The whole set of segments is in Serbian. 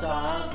stop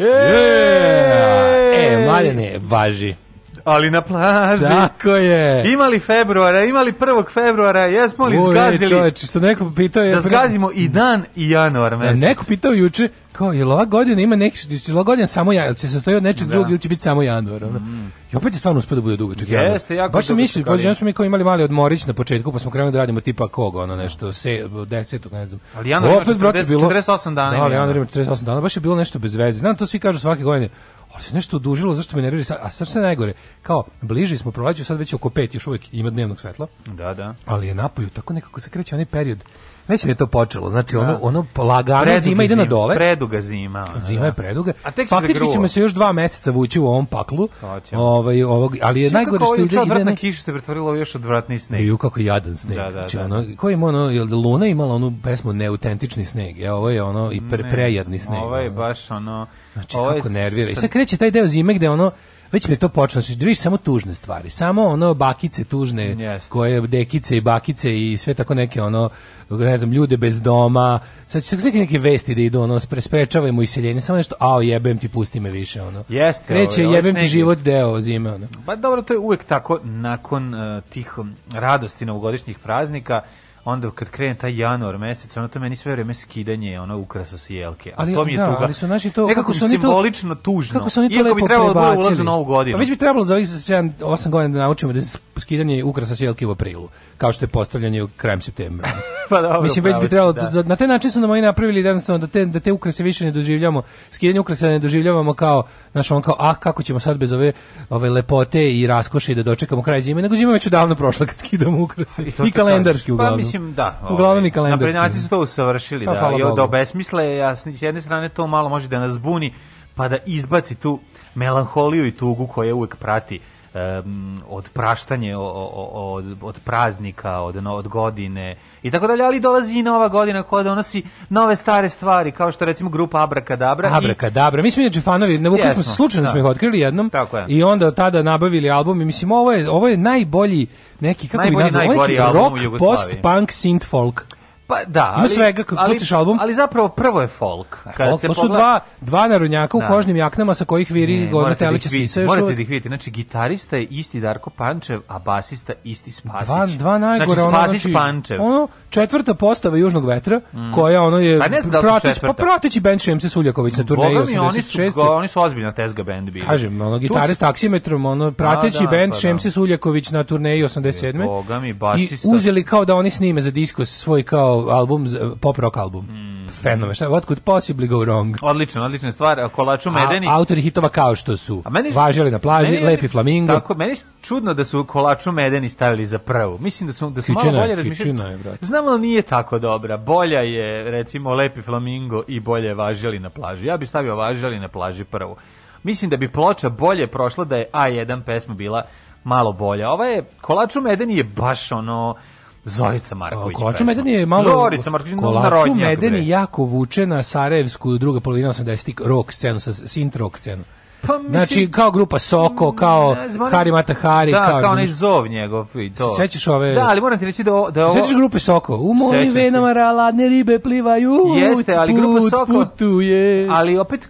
Yeah! E, Maljane, važi ali na plaži. Tako je. Imali februara, imali 1. februara, jesmo li Oj, zgazili? Čoveč, što neko pitao je... Da zgazimo i dan i januar da, mesec. Da, neko pitao juče, kao, je li ova godina ima neki, je ova godina samo januar, će se sastoji od nečeg da. drugog ili će biti samo januar? Ono. Mm. I opet je stvarno uspio da bude dugačak januar. Jeste, jako Baš sam mislio, pođe, smo mi kao imali mali odmorić na početku, pa smo krenuli da radimo tipa koga, ono nešto, se, desetog, ne znam. Ali januar opet, ima 40, 48 dana. Da, ali januar ima 48 dana, baš je bilo nešto bez veze. Znam, to svi kažu svake godine ali se nešto odužilo, zašto me nervira sad, a sad se najgore, kao, bliži smo proleću, sad već oko pet, još uvijek ima dnevnog svetla, da, da. ali je napolju, tako nekako se kreće onaj period Već je to počelo. Znači ono da. ono polagano preduga zima ide na dole. Preduga zima. Ona, zima je da. preduga. A tek da Faktički ćemo se još dva meseca vući u ovom paklu. Ovaj ovog, ali je najgore što ovaj ide ide na kišu se pretvorilo ovaj još odvratni sneg. I kako jadan sneg. Da, da, znači da, ono koji ima ono jel Luna imala onu pesmu neautentični sneg. Ja e, ovo je ono i pre, prejadni sneg. Ovo je baš ono Znači, ovo kako nervira. I sad kreće taj deo zime gde ono već mi je to počelo, da vidiš samo tužne stvari, samo ono bakice tužne, yes. koje dekice i bakice i sve tako neke ono, ne znam, ljude bez doma, sad će se neke vesti da idu, ono, sprečavajmo iseljenje, samo nešto, ao jebem ti, pusti me više, ono. Jeste. Kreće, ovo, jebem ti život deo zime, ono. Pa dobro, to je uvek tako nakon uh, tih um, radosti novogodišnjih praznika, onda kad krene taj januar mesec, ono to meni sve vreme skidanje, ono ukrasa sa jelke. A ali, to mi je da, tuga. Ali su naši to, nekako su simbolično to, tužno. Kako su oni to lepo bi trebalo da prebacili. da ulazu u novu godinu. A pa mi bi trebalo za ovih 7 8 godina da naučimo da skidanje ukrasa sa jelke u aprilu, kao što je postavljanje u krajem septembra. Pa, pa dobro. Mislim već bi trebalo da. da. na taj način su nam oni napravili da jednostavno da te da te ukrase više ne doživljavamo. Skidanje ukrasa ne doživljavamo kao naš on kao ah kako ćemo sad bez ove ove lepote i raskoše da dočekamo kraj zime, nego zima već odavno prošla kad skidamo ukrase. I, I kalendarski pa uglavnom mislim, da. Ovaj, Uglavnom i kalendarski. Naprednjaci su to usavršili, pa, da. Jo, da obesmisle, ja, s jedne strane to malo može da nas buni, pa da izbaci tu melanholiju i tugu koja uvek prati um, od praštanje od, od praznika, od, od godine i tako dalje, ali dolazi i nova godina koja donosi nove stare stvari, kao što recimo grupa Abrakadabra. Abrakadabra, i... mi smo inače fanovi, na navukli smo slučajno da. smo ih otkrili jednom tako je. i onda tada nabavili album i mislim ovo je, ovo je najbolji neki, kako najbolji, bi nazvao, ovaj rock post-punk synth folk. Pa da, ali, Ima svega kako pustiš album. Ali zapravo prvo je folk. Kad folk se to pa su pogleda... dva, dva narodnjaka u da. kožnim jaknama sa kojih viri gorna da telića sisa. Morate da ih vidite, znači gitarista je isti Darko Pančev, a basista isti Spasić. Dva, dva najgore, znači, ono, Spasić znači, Pančev. Ono, četvrta postava Južnog vetra, mm. koja ono je... Pa ne znam da proteć, Pa prateći band Šemse Suljaković na turneji 86. Oni su, oni su ozbiljna tezga band bili. Kažem, ono, gitare s taksimetrom, ono, pa prateći da, band pa da. Šemse Suljaković na turneji 87. Boga mi, basista. I uzeli kao da oni snime za diskos svoj kao album, pop rock album. Mm. Fenomen. Šta, what could possibly go wrong? Odlično, odlična stvar. u medeni. A, autori hitova kao što su. A meni, Važili na plaži, meni, Lepi flamingo. Tako, meni je čudno da su kolač u medeni stavili za prvu. Mislim da su, da su kičina, malo bolje razmišljali. je, brate. Znam, ali nije tako dobra. Bolja je, recimo, Lepi flamingo i bolje Važili na plaži. Ja bih stavio Važili na plaži prvu. Mislim da bi ploča bolje prošla da je A1 pesma bila malo bolja. Ova je, kolač u medeni je baš ono Zorica Marković. Kolaču Meden je malo Zorica Marković Kolaču Meden je jako vuče na Sarajevsku druga polovina 80-ih rock scenu sa synth rock scenu. Pa, mislim, znači, kao grupa Soko, mm, kao znam, Hari Mata Hari. Da, kao, kao onaj zov njegov i to. Sećaš ove... Da, ali moram ti reći da... da o... Sećaš grupe Soko? U mojim venama ladne ribe plivaju. Jeste, ali grupa Soko... Putuje. Ali opet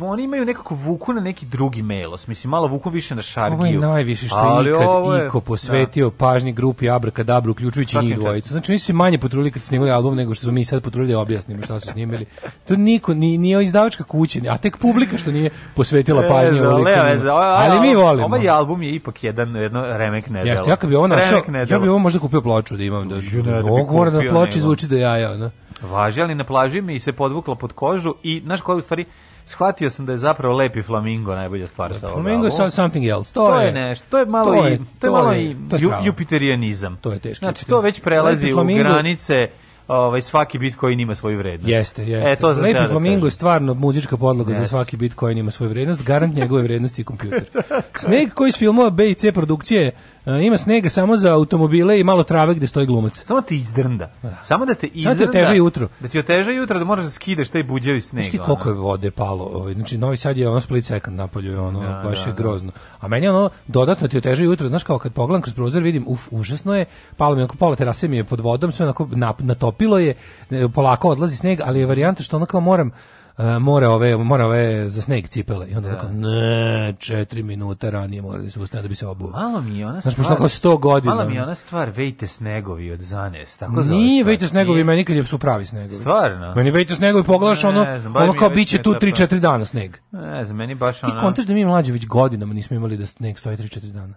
oni imaju nekako vuku na neki drugi melos, mislim, malo vuku više na šargiju. Ovo je najviše što Ali je ikad iko da. posvetio da. pažnji grupi Abrakadabra, uključujući njih dvojicu. Znači, oni su manje potrudili kad snimali album nego što su mi sad potrudili da objasnimo šta su snimili. To niko, ni, nije izdavačka kuća, a tek publika što nije posvetila e, pažnje e, Ali mi volimo. Ovaj album je ipak jedan, jedno remek nedelo. Jeste, ja kad bi ovo našao, ja bi ovo možda kupio ploču da imam. Da, da, da, da, zvuči da jaja. Važi, ali na plaži mi se podvukla pod kožu i, znaš koja u stvari, shvatio sam da je zapravo lepi flamingo najbolja stvar da, sa ovoga. Flamingo je something else. To, to je, je nešto, to je malo to je, i to je to malo je, i to jupiterijanizam. To je teško. Znači to već prelazi lepi u granice ovaj svaki bitcoin ima svoju vrednost. Jeste, e, jeste. E, to Lepi da Flamingo je stvarno muzička podloga yes. za svaki bitcoin ima svoju vrednost, garant njegove vrednosti je kompjuter. Sneg koji iz filmova B i C produkcije E, ima snega samo za automobile i malo trave gde stoji glumac. Samo ti izdrnda. Da. Samo da te da izdrnda. Samo ti oteže jutro. Da ti oteže jutro da moraš da skideš taj buđevi snega. Znaš ti koliko je vode palo? Ovaj, znači Novi Sad je ono split second napolju, ono da, baš da, je da. grozno. A meni ono dodatno ti oteže jutro, znaš kao kad pogledam kroz prozor vidim uf, užasno je. Palo mi oko pola terase mi je pod vodom, sve onako natopilo je, e, polako odlazi sneg, ali je varijanta što ono kao moram E, mora ove, mora ove za sneg cipele. I onda da. Tako, ne, 4 minuta ranije mora da se ustane da bi se obuo. Malo mi je ona stvar. Znači, pošto 100 godina. Malo mi je ona stvar, vejte snegovi od zanes, tako zove. Nije vejte snegovi, nije. meni kad su pravi snegovi. Stvarno? Meni vejte snegovi poglaš ono, znam, ono kao biće tu 3-4 dana sneg. Ne znam, meni baš ona Ti kontaš da mi mlađe već godinama nismo imali da sneg stoji 3-4 dana.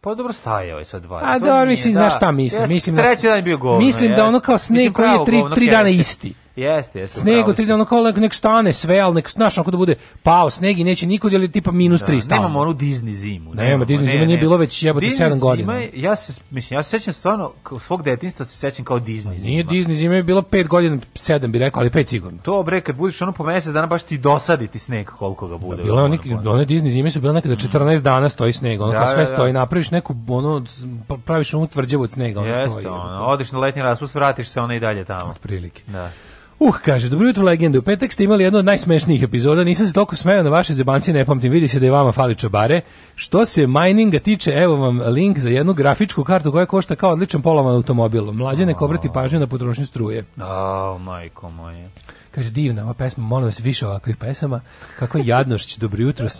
Pa dobro staje je sa dva. A dobro, mislim, da. znaš šta mislim? Mislim, da treći dan je bio govno. Mislim da ono kao sneg koji je 3 dana isti. Jeste, jeste. Sneg od 3 dana kao nek stane sve, al nek znaš ako da bude pao sneg i neće nikod, ili tipa minus 3 da, Nemamo onu Disney zimu. Nema, nema Disney ne, zima nije ne, bilo već jebote 7 godina. Zima, ja se mislim, ja se sećam stvarno svog detinjstva se sećam kao Disney pa zima. Nije Disney zima je bilo 5 godina, 7 bi rekao, ali 5 sigurno. To bre kad budeš ono po mesec dana baš ti dosadi ti sneg koliko ga bude. Da, bilo ono, one Disney zime su bile nekada 14 dana stoji sneg, ono da, kao sve da, da. stoji, napraviš neku ono pa, praviš onu tvrđavu od snega, ono stoji. Jeste, odiš na letnji raspust, vratiš se ona i dalje tamo. Otprilike. Da. Uh, kaže, dobro jutro legende. U petak ste imali jednu od najsmešnijih epizoda. Nisam se toliko smejao na vaše zebanci, ne pamtim. Vidi se da je vama fali čobare. Što se mininga tiče, evo vam link za jednu grafičku kartu koja košta kao odličan polovan automobil. Mlađe nek obrati pažnju na potrošnju struje. A, majko moje. Kaže, divna ova pesma, molim vas više ovakvih pesama. Kako je jadnošć, dobro jutro. Uh,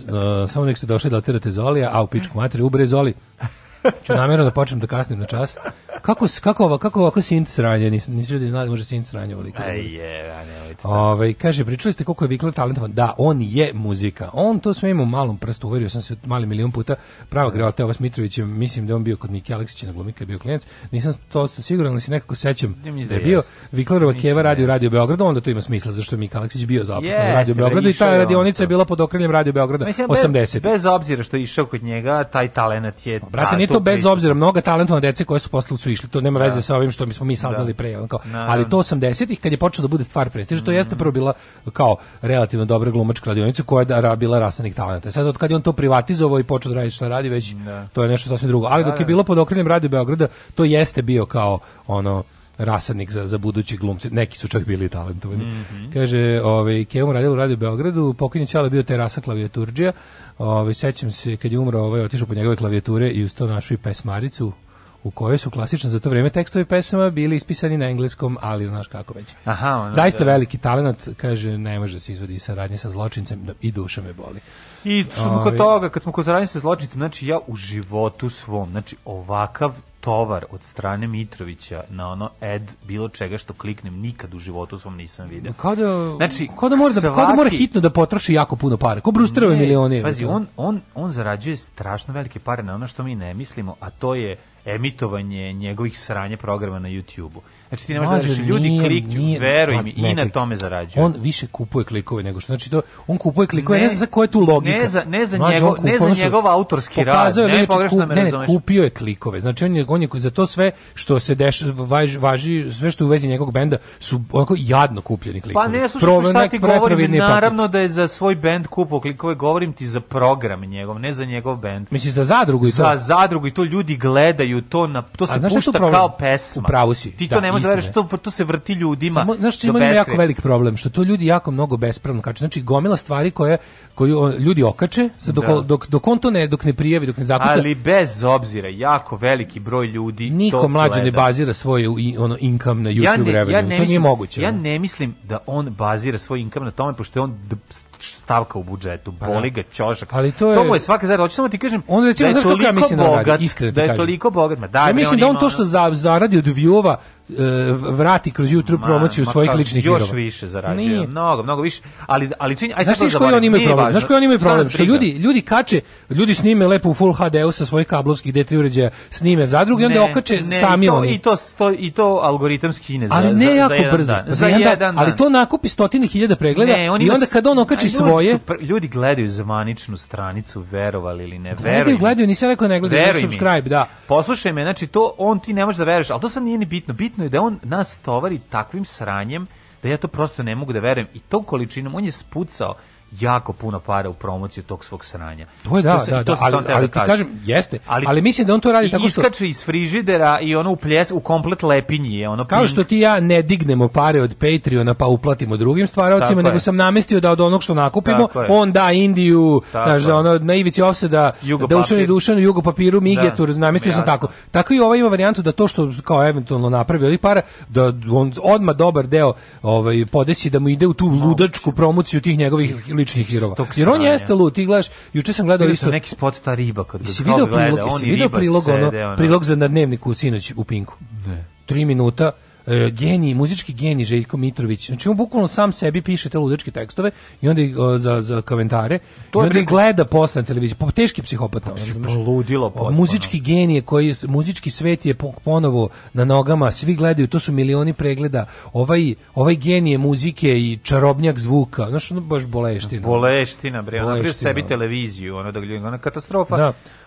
samo nek ste došli da otirate Zolija, a u pičku mater, ubre Zoli. Ču namjerno da počnem da kasnim na čas kako se kako ova kako ovako sint sranje nisi nisi ljudi znali može sin sranje ovoliko aj je a ne ovaj kaže pričali ste koliko je Vikler talentovan da on je muzika on to sve ima malom prstu uverio sam se mali milion puta pravo greo grevata ovo Mitrović mislim da on bio kod Miki Aleksića na glumika bio klijent nisam to sto siguran ali se nekako sećam da je bio Viklerova Keva da radio radio Beogradu onda to ima smisla zašto je Miki Aleksić bio zaposlen yes, radio da, Beogradu i ta radionica je bila pod okriljem radio Beograda 80 bez, obzira što je išao kod njega taj talenat je brate nije to bez obzira mnoga talentovana deca koja su postala su išli, to nema veze da. sa ovim što smo mi saznali da. pre, kao. Na, da, da. ali to 80-ih kad je počelo da bude stvar prestiža, to jeste mm. prvo bila kao relativno dobra glumačka radionica koja je da, bila rasanih talenata. Sad od kad je on to privatizovao i počeo da radi šta radi, već da. to je nešto sasvim drugo. Ali da, dok je bilo pod okriljem Radio Beograda, to jeste bio kao ono rasadnik za, za buduće glumce. Neki su čak bili talentovani. Mm -hmm. Kaže, ovaj, Kevom radilo u Radio Beogradu, pokojni Ćala bio terasa klavijaturđija. Ovaj, sećam se, kad je umro, ovaj, otišao po njegove klavijature i ustao to našu i pesmaricu u kojoj su klasično za to vrijeme tekstovi pesama bili ispisani na engleskom, ali znaš kako već. Aha, ono, da. Zaista da. veliki talent, kaže, ne može se izvodi saradnje sa zločincem da, i duša me boli. I što smo kod toga, kad smo kod saradnje sa zločincem, znači ja u životu svom, znači ovakav tovar od strane Mitrovića na ono ad bilo čega što kliknem nikad u životu svom nisam vidio. Kao da, znači, kao da mora, da, svaki... kao da mora hitno da potroši jako puno para. Ko Brusterove milione. Pazi, on, on, on zarađuje strašno velike pare na ono što mi ne mislimo, a to je emitovanje njegovih sranje programa na YouTubeu. Znači ti ne možeš da reći, ljudi nije, klikću, nije, veruj mi, i na tome zarađuju. On više kupuje klikove nego što, znači to, on kupuje klikove, ne, ne znam za koje tu logika. Ne za, ne za, znači, njegov, ne za njegov autorski rad, ne, pogrešno kup, me ne, ne, kupio je klikove, znači on je, on je za to sve što se deš, važi, važi, sve što u vezi njegovog benda su onako jadno kupljeni pa klikovi. Pa ne, slušaj, Pro, šta ti govorim, naravno paket. da je za svoj bend kupo klikove, govorim ti za program njegov, ne za njegov bend. Misliš za zadrugu i to? Za zadrugu i to ljudi gledaju pevaju to na to se pušta kao pesma. U pravu si. Ti to da, ne možeš da veruješ, to to se vrti ljudima. Samo, znaš što ima jako velik problem, što to ljudi jako mnogo bespravno kače. Znači gomila stvari koje koju ljudi okače, sad dok, da. dok, dok on to ne, dok ne prijavi, dok ne zakuca. Ali bez obzira, jako veliki broj ljudi Niko to mlađe gleda. ne bazira svoje ono, income na YouTube ja ne, revenue, ja ne to mislim, nije moguće. Ja ne mislim da on bazira svoj income na tome, pošto je on stavka u budžetu. Pa Boli da. ga ćošak. Ali to je To mu je svaka zarada. Hoćeš samo ti kažem, on recimo da je toliko ja mislim da bogat, da radi, iskreno da je toliko bogat, ma daj ja mislim da on to što zaradi od viova E, vrati kroz jutro promociju svojih kao, ličnih još Još više zarađuje, Nije. mnogo, mnogo više. Ali ali čini aj sad Znaš koji oni imaju problem? Znaš koji oni imaju problem? Što ljudi ljudi kače, ljudi snime lepo u full HD-u sa svojih kablovskih D3 uređaja, snime zadruge i onda okače ne, sami i to, oni. I to, to i to algoritamski ne ali za, ne jako jedan brzo. Dan. Za jedan dan. Ali to nakupi stotine hiljada pregleda ne, i onda kad on okači svoje, ljudi gledaju zvaničnu stranicu, verovali ili ne, veruju. Gledaju, nisam rekao ne gledaju, da subscribe, da. Poslušaj me, znači to on ti ne možeš da veruješ, al to sad nije ni bitno bitno je da on nas tovari takvim sranjem da ja to prosto ne mogu da verujem i tom količinom on je spucao jako puno para u promociju tog svog sranja. To je da, to se, da, to da, se da ali, ali ti kažem, jeste, ali, ali, mislim da on to radi tako što... Iskače iz frižidera i ono u, pljes, u komplet lepinji je ono... Kao ping. što ti ja ne dignemo pare od Patreona pa uplatimo drugim stvaravcima, nego sam namestio da od onog što nakupimo, tako on da Indiju, znaš, da ono, na ivici ofseda, da ušani dušan u jugo papiru, migetur, da. namestio sam tako. Tako i ova ima varijantu da to što kao eventualno napravi od para, da on odma dobar deo ovaj, podesi da mu ide u tu ludačku promociju tih njegovih uličnih hirova. Jer on jeste lut, ti gledaš, juče sam gledao isto neki spot ta riba kad se video prilog, riba prilog, ono, prilog za na dnevniku sinoć u Pinku. Ne. 3 minuta E, geniji, muzički geni Željko Mitrović. Znači on bukvalno sam sebi piše te ludačke tekstove i onda ih za za komentare. To je onda ih gleda posle na televiziji. Po, teški psihopat. Pa, ludilo Muzički genije koji muzički svet je ponovo na nogama, svi gledaju, to su milioni pregleda. Ovaj ovaj genije muzike i čarobnjak zvuka. Znaš, ono baš boleština. Boleština, bre. Ona sebi televiziju, ono da gleda, ona katastrofa. Da.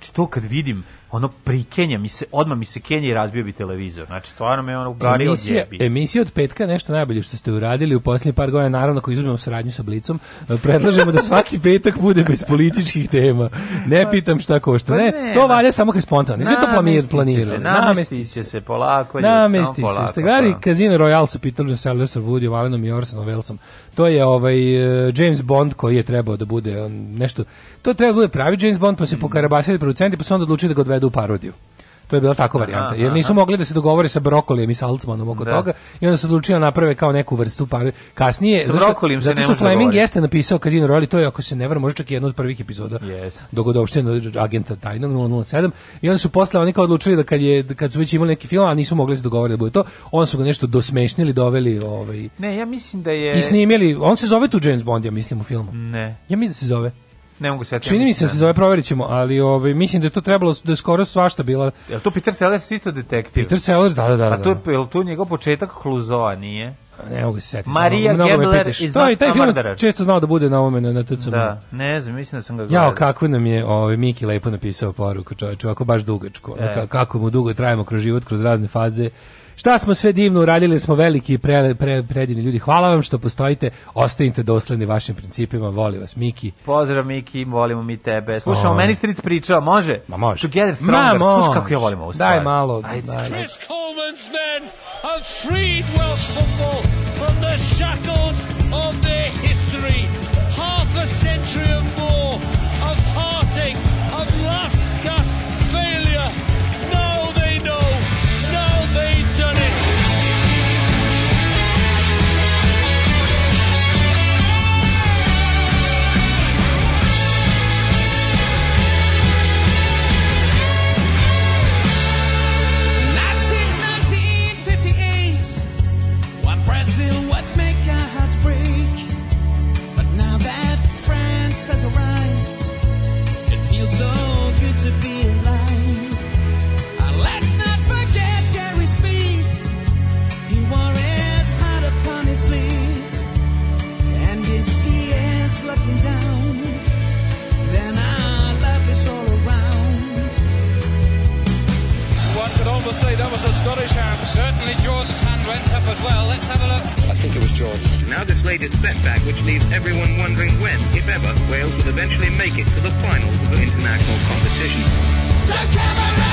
Znači to kad vidim, ono prikenja mi se, odmah mi se kenja i razbio bi televizor. Znači stvarno me ono gari od jebi. Emisija od petka nešto najbolje što ste uradili u posljednjih par godina, naravno ako izuzmemo saradnju sa Blicom, eh, predlažemo da svaki petak bude bez političkih tema. Ne pa- pitam šta košta. Pa ne, ne to valja samo kao spontano. Sve to planir, planirali. Se, namesti se, se polako. Namesti se. Ste gledali pa. Casino Royale sa Peter Sellers, Woody, Valenom i Orsonom Velsom to je ovaj eh, James Bond koji je trebao da bude nešto to treba da bude pravi James Bond pa se mm. pokarabasili producenti pa se onda odlučili da ga odvedu u parodiju To je bila tako varijanta. Jer nisu mogli da se dogovore sa Brokolijem i Salcmanom oko da. toga i onda su odlučili da naprave kao neku vrstu par kasnije sa zašto, se zato što da Fleming jeste napisao Casino Royale to je ako se ne varam može čak i jedna od prvih epizoda yes. dogodovštine agenta tajnog 007 i onda su posle oni kao odlučili da kad je kad su već imali neki film a nisu mogli da se dogovore da bude to on su ga nešto dosmešnili doveli ovaj Ne ja mislim da je i snimili on se zove tu James Bond ja mislim u filmu Ne ja mislim da se zove Ne mogu setiti. Čini mi se da, da se zove proverit ali ovaj mislim da je to trebalo da je skoro svašta bila. Jel to Peter Sellers isto detektiv? Peter Sellers, da, da, da. A pa da, da. to je jel tu njegov početak Kluzoa, nije? ne mogu se setiti. Marija Gebler iz Taj, taj film često znao da bude na ovome na, na TCM. Da, ne znam, mislim da sam ga gledao. Ja, kako nam je ovaj, Miki lepo napisao poruku, čovječe, ovako baš dugačko. E. Kako mu dugo trajimo kroz život, kroz razne faze, Šta smo sve divno uradili, smo veliki i pre, pre, predivni ljudi. Hvala vam što postojite, ostajite dosledni vašim principima, voli vas Miki. Pozdrav Miki, volimo mi tebe. Slušamo, meni stric pričao, može? Ma može. Together stronger. Ma Slušaj kako ja volim ovu stvar. Daj malo. Ajde. Daj. Chris Coleman's men have freed Welsh football from the shackles of their history. Half a century That's arrived. It feels so good to be alive. let's not forget Gary Speed. He heart upon his sleeve. And if he is looking down, then our love is all around. One could almost say that was a Scottish hand. Certainly hand went up as well. Let's have a look. I think it was George. Now displayed its setback, which leaves everyone wondering when, if ever, eventually make it to the finals of the international competition. So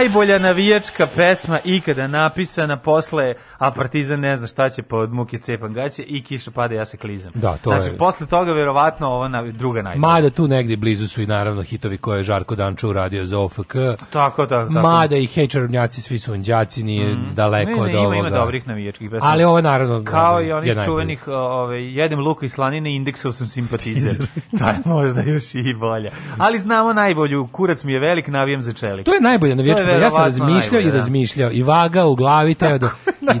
najbolja navijačka pesma ikada napisana posle a Partizan ne zna šta će pod muke cepan gaće i kiša pada ja se klizam. Da, to znači, je. posle toga verovatno ova na, druga najbolja. Mada tu negde blizu su i naravno hitovi koje je Žarko Dančo uradio za OFK. Tako, tako, tako. Mada i hej čarobnjaci svi su anđaci nije mm. daleko ne, ne, od ima, ovoga. Ima dobrih navijačkih pesma. Ali ovo naravno kao ovo, ovaj, i onih je čuvenih ove ovaj, jedem luka i slanine indeksov sam simpatizer. je možda još i bolja. Ali znamo najbolju kurac mi je velik navijem za čelik. To je najbolja navijačka Pa ja sam razmišljao najbolje, i da. razmišljao i vaga u glavi teo da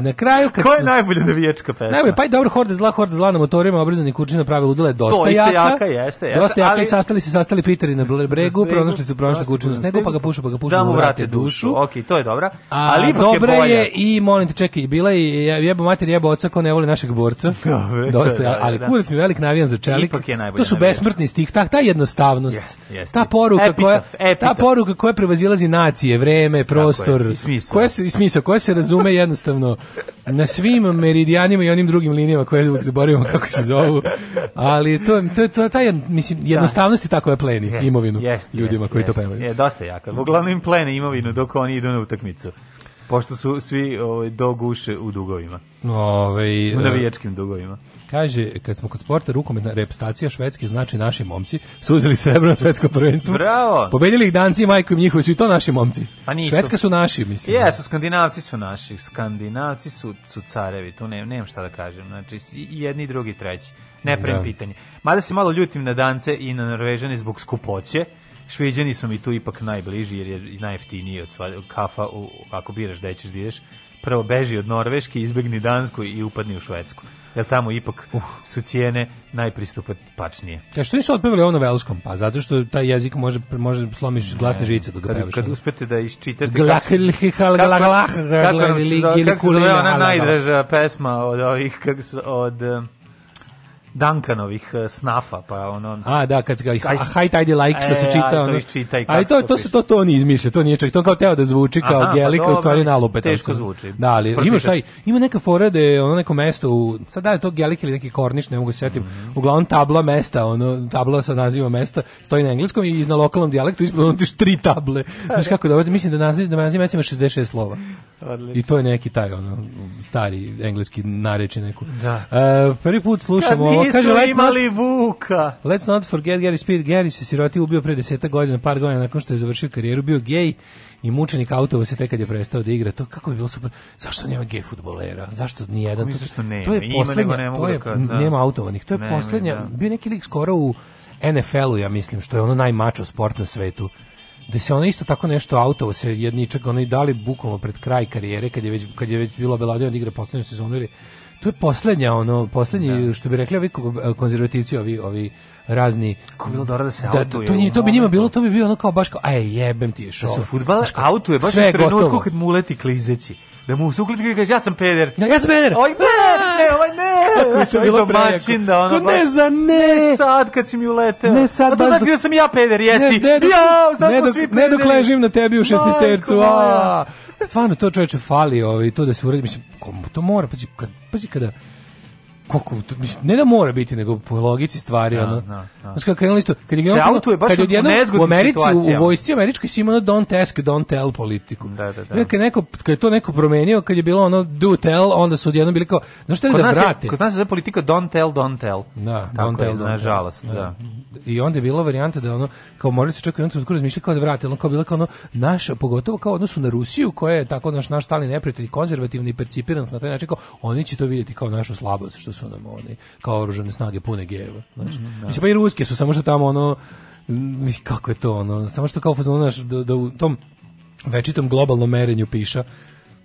i na kraju kad Ko je najbolje najbolja navijačka pesma? Najbolje, pa i dobro Horde zla, Horde zla na motorima, obrazani kućina pravi ludila je dosta to jaka. jaka jeste, jeste. Dosta jaka ali... i sastali se sastali Piteri na bregu, pronašli su pronašli kućinu snegu, pa ga pušu, pa ga pušu, da mu vrate dušu. Okej, to je dobra. Ali dobro je i molim te čekaj, bila i jebo mater jebo oca ko ne voli našeg borca. Dosta, ali da, da, kurac mi velik navijan za čelik. To su besmrtni stih, ta jednostavnost. Ta poruka koja ta poruka koja prevazilazi nacije, vre vreme, prostor, je, i smisao. Koja se, i smisao, koja se razume jednostavno na svim meridijanima i onim drugim linijama koje uvijek zaboravimo kako se zovu, ali to, to, to, taj, mislim, da. jednostavnosti tako je pleni jest, imovinu jest, ljudima jest, koji to pevaju. Je, dosta jako. Uglavnom pleni imovinu dok oni idu na utakmicu pošto su svi ovaj do guše u dugovima. Ovaj u e, navijačkim dugovima. Kaže, kad smo kod sporta, rukometna reprezentacija švedske znači naši momci su uzeli srebro na svetsko prvenstvo. Bravo! Pobedili ih danci, i njihovi, su i to naši momci. Pa nisu. Švedska su naši, mislim. Jesu, skandinavci su naši. Skandinavci su, su carevi, tu ne, nemam šta da kažem. Znači, i jedni, drugi, treći. Ne prem da. pitanje. Mada se malo ljutim na dance i na norvežane zbog skupoće. Šveđani su mi tu ipak najbliži jer je najjeftiniji od sva, kafa u, ako biraš da ćeš da ideš prvo beži od Norveške, izbegni Dansku i upadni u Švedsku jer tamo ipak uh. su cijene najpristupačnije. A e, što nisu otpevali ovo na velskom? Pa zato što taj jezik može, može slomiš glasne žice kada ga pevaš. Kad, kad uspete da iščitate... Kako se zove ona najdraža pesma od ovih, od Dankanovih uh, e, snafa, pa ono... A, da, kad ga high tidy like što e, se čita, ono... Čitaj, ali to, to, se, to, to oni izmisle to nije čak, to kao teo da zvuči kao gelika, pa u stvari nalupe. Teško zvuči. Da, ali ima imaš taj, ima neka fora da je ono neko mesto u, sad da je to gelik ili neki korniš, ne mogu se sjetim, mhm. mm -hmm. uglavnom tabla mesta, ono, tabla sa nazivom mesta, stoji na engleskom i na lokalnom dijalektu ispod ono tiš tri table. Znaš kako da ovdje, mislim da naziv, da naziv mesta ima 66 slova. Odlično. I to je neki taj, ono, stari engleski nareči neku. Da. Uh, prvi put slušamo kaže, let's not, Vuka. Let's not forget Gary Speed. Gary se siroti ubio pre 10 godina, par godina nakon što je završio karijeru, bio gej i mučenik autova se tek kad je prestao da igra. To kako bi bilo super. Zašto nema gej fudbalera? Zašto ni jedan? To, da to je poslednja, nema, to je, da, da. nema autovanih. To je nema, poslednja, da. bio neki lik skoro u NFL-u, ja mislim, što je ono najmačo sport na svetu da se ono isto tako nešto autovo se jedničak ono i dali bukvalno pred kraj karijere kad je već kad je već bilo Beladio da igra poslednju sezonu ili to je poslednja ono poslednji da. što bi rekli ovi e, konzervativci ovi ovi razni kako bilo dobro da se da, autuje. To, to, to bi njima bilo to bi bilo ono kao baš kao aj jebem ti što. Da su fudbal autuje baš u trenutku kad mu leti klizeći da mu se ukliti kaže ja sam peder. Ja, ja sam peder. Oj ne, ne, oj ne. Kako je to bilo mačin da ono. Ne za ne. ne. sad kad si mi uleteo. Ne sad. to znači da sam ja peder, jesi. Ne, ne, ja, sad ne, dok, svi Ne dok ležim na tebi u 16 tercu A. Stvarno to čoveče fali, ovaj to da se uradi, mislim, to mora, pa kad, pazi kada koliko, mislim, ne da mora biti, nego po logici stvari, da, ono. Da, da. Znači, krenuli ste kad je ono, kad je odjednom, u Americi, u, vojsci američkoj si imao don't ask, don't tell politiku. Da, da, da. Kad, neko, kad je to neko promenio, kad je bilo ono do tell, onda su odjednom bili kao, znaš šta je da brate kod nas je za politika don't tell, don't tell. Da, Tako don't tell, nažalost, tell. Da. da. I onda je bilo varijanta da ono, kao morali se čekati, onda razmišljali kao da vrate, ono kao bila kao ono, naša, pogotovo kao odnosu na Rusiju, koja je tako naš, naš stalni neprijatelj, konzervativni, percipiran na taj način, kao, oni će to vidjeti kao našu slabost, što su su nam oni kao oružane snage pune geva, znači. Mm -hmm, mislim pa i ruske su samo što tamo ono kako je to ono, samo što kao fazon znaš da, da u tom večitom globalnom merenju piša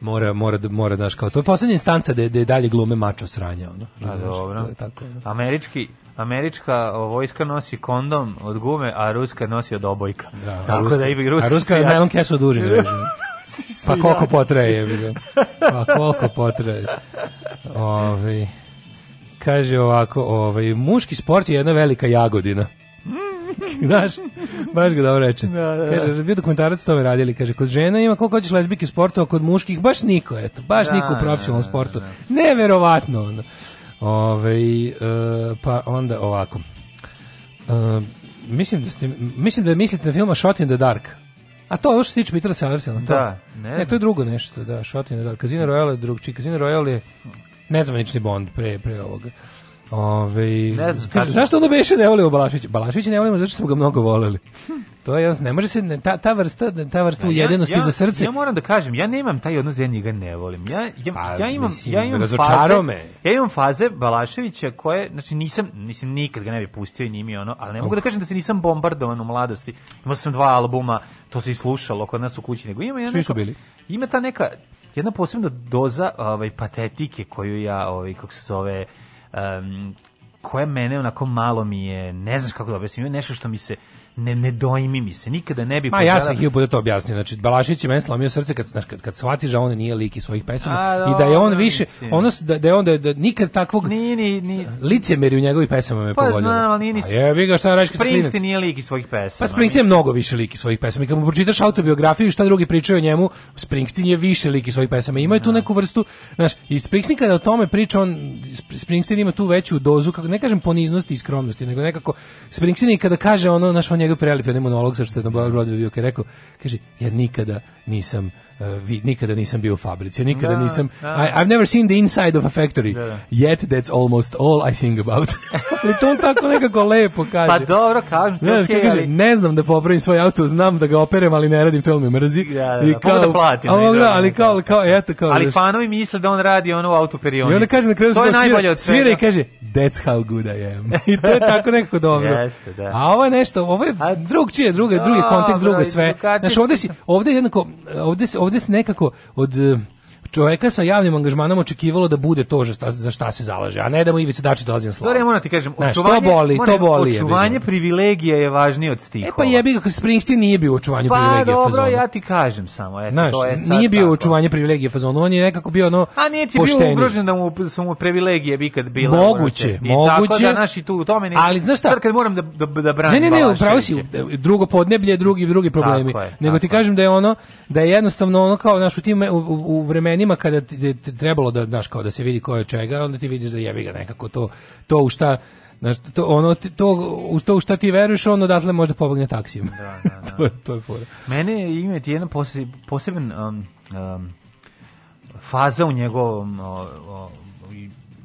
mora mora da mora daš kao to je poslednja instanca da da dalje glume mačo sranja ono. A, pa dobro. To je tako. Ono. Američki američka vojska nosi kondom od gume, a ruska nosi od obojka. Da, Tako da ruska, da i ruska. A ruska je nylon kesu duži Pa koliko potreje potraje, Pa koliko potreje. Ovi. Ovaj, Kaže ovako, ovaj, muški sport je jedna velika jagodina. Mm. Znaš, baš ga dobro reče. Da, da, da. kaže, bio dokumentarac tome radili, kaže, kod žena ima koliko hoćeš lesbike sportu, a kod muških baš niko, eto, baš da, niko u da, profesionalnom da, sportu. Neverovatno, ono. Ove, ovaj, e, pa onda ovako. E, mislim, da ste, mislim da mislite na filma Shot in the Dark. A to je što se tiče Petra Sellersona, to. Da, ne, ne, to je drugo nešto, da, Shot in the Dark. Casino Royale je drugči. Casino Royale je nezvanični Bond pre, pre ovoga. Ove, ne znam, kaže, zašto ono beše ne volimo Balaševića? Balaševića ne volimo zato što smo ga mnogo voleli. To je jednostavno, ne može se, ne, ta, ta vrsta, ta vrsta ujedenosti ja, ja, za srce. Ja moram da kažem, ja nemam taj odnos da ja njega ne volim. Ja, ja, pa, ja imam, mislim, ja imam faze, me. ja imam faze Balaševića koje, znači nisam, mislim, nikad ga ne bi pustio i njimi ono, ali ne mogu da kažem da se nisam bombardovan u mladosti. Imao sam dva albuma, to se i slušalo kod nas u kući, nego ima jedna... Svi su bili. Ima ta neka, jedna posebna doza ovaj, patetike koju ja, ovaj, kako se zove, um, koja mene onako malo mi je, ne znaš kako da objasnim, nešto što mi se ne, ne dojmi mi se, nikada ne bi... Ma ja sam Hugh bude to objasnio, znači Balašić je meni slomio srce kad, znaš, kad, kad shvatiš da on nije lik iz svojih pesama A, i da je on više, ono, da, da je on da, da nikad takvog ni, ni, ni. licemeri u njegovih pesama me pa, povoljilo. Pa znam, ali nisi je Jebi ga šta radiš Springsteen nije lik iz svojih pesama. Pa Springsteen je mnogo više lik iz svojih pesama i kad mu pročitaš autobiografiju i šta drugi pričaju o njemu, Springsteen je više lik iz svojih pesama. Ima je tu da. neku vrstu, znaš, i Springsteen kada o tome priča, on, Springsteen ima tu veću dozu, kako ne kažem poniznosti i skromnosti, nego nekako, Springsteen kada kaže ono, znaš, on njegov prelep, jedan monolog sa što je na Broadway bio, koji rekao, kaže, ja nikada nisam vi, nikada nisam bio u fabrici, nikada da, nisam da. I, I've never seen the inside of a factory da, da. yet that's almost all I think about ali to on tako nekako lepo pa kaže pa dobro kažem Znaš, okay, kaže, ali... ne znam da popravim svoj auto, znam da ga operem ali ne radim, to mi mrzi i kao, da platim, a, da. ali, ali kao, kao, eto, kao ali fanovi misle da on radi ono u autoperionicu i onda kaže na kraju to je najbolje od svira i kaže that's how good I am i to je tako nekako dobro Jeste, da. a ovo je nešto, ovo je drug čije, druge, drugi kontekst, drugo sve znaš, ovde si, ovde jednako ovde se ovdje se nekako od čoveka sa javnim angažmanom očekivalo da bude to šta, za šta se zalaže, a ne da mu Ivica Dačić dolazi na slavu. Dobre, moram ti kažem, očuvanje, to boli, to boli. Očuvanje privilegija je važnije od stihova. E pa jebi kako Springsteen nije bio u očuvanju pa, privilegije dobro, fazonu. ja ti kažem samo, eto, Znaš, to je sad nije bio tako. u očuvanju privilegije fazonu, on je nekako bio ono A nije ti pošteni. bio ugrožen da mu su mu privilegije bi kad bila. Moguće, I moguće. Tako da naši tu u tome ne. Ali znaš šta? Sad kad moram da da da branim. Ne, ne, ne, upravo si drugo podneblje, drugi drugi problemi. Nego ti kažem da je ono da je jednostavno ono kao naš u tim u, u vremenima vremenima kada ti trebalo da znaš kao da se vidi ko je čega, onda ti vidiš da jebi ga nekako to to u šta Znaš, to, ono, to, u to u šta ti veruješ, on odatle može da pobegne taksijem. Da, da, da. to, je, to je fora. Mene ime ti jedan poseb, poseban um, um, faza u njegovom o, o,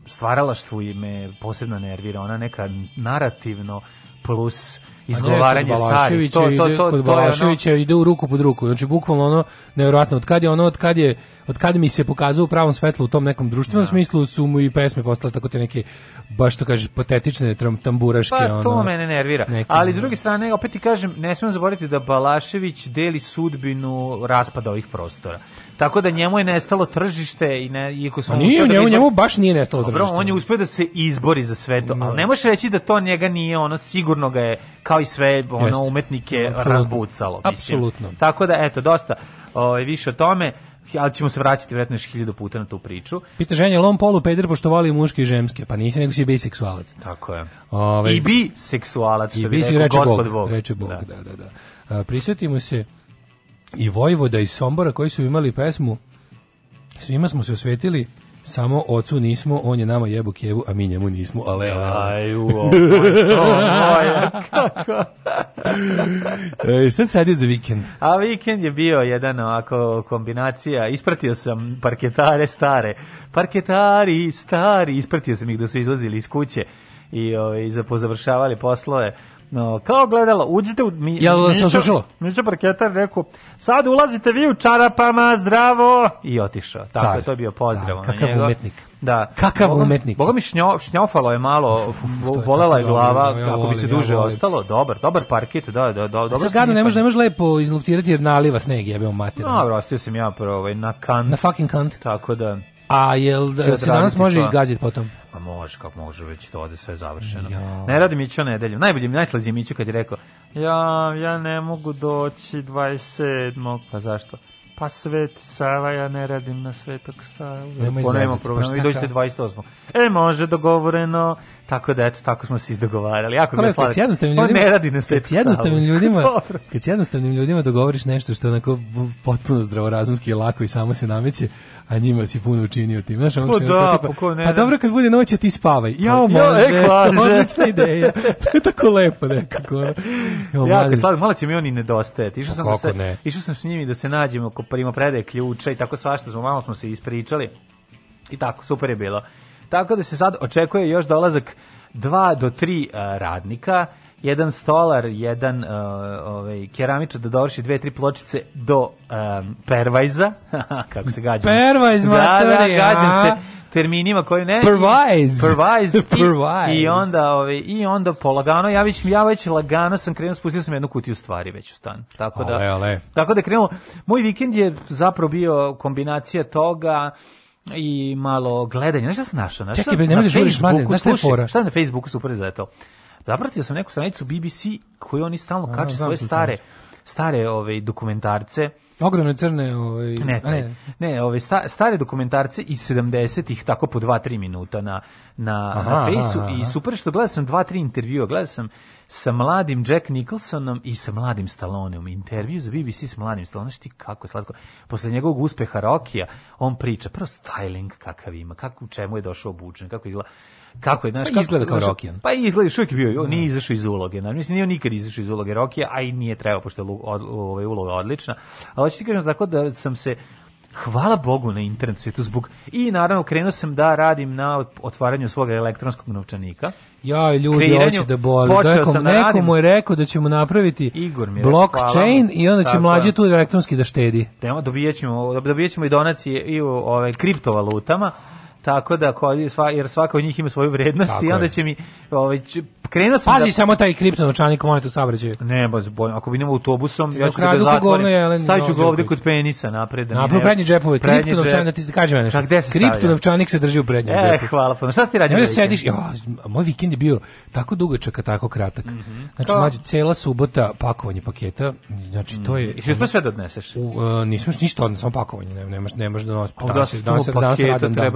stvaralaštvu i me posebno nervira. Ona neka narativno plus izgovaranje starih. To, to, to, kod Balaševića ide u ruku pod ruku. Znači, bukvalno ono, nevjerojatno, od kad je ono, od kad je od kad mi se pokazao u pravom svetlu u tom nekom društvenom da. smislu su mu i pesme postale tako te neke baš to kažeš patetične tamburaške pa, ono, to mene nervira neke, ali s druge strane opet ti kažem ne smemo zaboraviti da Balašević deli sudbinu raspada ovih prostora Tako da njemu je nestalo tržište i ne iako smo nije, da njemu, da njemu baš nije nestalo Dobro, tržište. on je uspeo da se izbori za sve to, no. ali da. ne možeš reći da to njega nije, ono sigurno ga je kao i sve ono Jest. umetnike Absolutno. razbucalo, mislim. Absolutno. Tako da eto dosta, ovaj više o tome ali ćemo se vraćati vjerojatno još hiljadu puta na tu priču. Pita ženje, lom polu peder pošto voli muške i ženske, pa nisi nego si biseksualac. Tako je. Ove, ovaj, I biseksualac, što bi rekao, gospod Bog. Reče Bog, da, da, da. da. A, se, i Vojvoda iz Sombora koji su imali pesmu Svima smo se osvetili samo ocu nismo, on je nama jebu kevu, a mi njemu nismo, ale, ale. Aj, uo, e, šta se radio za vikend? A vikend je bio jedan ovako kombinacija, ispratio sam parketare stare, parketari stari, ispratio sam ih da su izlazili iz kuće i, o, ovaj, i zapozavršavali poslove No, kao gledalo, uđite u... Mi, Jel vas oslušalo? Mičo Parketar rekao, sad ulazite vi u čarapama, zdravo! I otišao. Tako car, je, to bio pozdrav. Car, kakav njega. umetnik. Da. Kakav Boga, umetnik. Boga mi šnjo, šnjofalo je malo, volela je glava, dobro, kako bi se ja, duže ja, ostalo. Dobar, dobar parkit, da, da, da. Sad gadno, ne možeš ne može lepo izluftirati jer naliva sneg, jebeo mater. No, rastio sam ja prvo, ovaj, na kant. Na fucking kant. Tako da... A jel da se danas može i gađit potom? A može, kako može, već to ode sve završeno. Ja. Ne radi Mićo nedelju. Najbolje mi najslađe mi Mićo kad je rekao: "Ja, ja ne mogu doći 27. Pa zašto? Pa Svet Sava, ja ne radim na Svetog Sava. Nema pa nema problema, vi dođete 28. E, može, dogovoreno, tako da, eto, tako smo se izdogovarali. Jako Kole, pa kad s jednostavnim ljudima, ne radi na Svetog jednostavnim ljudima, kad s jednostavnim ljudima dogovoriš nešto što je onako potpuno zdravorazumski je lako i samo se nameće, a njima si puno učinio tim. Znaš, ono pa da, tipa, pa ko ne, a pa dobro kad bude noć, ti spavaj. ja može, e, odlična ideja. to je tako lepo nekako. Jao, ja, kad slavim, malo će mi oni nedostajati. Išao sam, da se, išao sam s njimi da se nađemo oko prima predaje ključa i tako svašta smo, malo smo se ispričali. I tako, super je bilo. Tako da se sad očekuje još dolazak dva do tri uh, radnika jedan stolar, jedan uh, ovaj keramičar da dovrši dve tri pločice do um, pervajza. Kako se gađam? Pervajz, da, da, gađam se terminima koji ne Pervajz. Pervajz. I, I onda ovaj i onda polagano ja već ja već lagano sam krenuo spustio sam jednu kutiju stvari već u stan. Tako da ale, ale. Tako da krenuo moj vikend je zapravo bio kombinacija toga i malo gledanja. Znaš šta sam našao? Znaš, Čekaj, bre, ne možeš da žuriš, mladen, znaš šta je fora? Šta na Facebooku super za to? Zapratio sam neku stranicu BBC koju oni stalno kače svoje stare stare ove dokumentarce. Ogromne crne, ovaj ne, ne, ne, ove sta, stare dokumentarce iz 70-ih tako po 2-3 minuta na na aha, na fejsu i super što gledao sam 2-3 intervjua, gledao sam sa mladim Jack Nicholsonom i sa mladim Stalloneom intervju za BBC s mladim Stallone što kako je slatko. Posle njegovog uspeha Rokija, on priča prvo styling kakav ima, kako u čemu je došao obučen, kako izgleda kako je, znaš, pa izgleda kao Rokijan. Pa izgleda, što je bio, on da. nije izašao iz uloge. Znaš, mislim, nije on nikad izašao iz uloge Rokija, a i nije trebao, pošto je od, ovaj, uloga odlična. Ali hoću ti kažem tako da sam se, hvala Bogu na internetu to zbog i naravno krenuo sam da radim na otvaranju svog elektronskog novčanika. Ja ljudi Kreiranju, hoće da boli. Nekom, sam da radim. mu je rekao da ćemo napraviti Igor mi blockchain hvala. i onda će Tako, mlađe tu elektronski da štedi. Tema dobijećemo, dobijećemo i donacije i ove ovaj, kriptovalutama. Tako da, koji sva, jer svaka od njih ima svoju vrednost Tako i onda je. će mi ovaj, krenuo sam Pazi da... samo taj kriptonovčanik monet u saobraćaju. Ne, baš boj, ako idemo autobusom, ja ću da zatvorim. Staviću ga ovde kod penisa napred. Da Napred prednji džepove, kriptonovčanik, da ti se kaže nešto. Gde se se drži u prednjem e, džepu. E, hvala puno. Šta ste radili? Ja sediš, ja, moj vikend je bio tako dugačak, a tako kratak. Mm -hmm. Znači, mlađe, cela subota pakovanje paketa, znači to je... Mhm. I što sve da odneseš? U, uh, nisam ništa odnesem, samo pakovanje, ne, nemaš, nemaš da nosi. Danas, danas, danas, radan dan.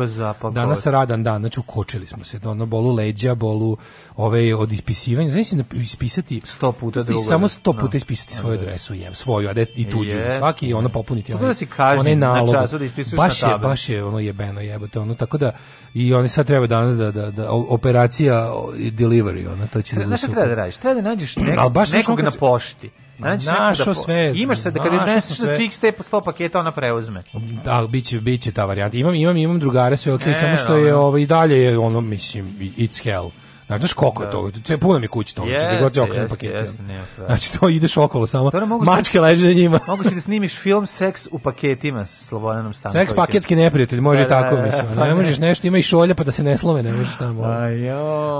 Danas radan dan, znači ukočili smo se, da ono bolu leđa, bolu ove od ispisivanja, znači da ispisati 100 puta drugo. Samo 100 da. puta no. Da. ispisati svoju adresu, je, svoju, a i tuđu, yes. svaki ona popuniti. Tako da se kaže, na času da ispisuješ baš na je, baš je ono jebeno jebote, ono, tako da, i oni sad treba danas da, da, da operacija delivery, ona to će da... Znaš šta treba da radiš? Treba da nađeš nekog, baš da nekog na pošti. Znači, da po... sve. Imaš sve da kad doneseš na svih ste 100 paketa ona preuzme. Da, biće biće ta varijanta. Imam imam imam drugare sve okej, okay, e, samo što je ovaj i dalje je ono mislim it's hell. Znaš, znaš koliko da. je to? Sve puno mi kući to. Znači, jeste, god okren paket. Jeste, znači to ideš okolo samo. Mačke leže na njima. mogu si da snimiš film Seks u paketima s Slobodanom Stankovićem. Seks paketski neprijatelj, može da, i da, tako da, da. mislim. Da, ne možeš nešto, ima i šolja pa da se ne slome, ne možeš tamo.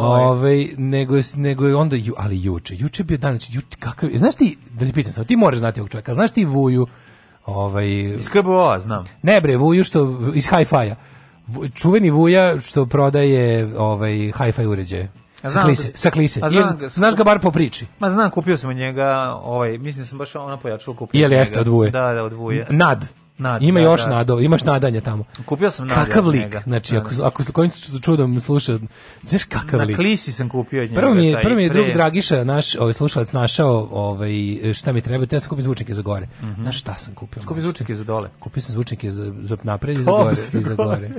Ovaj nego nego onda ju, ali juče, juče je bio dan, znači juče kakav, znaš ti, da li pitam sam, ti možeš znati ovog čovjeka, znaš ti Vuju, ovaj iz KBO, znam. Ne bre, Vuju što iz Hi-Fi-a čuveni Vuja što prodaje ovaj hi-fi uređaje. sa klise, sa klise. A znam, Jel, znaš ga bar po priči. Ma znam, kupio sam od njega, ovaj, mislim da sam baš ona pojačala kupio. Jel jeste, od Vuje? Da, da, od Vuje. Nad. Nad, ima da, još da. nadova, imaš nadanje tamo. Kupio sam nadanje. Kakav lik, njega. znači, da, ako, da. ako kojim da me sluša, znaš kakav Na lik. Na klisi sam kupio od njega. Prvo mi je, prvo mi je drug Dragiša, naš ovaj, slušalac, našao ovaj, šta mi treba, te ja sam kupio zvučnike za gore. Mm -hmm. Znaš šta sam kupio? Kupio zvučnike za dole. Kupio sam zvučnike za, za napred i za gore. I za gore.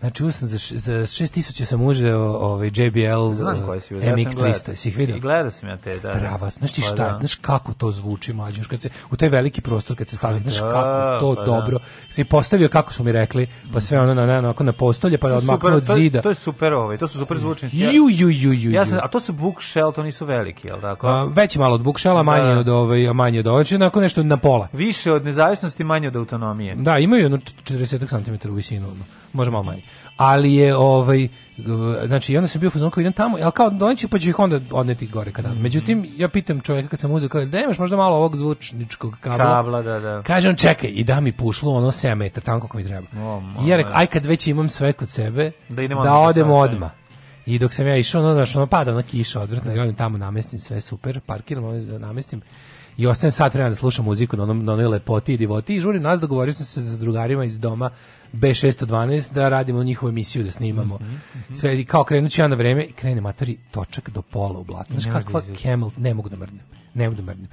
Znači, uzeo sam za, za 6000 sam ovaj, uzeo ovaj JBL MX300, si ih vidio? I gledao sam ja te, da. Strava, znaš ti pa šta, da. znaš kako to zvuči, mlađe, kad se, u taj veliki prostor kad se stavi, znaš pa kako da, to pa da. dobro, Se postavio kako su mi rekli, pa sve ono na, na, na, na postolje, pa odmaknuo od zida. To je super ovaj, to su super zvučnici. Ju, ju, ju, ju, Ja sam, a to su bookshelf, to nisu veliki, al tako? veći malo od bookshelfa, manje da. od ovaj, manje od ovaj, onako nešto na pola. Više od nezavisnosti, manje od autonomije. Da, imaju 40 cm u visinu može malo manje. Ali je ovaj znači i onda sam bio fuzon kao idem tamo, al kao doći pa ću ih onda odneti gore kada. Mm -hmm. Međutim ja pitam čovjeka kad sam uzeo kao da imaš možda malo ovog zvučničkog kabla. Kabla, da, da. Kažem čekaj i da mi pušlo ono 7 metara tamo kako mi treba. Oh, I ja rekao aj kad već imam sve kod sebe da, idemo da odem odma. I dok sam ja išao, ono, znaš, ono pada, na kiša odvrtno i odem tamo namestim sve super, parkiram, ono, namestim, i ostajem sat vremena da slušam muziku na, onom, na onoj lepoti i divoti i žurim nas, dogovorio sam se sa drugarima iz doma B612 da radimo njihovu emisiju, da snimamo. Mm -hmm, Sve, i kao krenut ću ja na vreme i krene matari točak do pola u blatu. Znaš kakva Camel, ne mogu da mrdnem. Ne mogu da mrdnem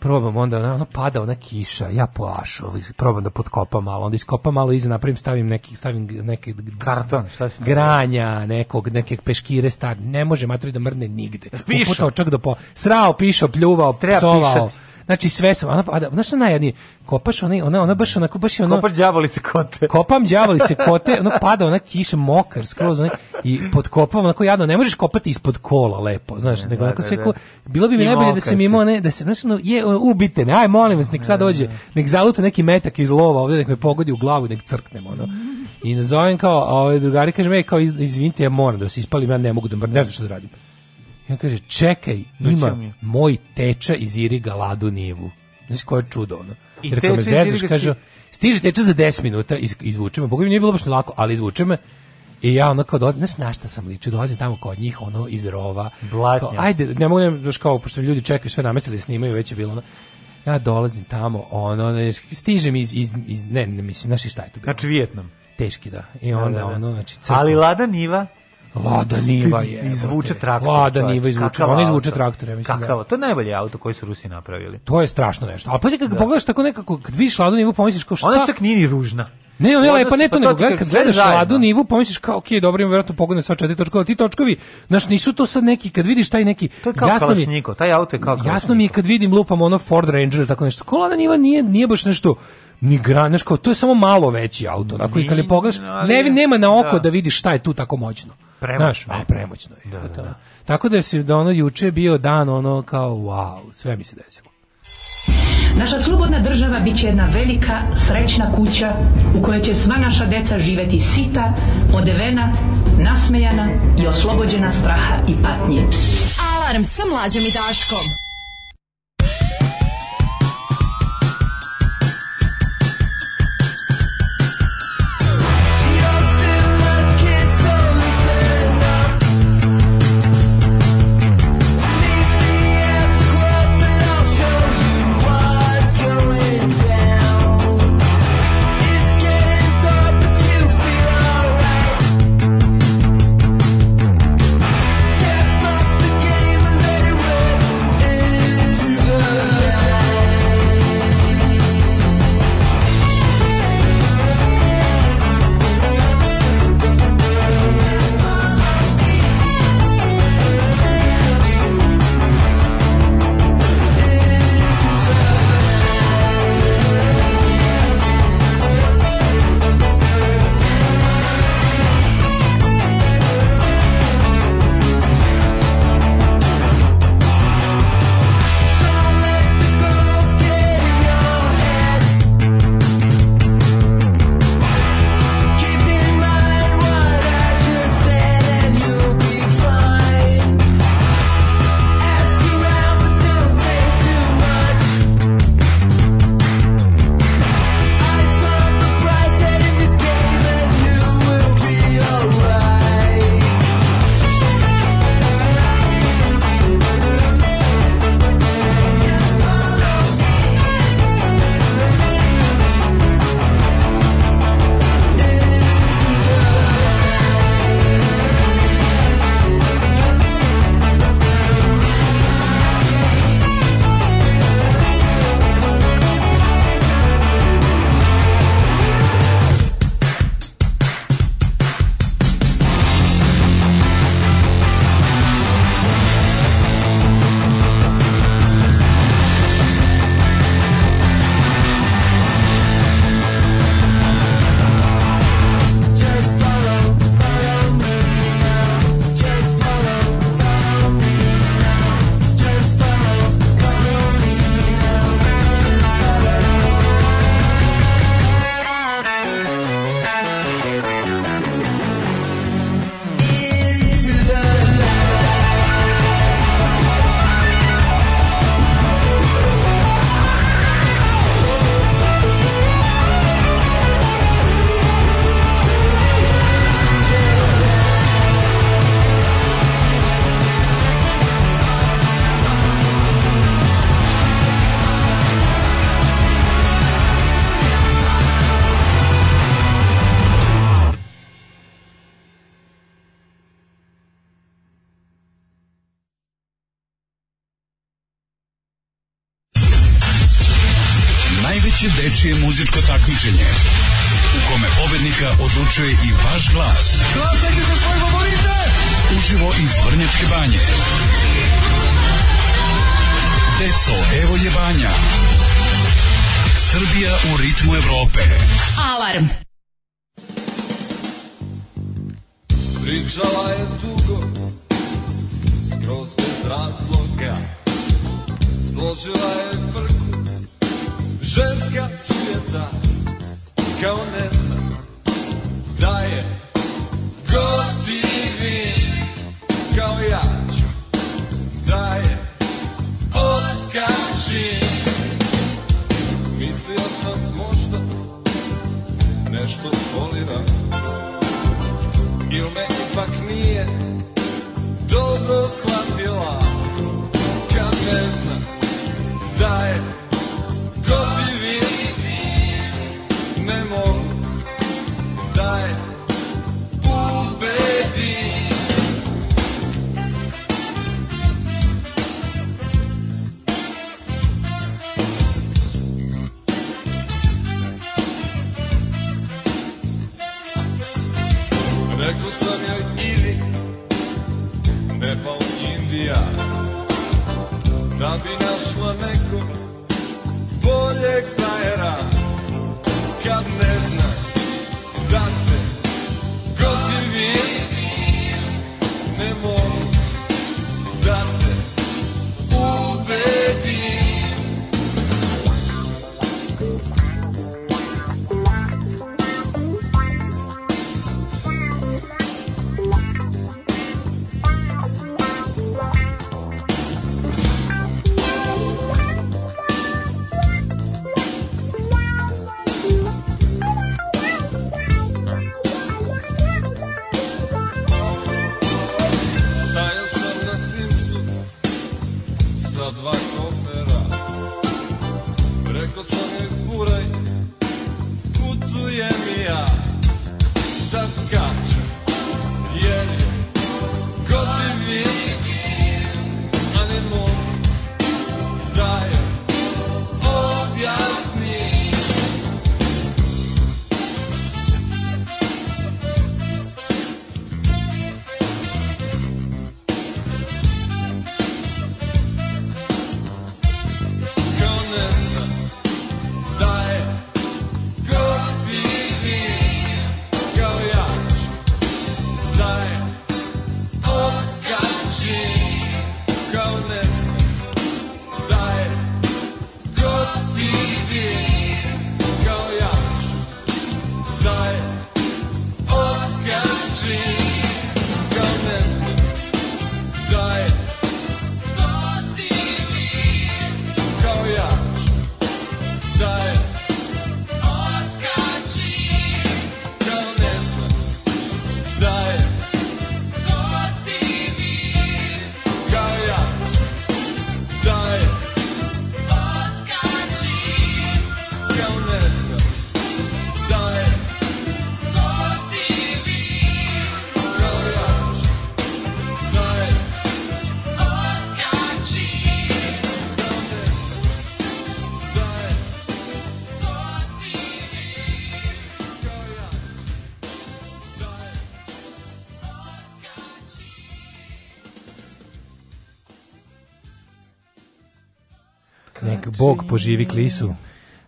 probam onda, ona, ona pada, ona kiša, ja plašu, ovaj, probam da potkopam malo, onda iskopam malo iza, napravim, stavim neki, stavim neki karton, šta granja, nekog, nekih peškire star, ne može maturi da mrne nigde. Pišo. Uputao čak do po, srao, pišao pljuvao, Treba psovao. Pišati Znači sve sam, ona pada, znaš šta najjadnije, kopaš ona, ona, ona baš onako, baš je ono... Kopaš djavoli se kote. Kopam djavoli se kote, ona pada, ona kiša mokar skroz, ona, i pod kopom, onako jadno, ne možeš kopati ispod kola lepo, znaš, nego da, onako da, sve da. ko, bilo bi mi najbolje da se mimo, ne, da se, znaš, ono, je, ubite me, aj, molim vas, nek sad dođe, nek zaluta neki metak iz lova ovde, nek me pogodi u glavu, nek crknem, ono. I nazovem kao, a ovaj drugari kaže, me, kao, iz, izvinite, ja moram da se ispalim, ja ne mogu da, ne znam što da radim. I on kaže, čekaj, ima moj teča iz Iriga Galadu Nijevu. Znači koje čudo ono. I Rekao me zezaš, kaže, stiže teča za 10 minuta, iz, izvuče me. Boga mi nije bilo baš lako, ali izvuče me. I ja ono kao dolazim, znaš na šta sam ličio, dolazim tamo kod njih, ono, iz rova. Blatnja. Kao, ajde, ne mogu, još da kao, pošto ljudi čekaju, sve namestili, da snimaju, već je bilo ono. Ja dolazim tamo, ono, ne, stižem iz, iz, iz ne, ne mislim, znaš šta je to bilo. Znači, Vijetnam. Teški, da. I da, onda, da, da, da. ono, znači, crkno. Ali Lada Niva? Lada Niva je. Izvuče traktor. Lada Niva izvuče. Ona izvuče traktor, ja mislim. Kakavo, da. to je najbolje auto koji su Rusi napravili. To je strašno nešto. A pa kako da. pogledaš tako nekako, kad vidiš Lada Nivu, pomisliš kao šta? Ona čak nije ni ružna. Ne, ona je lepa, ne to pa nego gleda, kad gledaš Ladu Nivu, pomisliš kao, okej, okay, dobro, ima verovatno pogodne sva četiri točkova, ti točkovi, znaš, nisu to sad neki, kad vidiš taj neki, to je kao jasno mi, taj auto je kao Jasno mi je kad vidim lupam ono Ford Ranger tako nešto, ko Lada Niva nije, nije baš nešto, ni granaš kao, to je samo malo veći auto, tako i kad je pogledaš, ne, nema na oko da. da vidiš šta je tu tako moćno. Premoćno. Znaš, a, premoćno je. Da, da, da. Tako da se da ono juče bio dan ono kao wow, sve mi se desilo. Naša slobodna država bit će jedna velika, srećna kuća u kojoj će sva naša deca živeti sita, odevena, nasmejana i oslobođena straha i patnje. Alarm sa mlađom i daškom. najjačije muzičko takmičenje u kome pobednika odlučuje i vaš glas. Glasajte za svoje favorite! Uživo iz Vrnjačke banje. Deco, evo je banja. Srbija u ritmu Evrope. Alarm! Pričala je dugo, skroz bez razloga, složila je prku, Ženska sujeta Kao ne znam Da je Gotivin Kao ja ću Da je Otkačin Mislio sam možda Nešto foliram Ili me ipak nije Dobro shvatila Kad ne znam Da je Rekao sam joj ili Nepal, Indija Da bi našla nekog Boljeg frajera Kad ne znaš Da te gotivi Bog poživi klisu.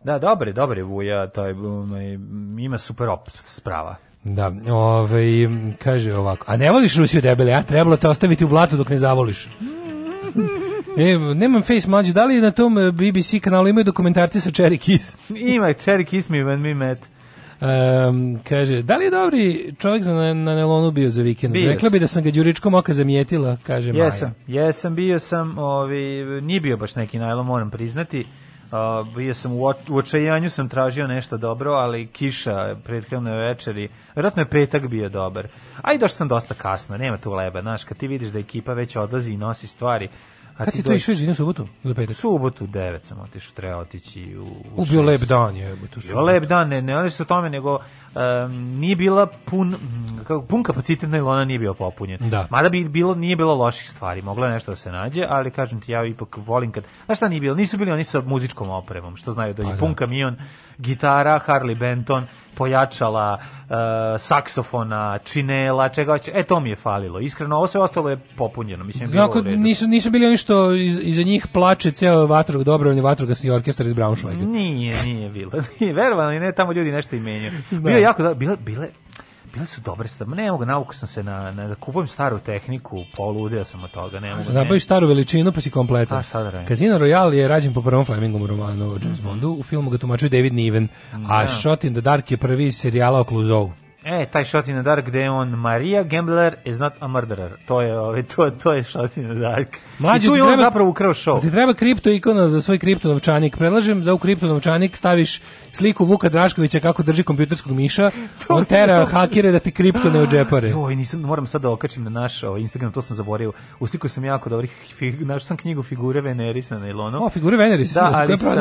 Da, dobre, dobre Vuja, taj, je, ovaj, ima super op sprava. Da, ovaj, kaže ovako, a ne voliš Rusiju debeli, a trebalo te ostaviti u blatu dok ne zavoliš. E, nemam face mlađe, da li na tom eh, BBC kanalu imaju dokumentarce sa Cherry Kiss? Ima, Cherry Kiss me when we met. Um, kaže, da li je dobri čovjek za na, na Nelonu bio za vikend? Bio Rekla bi da sam ga đuričkom oka zamijetila, kaže Maja. Jesam, jesam, bio sam, ovi, nije bio baš neki najlon, moram priznati. Uh, bio sam u, u očajanju sam tražio nešto dobro, ali kiša prethodne večeri, vjerojatno je petak bio dobar. A i došao sam dosta kasno, nema tu leba, znaš, kad ti vidiš da ekipa već odlazi i nosi stvari, A Kad si to išao, izvinu, subotu ili petak? Subotu, devet sam otišao, treba otići u... U, u bio lep dan je, evo, tu Bio lep dan, ne, ne se o tome, nego um, nije bila pun, kako, pun kapacitet na Ilona nije bio popunjen. Da. Mada bi bilo, nije bilo loših stvari, mogla nešto da se nađe, ali kažem ti, ja ipak volim kad... Znaš šta nije bilo? Nisu bili oni sa muzičkom opremom, što znaju da je pa, da. pun da. kamion, gitara, Harley Benton, pojačala, uh, saksofona, činela, čega hoće. E, to mi je falilo. Iskreno, ovo sve ostalo je popunjeno. Mislim, bilo Dako, nisu, nisu bili oni što iz, iza njih plače ceo vatrog, dobrovni vatrogasni orkestar iz Braunschweiga. Nije, nije bilo. Nije, verovano, ne, tamo ljudi nešto imenju. Da. Bilo jako, bilo, bile, bile su dobre stvari. Ne mogu, naukao sam se na, na da kupujem staru tehniku, poludeo sam od toga, ne mogu. Da nabaviš staru veličinu pa si kompletan. Pa šta radim? Casino Royale je rađen po prvom Flemingom romanu o James mhm. Bondu, u filmu ga tumačuje David Niven, da. a da. Shot in the Dark je prvi serijala o Clouseau. E, taj Shot in the Dark gde on Maria Gambler is not a murderer. To je, ove, ovaj, to, to je Shot in the Dark. Mlađe, I tu je on treba, zapravo ukrao show. Ti treba kripto ikona za svoj kripto novčanik. Predlažem da u kripto novčanik staviš sliku Vuka Draškovića kako drži kompjuterskog miša. on tera hakere da ti kripto ne odžepare. Joj, nisam, moram sad da okačim na naš o, ovaj, Instagram, to sam zaboravio. U Uslikao sam jako dobrih, našao sam knjigu Figure Veneris na nailonu. O, Figure Veneris, da, ali, sam,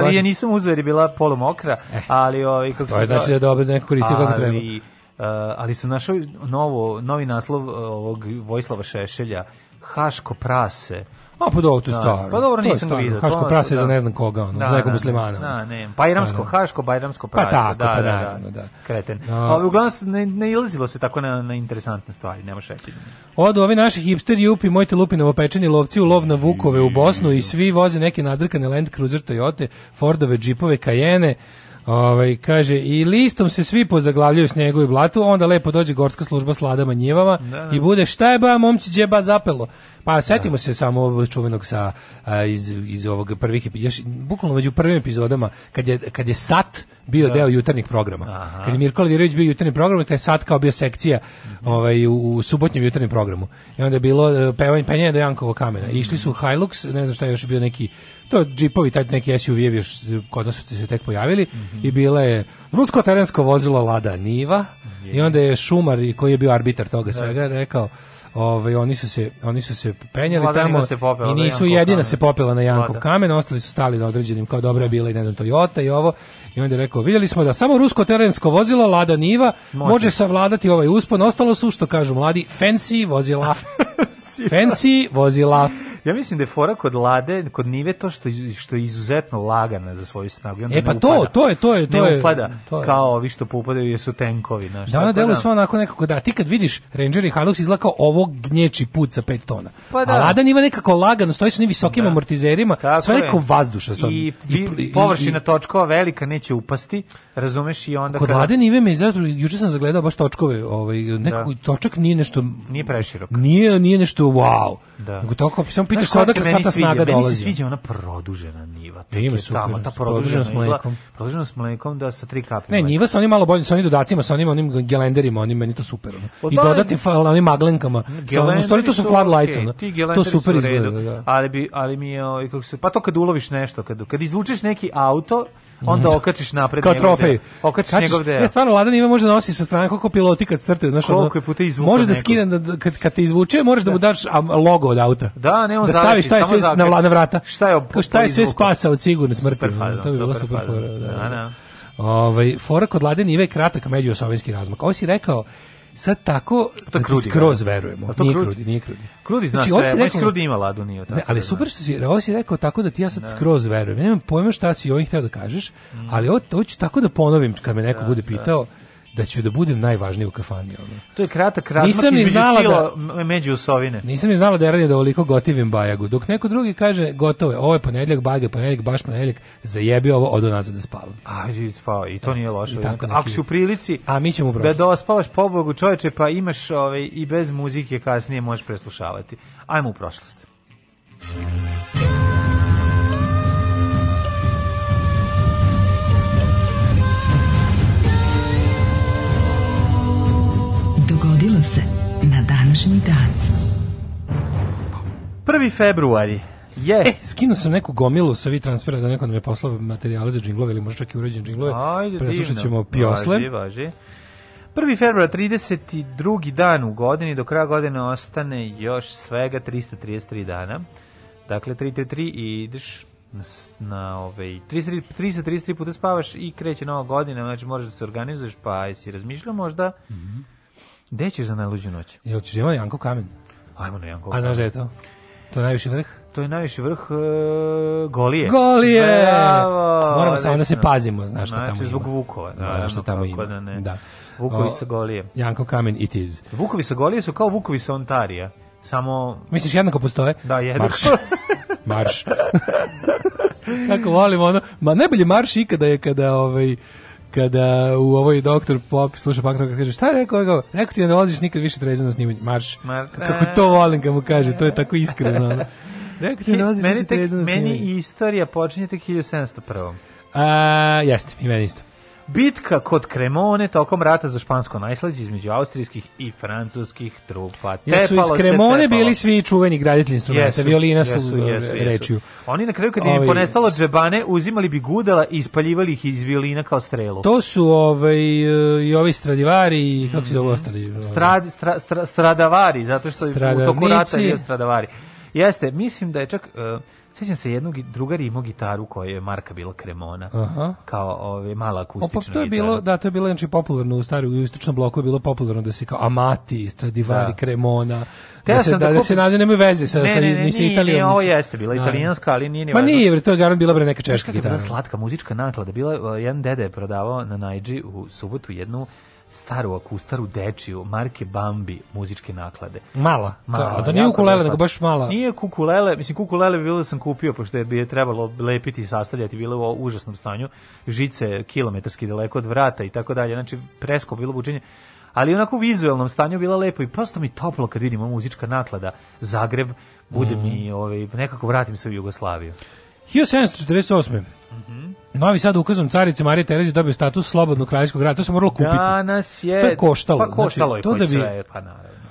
ali je nisam uzeo je bila polomokra, eh, ali, o, ovaj, kako to je znači da dobro neko koristio kako treba ali, eh, ali sam našao novo, novi naslov eh, ovog Vojislava Šešelja, Haško prase. A pa dobro, to je da, staro. Pa dobro, nisam to vidio. Haško prase da. za ne znam koga, ono, da, za nekog da, muslimana. Da, ne, bajramsko, pa pa da, haško, bajramsko pa prase. Pa tako, da, pa da, da naravno, da. Kreten. No. Ali uglavnom ne, ne ilazilo se tako na, na interesantne stvari, nema reći. Odu ovi naši hipster jupi, mojte lupine lupinovo pečeni lovci u lov na Vukove u Bosnu i svi voze neke nadrkane Land Cruiser Toyota, Fordove, džipove, Cayenne, Ovaj kaže i listom se svi pozaglavljaju snegu i blatu, onda lepo dođe gorska služba s ladama njivama da, da. i bude šta je ba momci džeba zapelo. Pa da. setimo da. se samo čuvenog sa a, iz iz ovog prvih još bukvalno među prvim epizodama kad je kad je sat bio da. deo jutarnjih programa. Aha. Kad je Mirko Lidirović bio jutarnji program, kad je sat kao bio sekcija mhm. ovaj u, u subotnjem jutarnjem programu. I onda je bilo e, pevanje penjanje do Jankovog kamena. I išli su Hilux, ne znam šta je još bio neki to džipovi, taj neki suv je još kod nas su se tek pojavili mm -hmm. i bila je rusko terensko vozilo Lada Niva je. i onda je Šumar koji je bio arbitar toga da. svega rekao Ovaj oni su se oni su se penjali Vladanima tamo se i nisu jedina kamen. se popela na Jankov Vlada. kamen, ostali su stali na određenim kao dobra je bila i ne znam Toyota i ovo i onda je rekao videli smo da samo rusko terensko vozilo Lada Niva može, može savladati ovaj uspon, ostalo su što kažu mladi fancy vozila. fancy vozila. Ja mislim da je fora kod Lade, kod Nive to što što je izuzetno lagana za svoju snagu. Onda e pa to, to je to je to ne je. upada to je. kao vi što popupadaju jesu tenkovi, znači. Da ona delo sva onako nekako da ti kad vidiš Ranger i Hilux izlako ovog gnječi put sa 5 tona. Pa da. A Lada Niva nekako lagano, stoji sa ni visokim da. amortizerima, sve neko vazdušasto. I, i, i, površina točkova velika neće upasti. Razumeš i onda Kod kada... Vlade Nive me izazvalo, juče sam zagledao baš točkove, ovaj nekako da. točak nije nešto nije preširok. Nije, nije nešto wow. Da. Nego tako samo pitaš sada odakle sva ta snaga dolazi. Meni se sviđa ona produžena niva. Tek ima super, ta produžena, s mlekom. Produžena s mlekom da sa tri kapi. Ne, niva sa onim malo boljim, sa onim dodacima, sa onim onim gelenderima, onim meni to super. Ono. Pa I da, dodati fa, onim maglenkama. Sa onim stvari to su floodlights, okay, To super izgleda, da. Ali bi ali mi je, ovaj, kako se, pa to kad uloviš nešto, kad kad izvučeš neki auto, onda okačiš napred kao trofej. Okačiš Kačiš, njegov deo. Ja e, stvarno Ladan ima možda nosi sa strane kako piloti kad crte, znaš, koliko puta izvuče. Može da skine da, da, kad kad te izvuče, možeš da, da mu da. daš a, logo od auta. Da, ne on da stavi šta je sve na vlada vrata. Šta je kao šta je sve spasa od sigurne smrti. Super, no, to bi bilo super, super fora, da, da. da. Ovaj fora kod Lade Nive kratak međuosovjetski razmak. Ovo si rekao sad tako to krudi, skroz da, da. verujemo. To nije krudi, krudi, nije krudi. Krudi zna znači, sve, rekao, ovaj rekao, krudi ima ladu, nije tako. Ne, ali da. super što si, ovo si rekao tako da ti ja sad ne. skroz verujem. Ja nemam pojma šta si ovim hteo da kažeš, mm. ali ovo, ovo ću tako da ponovim kad me neko bude pitao. Da da ću da budem najvažniji u kafani. Ono. To je kratak razmak nisam između znala sila da, među usovine. Nisam ni znala da je radio da oliko gotivim bajagu. Dok neko drugi kaže, gotovo je, ovo je ponedljak, baga, ponedljak, baš ponedljak, zajebi ovo, odo nazad da spavam. A, i, spava, i to nije loše. Tako, Ako si u prilici A, mi ćemo da dospavaš pobogu čoveče, pa imaš ovaj, i bez muzike kasnije možeš preslušavati. Ajmo u prošlost. dogodilo se na današnji dan. 1. februar je. Yeah. E, skinuo sam neku gomilu sa vi transfera da neko nam je poslao materijale za džinglove ili možda čak i uređen džinglove. Ajde, Preslušat ćemo piosle. Važi, važi. 1. februar, 32. dan u godini, do kraja godine ostane još svega 333 dana. Dakle, 333 i ideš na, na ovaj, 333, 333 puta spavaš i kreće nova godina, znači moraš da se organizuješ, pa aj si razmišljao možda. Mm -hmm Gde ćeš za najluđu noć? Jel ćeš imati Janko Kamen? Ajmo na Janko Kamen. A znaš da je to? To je najviši vrh? To je najviši vrh uh, Golije. Golije! Bravo, Moramo samo da se pazimo, znaš šta tamo znači, ima. zbog Vukova. Da, znaš šta tamo ima. Da, da. Vukovi sa Golije. Janko Kamen it is. Vukovi sa Golije su kao Vukovi sa Ontarija. Samo... Misliš jednako postoje? Da, jednako. Marš. marš. Kako volim ono. Ma najbolji marš ikada je kada ovaj kada u ovoj doktor pop sluša punk rock kaže šta je rekao rekao rekao ti da ne dolaziš nikad više trezan na snimanje marš kako to volim kad mu kaže to je tako iskreno rekao ti da ne dolaziš meni, trezan na meni istorija počinje tek 1701 a jeste i meni isto Bitka kod Kremone tokom rata za špansko najslađe između austrijskih i francuskih trupa. Jer su iz Kremone bili svi čuveni graditelji instrumenta, jesu, violina jesu, su jesu, e, rečiju. Oni na kraju kad im je ponestalo džebane, uzimali bi gudala i ispaljivali ih iz violina kao strelu. To su ovaj, e, i ovi stradivari, kako se zove mhm. ostali? Strad, stra, stra, stradavari, zato što je u toku rata je stradavari. Jeste, mislim da je čak... Uh, Sjećam se jednog drugara imao gitaru koja je marka bila Cremona. Aha. Kao ove mala akustična. O, pa to je bilo, da, to je bilo znači popularno u starom istočnom bloku je bilo popularno da se kao Amati, Stradivari, da. Kremona. da se da, da, se nađe nema veze sa ne, sa ne, ne, sa Italijom. Ne, ovo jeste bila da, da. italijanska, ali nije ni Ma nije, bre, to je garant bila bre neka češka gitara. Bila slatka muzička naklada, bila jedan dede je prodavao na Najdži u subotu jednu staru akustaru dečiju marke Bambi muzičke naklade. Mala. mala da nije ukulele, nego baš mala. Nije kukulele, mislim kukulele bi bilo da sam kupio pošto je bi trebalo lepiti i sastavljati, bilo u užasnom stanju. Žice kilometarski daleko od vrata i tako dalje. Znači presko bilo buđenje ali onako u vizuelnom stanju bila lepo i prosto mi toplo kad vidimo muzička naklada Zagreb, bude mm. mi ovaj, nekako vratim se u Jugoslaviju. 1748. Mhm. Novi Sad ukazom carice Marije Terezije dobio status slobodnog kraljevskog grada. To se moralo kupiti. Danas je... To je koštalo. Pa koštalo znači, je to da bi, sve, pa naravno.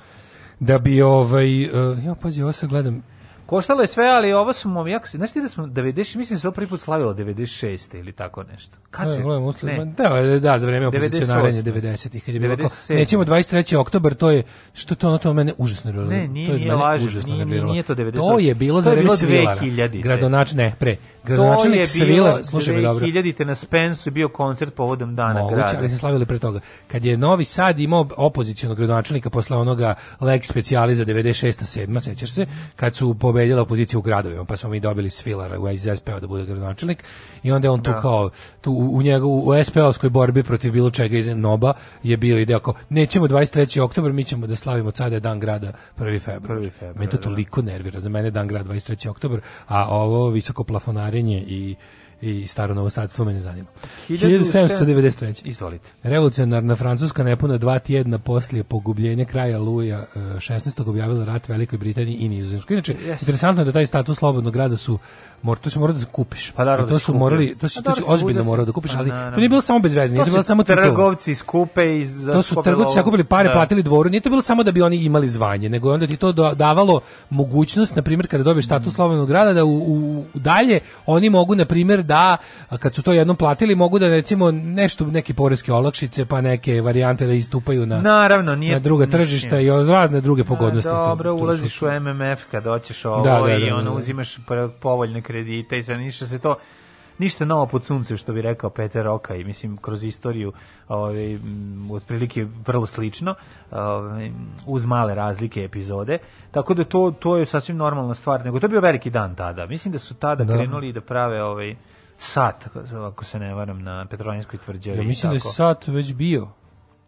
Da bi ovaj... Uh, ja, pazi, ovo sad gledam. Koštalo je sve, ali ovo su mom jako... Znaš ti da smo 90... Mislim da se ovo prvi put slavilo 96. ili tako nešto. Kad e, se... Ne, gledam, ne. Da, da, za vreme opozicionarenja 90-ih. Kad je bilo kao, nećemo 23. oktober, to je... Što to ono to mene užasno bilo? Ne, nije, to je nije lažno. Nije, nije, nije to 90. To je bilo za vreme Svilara. 2000. Gradonač, ne, pre gradonačelnik to je bilo, slušaj me dobro. 2000 na Spensu bio koncert povodom dana Moguće, grada. ali se slavili pre toga. Kad je Novi Sad imao opozicionog gradonačelnika posle onoga lex specijaliza 96. 7. sećaš se, kad su pobedila opozicija u gradovima, pa smo mi dobili Svilara u SPO da bude gradonačelnik i onda je on tu da. kao tu u, u njegovu u SPO-skoj borbi protiv bilo čega iz Noba je bio ideja kao nećemo 23. oktobar, mi ćemo da slavimo sada dan grada 1. februar. 1. februar. Me to da. toliko nervira, za mene dan grada 23. oktobar, a ovo visoko plafonari merenje i i staro novo novosadstvo me ne zanima. 1793. Izvolite. Revolucionarna Francuska nepuna dva tjedna poslije pogubljenja kraja Luja 16. E, objavila rat Velikoj Britaniji i Nizozemskoj. Inače, yes. interesantno je da taj status slobodnog grada su mor, to se mora da kupiš. Pa da, to su morali, to su, pa to su da ozbiljno morao da kupiš, pa ali to nije bilo samo bezvezni, to bilo samo trgovci skupe i To su trgovci sakupili pare, da. platili dvoru, nije to bilo samo da bi oni imali zvanje, nego onda ti to davalo mogućnost, na primjer, kada dobiješ status slobodnog grada da u, u dalje oni mogu na primjer da da kad su to jednom platili mogu da recimo nešto neke poreske olakšice pa neke varijante da istupaju na Naravno, nije na druga tržišta i razne druge pogodnosti. Da, dobro, to, to ulaziš u MMF kad hoćeš da, ovo da, da, i ono da, da. uzimaš povoljne kredite i sve ništa se to ništa novo pod suncem što bi rekao Peter Roka i mislim kroz istoriju ovaj otprilike vrlo slično ovaj, uz male razlike epizode tako da to to je sasvim normalna stvar nego to je bio veliki dan tada mislim da su tada da. krenuli da prave ovaj sat, ako se ne varam, na Petrovanjskoj tvrđavi. Ja mislim da je sat već bio.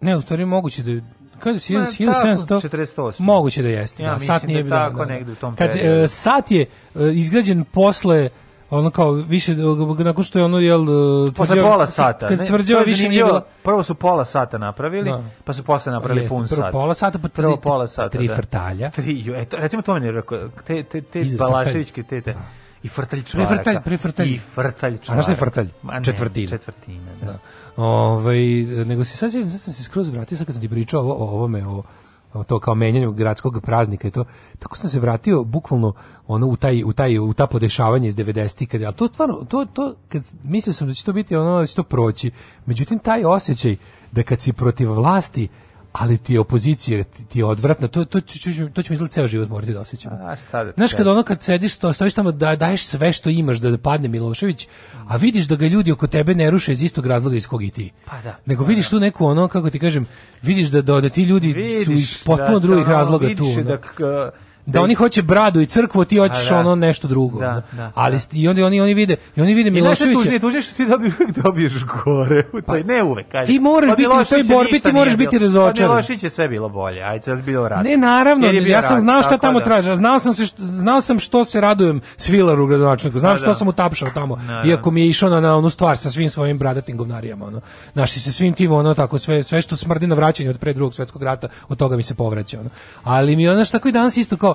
Ne, u stvari moguće da je Kaže se 1700. Moguće da jeste. Ja, da, sat nije da, tako da, negde u tom Kad, e, periodu. E, sat je e, izgrađen posle ono kao više nakon što je ono jel e, posle pola sata kad tvrđava više nije bila prvo su pola sata napravili da. pa su posle napravili Jeste, pun prvo pola sata pa tri, prvo pola pa sata tri da. frtalja tri eto recimo to meni rekao te te te Balaševićke tete da I frtalj čvaraka. Prefrtalj, prefrtalj. I frtalj čvaraka. A znaš je frtalj? ne, četvrtina. Četvrtina, da. da. Ove, ovaj, nego se sad, sad sam se skroz vratio, sad kad sam ti pričao o, o ovome, o, o to kao menjanju gradskog praznika i to tako sam se vratio bukvalno ono u taj u taj u ta podešavanje iz 90-ih kad al to stvarno to to kad mislio sam da će to biti ono da će to proći međutim taj osjećaj da kad si protiv vlasti ali ti je opozicija ti je odvratna, to, to, ću, to ću izgledati ceo život morati da osjećam. A, šta da Znaš, kad ono kad sediš, to, stojiš tamo, da, daješ sve što imaš da, padne Milošević, a vidiš da ga ljudi oko tebe ne ruše iz istog razloga iz kog i ti. Pa da. Nego pa vidiš da. tu neku ono, kako ti kažem, vidiš da, da, da ti ljudi vidiš, su iz potpuno da drugih razloga vidiš tu. Da ono. Da, da, da oni hoće bradu i crkvu, ti hoćeš da. ono nešto drugo. Da, da, Ali da. i onda oni oni vide, i oni vide Miloševića. tužni, tužni što ti dobiješ, dobiješ gore. Pa, taj ne uvek, ajde. Ti možeš pa biti u toj borbi, ti možeš biti pa razočaran. Milošević je sve bilo bolje. Ajde, sve bilo rad. Ne, naravno, ja sam znao šta tamo traže. Znao sam se znao sam što se radujem Svilaru gradonačelniku. Znam pa što sam utapšao tamo. Iako mi je išao na, na onu stvar sa svim svojim bradatim govnarijama, ono. Naši se svim tim ono tako sve sve što smrdi na vraćanje od pre drugog svetskog rata, od toga mi se povraća ono. Ali mi ona šta koji danas isto kao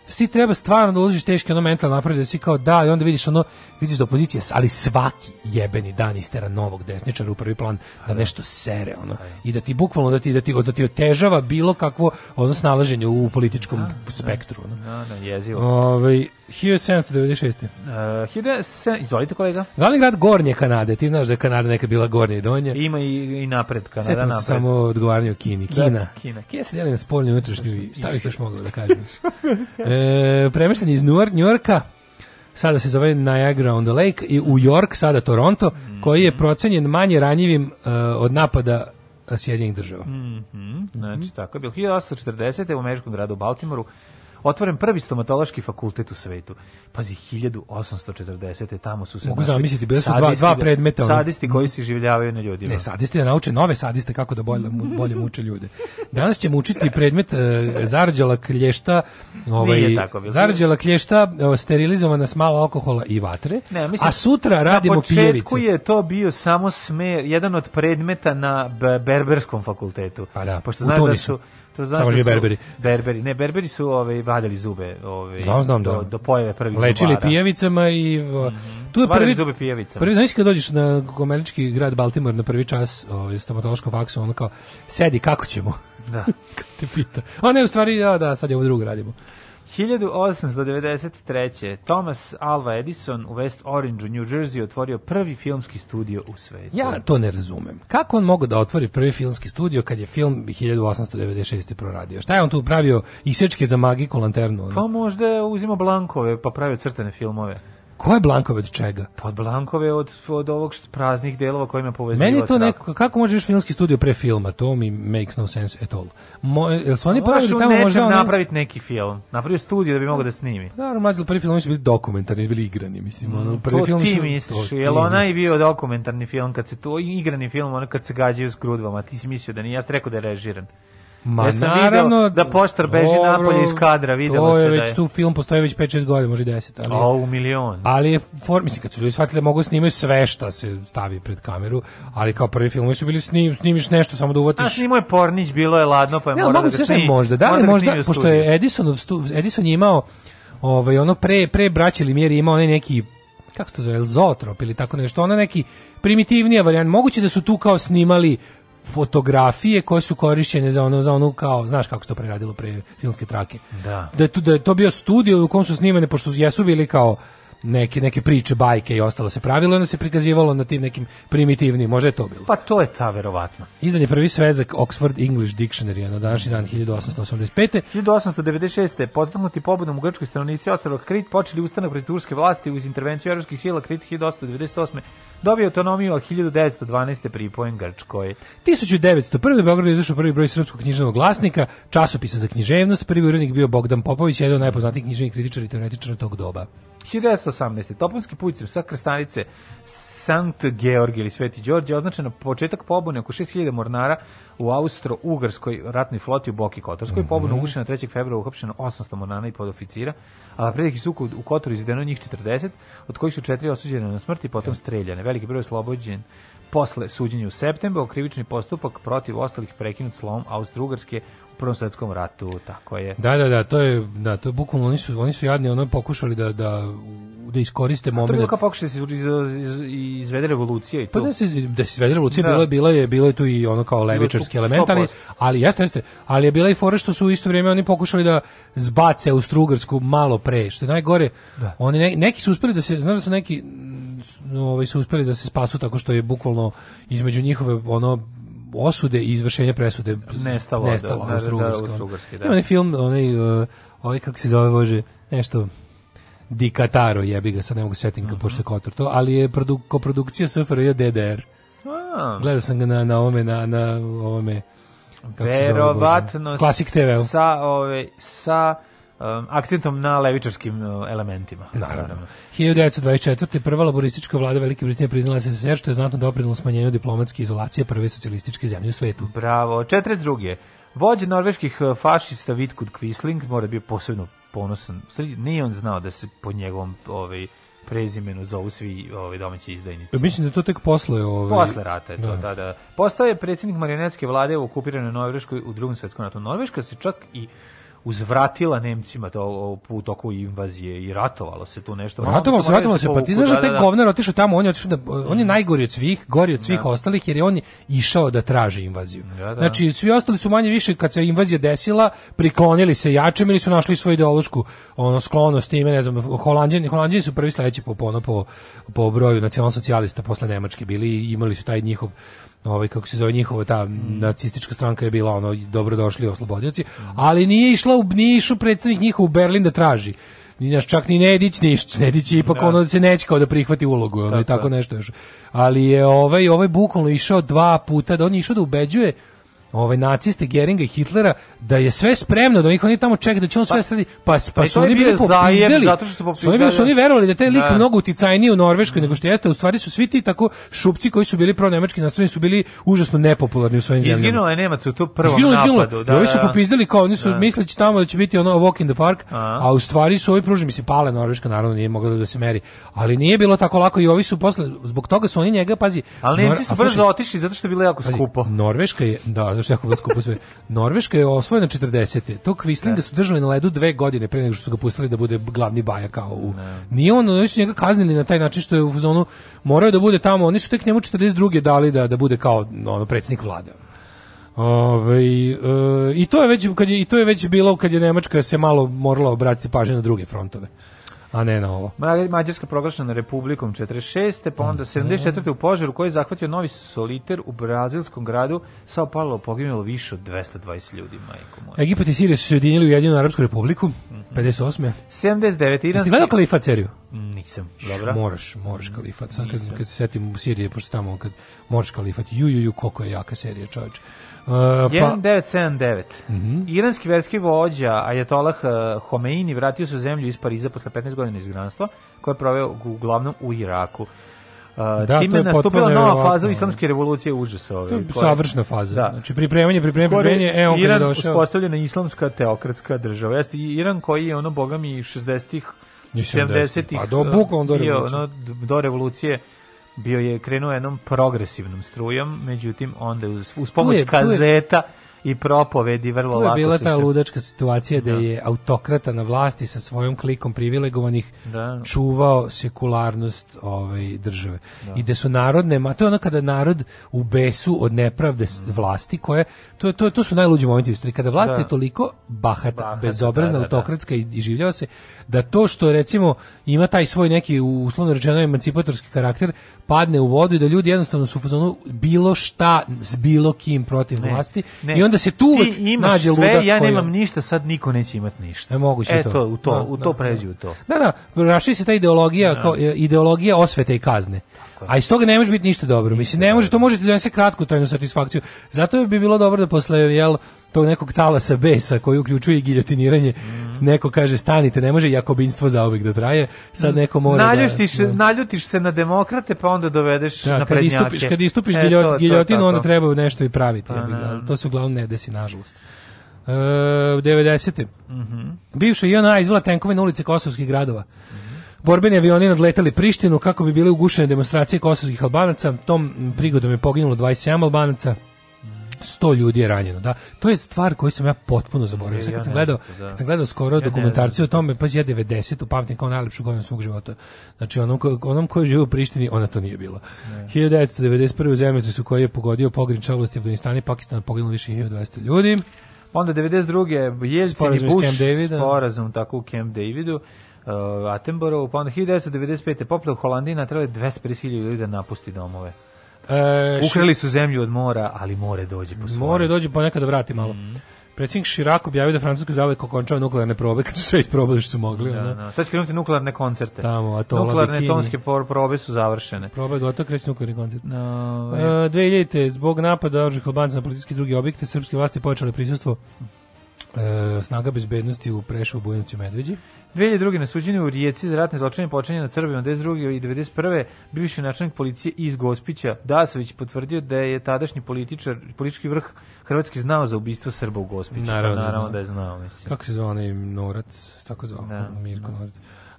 svi treba stvarno da uložiš teške ono mentalno napraviti, da si kao da, i onda vidiš ono, vidiš da opozicija, ali svaki jebeni dan istera novog desničara u prvi plan da nešto sere, ono, i da ti bukvalno da ti, da ti, da ti otežava bilo kakvo ono snalaženje u političkom da, spektru. Ono. Da, da, jezivo. Ove, 1796. Uh, 17, izvolite kolega. Glavni grad Gornje Kanade, ti znaš da je Kanada neka bila Gornje i Donje. Ima i, i napred Kanada Sjetim napred. samo odgovaranje o Kini. Kina. Da, Kina. Kina se deli na spoljnu, unutrašnju i šta bih još mogao da kažem. e, premešten iz Njorka, sada se zove Niagara on the Lake, i u York, sada Toronto, mm -hmm. koji je mhm. procenjen manje ranjivim uh, od napada e, Sjedinjenih država. Mm -hmm. Znači, tako je bilo. 1840. u američkom gradu Baltimoru otvoren prvi stomatološki fakultet u svetu. Pazi, 1840. tamo su se... Mogu zamisliti, bile su dva, dva predmeta. Sadisti koji se življavaju na ljudima. Ne, sadisti da nauče nove sadiste kako da bolje, bolje muče ljude. Danas ćemo učiti predmet e, zarđala klješta, ovaj, zarđala klješta e, sterilizovana s malo alkohola i vatre, ne, mislim, a sutra radimo pijevice. Na početku pijevice. je to bio samo smer, jedan od predmeta na Berberskom fakultetu. Pa da, Pošto znaš da su To znaš Samo da su, berberi. Berberi, ne, berberi su ovaj vadili zube, ovaj znam, znam, do, da. do pojave prvih Lečili zubara. pijavicama i mm -hmm. tu je prvi zube pijavica. Prvi znaš kad dođeš na američki grad Baltimore na prvi čas, ovaj stomatološko faksu, ono kao sedi kako ćemo. Da. Te pita. A ne, u stvari, da, da, sad je ovo drugo radimo. 1893. Thomas Alva Edison u West Orange u New Jersey otvorio prvi filmski studio u svetu. Ja to ne razumem. Kako on mogao da otvori prvi filmski studio kad je film 1896. proradio? Šta je on tu pravio isečke za magiku lanternu? Pa možda je uzimao blankove pa pravio crtene filmove. Ko je Blankov od čega? Pa Blankove od, od ovog praznih delova kojima povezuje. Meni je to neko, kako može biti filmski studio pre filma? To mi makes no sense at all. Mo, jel su oni pravili tamo možda... Ono... napraviti neki film. Napravio studio da bi mogao da snimi. Da, mlađi, prvi film su bili dokumentarni, bili igrani, mislim. Mm, ono, prvi to film ti su... misliš, to, jel ona i bio dokumentarni film, kad se to igrani film, ono kad se gađaju s grudvama, ti si mislio da nije, ja rekao da je režiran. Ma ja sam naravno, da poštar beži dobro, napolje iz kadra, videlo se da je. već tu film postoji već 5-6 godina, može 10, ali. A u milion. Ali je form, mislim kad su ljudi shvatili da mogu da snimaju sve što se stavi pred kameru, ali kao prvi film su bili snim, snimiš nešto samo da uvatiš. A snimao je Pornić, bilo je ladno, pa je ne, morao da ga snimi. Možda, da li da možda, pošto je Edison, Edison je imao ovaj, ono pre, pre braće Limjeri imao onaj neki kako to zove, zootrop ili tako nešto, ona neki primitivnija varijant, Moguće da su tu kao snimali fotografije koje su korišćene za ono za onu kao znaš kako se to preradilo pre filmske trake. Da. Da je to, da je to bio studio u kom su snimane pošto jesu bili kao neke neke priče, bajke i ostalo se pravilo, ono se prikazivalo na tim nekim primitivnim, možda je to bilo. Pa to je ta verovatno. Izdan je prvi svezak Oxford English Dictionary na današnji dan 1885. 1896. Podstaknuti pobudom u grčkoj stanovnici ostrava Krit počeli ustanak protiv turske vlasti uz intervenciju evropskih sila Krit 1898 Dobio autonomiju, ali 1912. pripojen Grčkoj. 1901. u Beogradu izašao prvi broj srpskog književnog glasnika, časopisa za književnost, prvi urednik bio Bogdan Popović, jedan od najpoznatijih književnih kritičara i teoretičara tog doba. 1918. Toponski pucim sa krstanice Sankt Georg ili Sveti Đorđe označeno početak pobune oko 6000 mornara u Austro-Ugarskoj ratnoj floti u Boki Kotorskoj. Mm -hmm. Pobuna ugušena 3. februara uhapšeno 800 mornara i podoficira a predeki su u Kotoru izvedeno njih 40, od kojih su četiri osuđene na smrt i potom streljane. Veliki broj slobođen posle suđenja u septembru, krivični postupak protiv ostalih prekinut slom Austro-Ugrske Prvom svjetskom ratu, tako je. Da, da, da, to je, da, to je bukvalno, oni su, oni su jadni, ono pokušali da, da, da iskoriste moment. To je kao pokušaj da se iz, iz, izvede revolucija i pa to. Pa da se, da se izvede revolucija, da. bilo, je, bilo, je, bilo je tu i ono kao levičarski element, ali, ali jeste, jeste, ali je bila i fora što su u isto vrijeme oni pokušali da zbace u Strugarsku malo pre, što je najgore. Da. Oni ne, neki su uspeli da se, znaš da su neki ovaj su uspeli da se spasu tako što je bukvalno između njihove ono osude i izvršenja presude nestalo, nestalo da, Austro-Ugrske. Da, da, da. onaj film, onaj, uh, ovaj kako se zove, bože, nešto Dikataro jebi ga, sad ne mogu setim uh mhm. -huh. pošto je Kotor to, ali je produ, koprodukcija SFRJ DDR. A. Gledao sam ga na, na ovome, na, na ovome, Verovatno zove, Klasik TV. sa, ove, ovaj, sa um, akcentom na levičarskim uh, elementima. Naravno. 1924. prva laboristička vlada Velike Britanije priznala se SSR što je znatno doprinalo smanjenju diplomatske izolacije prve socijalističke zemlje u svetu. Bravo. 42. Vođe norveških uh, fašista Vidkut Quisling mora bio posebno ponosan. Nije on znao da se po njegovom ovaj, prezimenu zovu svi ove ovaj, domaće izdajnice. Pa mislim da to tek posle ove ovaj, posle rata, je to, da. da, da. Postao je predsjednik marionetske vlade u okupiranoj Norveškoj u Drugom svetskom ratu. Norveška se čak i uzvratila Nemcima to u toku invazije i ratovalo se tu nešto. Ratovalo se, ratovalo se, pa ti znaš da taj da, da, da. govnar otišao tamo, on je otišao da, on je mm. najgori od svih, gori od svih da. ostalih jer je on išao da traži invaziju. Da, da. Znači svi ostali su manje više kad se invazija desila, priklonili se jačem ili su našli svoju ideološku ono sklonost ime, ne znam, Holanđani, Holanđani su prvi sledeći po ono, po, po broju nacionalsocijalista posle Nemačke bili i imali su taj njihov ovaj kako se zove njihova ta mm. nacistička stranka je bila ono dobrodošli oslobodioci, mm. ali nije išlo išla u Nišu, predstavnik njihov u Berlin da traži. Ni čak ni Nedić ništa. Nedić je ipak da. ono da se neće kao da prihvati ulogu, ono i tako nešto još. Ali je ovaj ovaj bukvalno išao dva puta da on je išao da ubeđuje ovaj naciste Geringa i Hitlera da je sve spremno da ih oni tamo čeka da će on sve pa, sredi pa pa e, su oni bili popizdeli zato što su popizdeli su oni bili su oni verovali da taj lik ne. Da. mnogo uticajniji u Norveškoj mm. nego što jeste u stvari su svi ti tako šupci koji su bili pro nemački nastrojeni su bili užasno nepopularni u svojim zemljama izginulo je Nemac u tu prvom izginulo, napadu da, izginulo. da, da, su popizdeli kao oni su da. misleći tamo da će biti ono walk in the park a, a u stvari su ovi pružili mislim pale Norveška naravno nije mogla da se meri ali nije bilo tako lako i ovi su posle zbog toga su oni njega pazi ali Nemci su brzo otišli zato što je bilo jako skupo Norveška je da zato što je jako skupo sve. Norveška je osvojena 40. To Kvisling da. su držali na ledu dve godine pre nego što su ga pustili da bude glavni baja kao u... Ne. Da. Nije on, oni su njega kaznili na taj način što je u zonu morao da bude tamo, oni su tek njemu 42. dali da, da bude kao ono, predsjednik vlade. Ove, ovaj, e, i to je već kad je, i to je već bilo kad je Nemačka se malo morala obratiti pažnje na druge frontove. A ne na ovo. Mađarska proglašena republikom 46. Pa onda 74. Mhm. u požaru koji je zahvatio novi soliter u brazilskom gradu Sao Paulo poginulo više od 220 ljudi, majko moja. Egipat i Sirija su se ujedinili u jedinu Arapsku republiku, mm -hmm. 58. 79. Iranski... Jeste gledao kalifat seriju? Nisam, dobro. Moraš, moraš mm, kalifat. Sad kad, kad se setim Sirije, pošto tamo kad moraš kalifat, ju, ju, ju, koliko je jaka serija, čovječe. Uh, 1979. Mm -hmm. Iranski verski vođa Ajatolah uh, Homeini vratio se u zemlju iz Pariza posle 15 godina izgranstva, koje je proveo uglavnom u Iraku. Uh, da, time je nastupila nova faza u da. islamske revolucije užasove. To je savršna faza. Da. Znači pripremanje, pripremanje, pripremanje, e on Iran kada je došao. uspostavljena islamska teokratska država. Jeste Iran koji je ono bogami 60-ih 70-ih. Pa do bukvalno do revolucije. Ono, do revolucije bio je krenuo jednom progresivnom strujom, međutim onda uz, uz pomoć je, kazeta i propovedi vrlo lako. To je bila ta ludačka situacija da. da je autokrata na vlasti sa svojom klikom privilegovanih da. čuvao sekularnost ove ovaj, države. Da. I da su narodne, ma to je ono kada narod u besu od nepravde mm. vlasti koje to to to su najluđi momenti u istoriji kada vlast je da. toliko bahata, bahata bezobrazna, da, da, autokratska i, i življava se da to što recimo ima taj svoj neki uslovno rečeno emancipatorski karakter padne u vodu i da ljudi jednostavno su u fazonu bilo šta s bilo kim protiv ne, vlasti ne, i onda onda se tu ti imaš nađe sve, luda ja nemam koja... ništa, sad niko neće imati ništa. Ne moguće e, to. u to, da, u to da, da. pređi u to. Da, da, raši se ta ideologija, da. kao e, ideologija osvete i kazne. A iz toga ne može biti ništa dobro. Mislim ne može, to možete da donese kratku trajnu satisfakciju. Zato bi bilo dobro da posle jel tog nekog talasa besa koji uključuje i giljotiniranje. Mm. Neko kaže stanite, ne može jakobinstvo zauvek da traje. Sad neko mora da- naljutiš, da, naljutiš se na demokrate pa onda dovedeš da, na kad Istupiš, kad istupiš e, giljot, to, to, giljotinu, onda treba nešto i praviti. Ja pa bih, ali to se uglavnom ne desi, nažalost. Uh, 90. Mm -hmm. Bivša INA izvela tenkove na ulice Kosovskih gradova. Mhm. Borbeni avioni nadletali Prištinu kako bi bile ugušene demonstracije kosovskih Albanaca. Tom prigodom je poginulo 27 Albanaca. 100 ljudi je ranjeno, da. To je stvar koju sam ja potpuno zaboravio. Sad kad sam gledao, da. kad sam gledao skoro ja dokumentarciju o tome, pa je 90 upamtim kao najlepšu godinu svog života. Znači onom ko, onom ko je živio u Prištini, ona to nije bila. Ne. 1991. zemljotres su koji je pogodio pogranične oblasti Afganistana i Pakistana poginulo više 1200 ljudi. Onda 92. Jelcin i Bush sporazum tako u Camp Davidu uh, Attenborough, pa onda 1995. poplave u Holandiji 250.000 ljudi da napusti domove. Uh, Ukrali su zemlju od mora, ali more dođe po svoje. More dođe pa nekada da vrati malo. Mm. Predsjednik Širak objavio da Francuska zauvek okončava nuklearne probe kad su sve isprobali što su mogli. Da, da. Sad će krenuti nuklearne koncerte. Tamo, Atola, nuklearne Bikini. tonske probe su završene. Probe gotovo, kreće nuklearni koncert. No, e, 2000. Zbog napada Ođe Albanca na policijski drugi objekte, srpske vlasti pojačale prisustvo E, snaga bezbednosti u Prešovu, Bujnovcu Medveđi. 2002. na suđenju u Rijeci za ratne zločine počinje na Crbima, 92. i 91. bivši načelnik policije iz Gospića Dasović potvrdio da je tadašnji političar, politički vrh Hrvatski znao za ubistvo Srba u Gospiću. Naravno, da pa naravno da je znao. Mislim. Kako se zvao onaj Norac, tako zvao, da, Mirko da. Norac.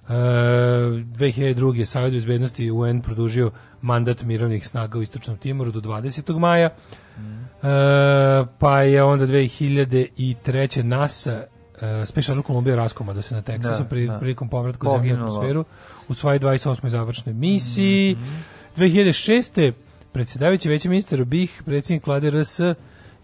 E, 2002. Savjet bezbednosti UN produžio mandat mirovnih snaga u Istočnom Timoru do 20. maja. Mm. E, pa je onda 2003. NASA Uh, e, Special Columbia raskoma da se na Teksasu da, pri, da. prilikom povratka zemlje u atmosferu u svojoj 28. završnoj misiji. Mm -hmm. 2006. predsjedavajući veći ministar BiH, predsjednik vlade RS,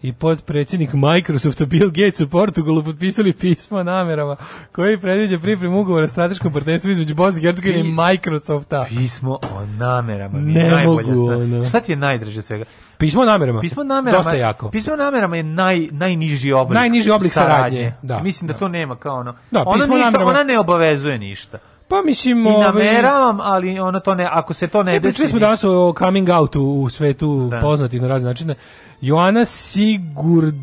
i podpredsjednik Microsofta Bill Gates u Portugalu potpisali pismo o namerama koji predviđa pripremu ugovora o strateškom partnerstvu između Bosne i Hercegovine i Microsofta. Pismo o namerama. Ne mogu ono. Šta ti je najdraže od svega? Pismo o namerama. Pismo o namerama. Dosta jako. Pismo o namerama je naj, najniži oblik. Najniži oblik saradnje. saradnje. Da. Mislim da, da, to nema kao ono. Da, ona, pismo namerama. ona ne obavezuje ništa. Pa mislim, I ovaj- nameravam, ovaj, ali ono to ne, ako se to ne, ne desi. Pričali smo danas o coming outu u svetu da. poznati na razne načine. Joana Sigurd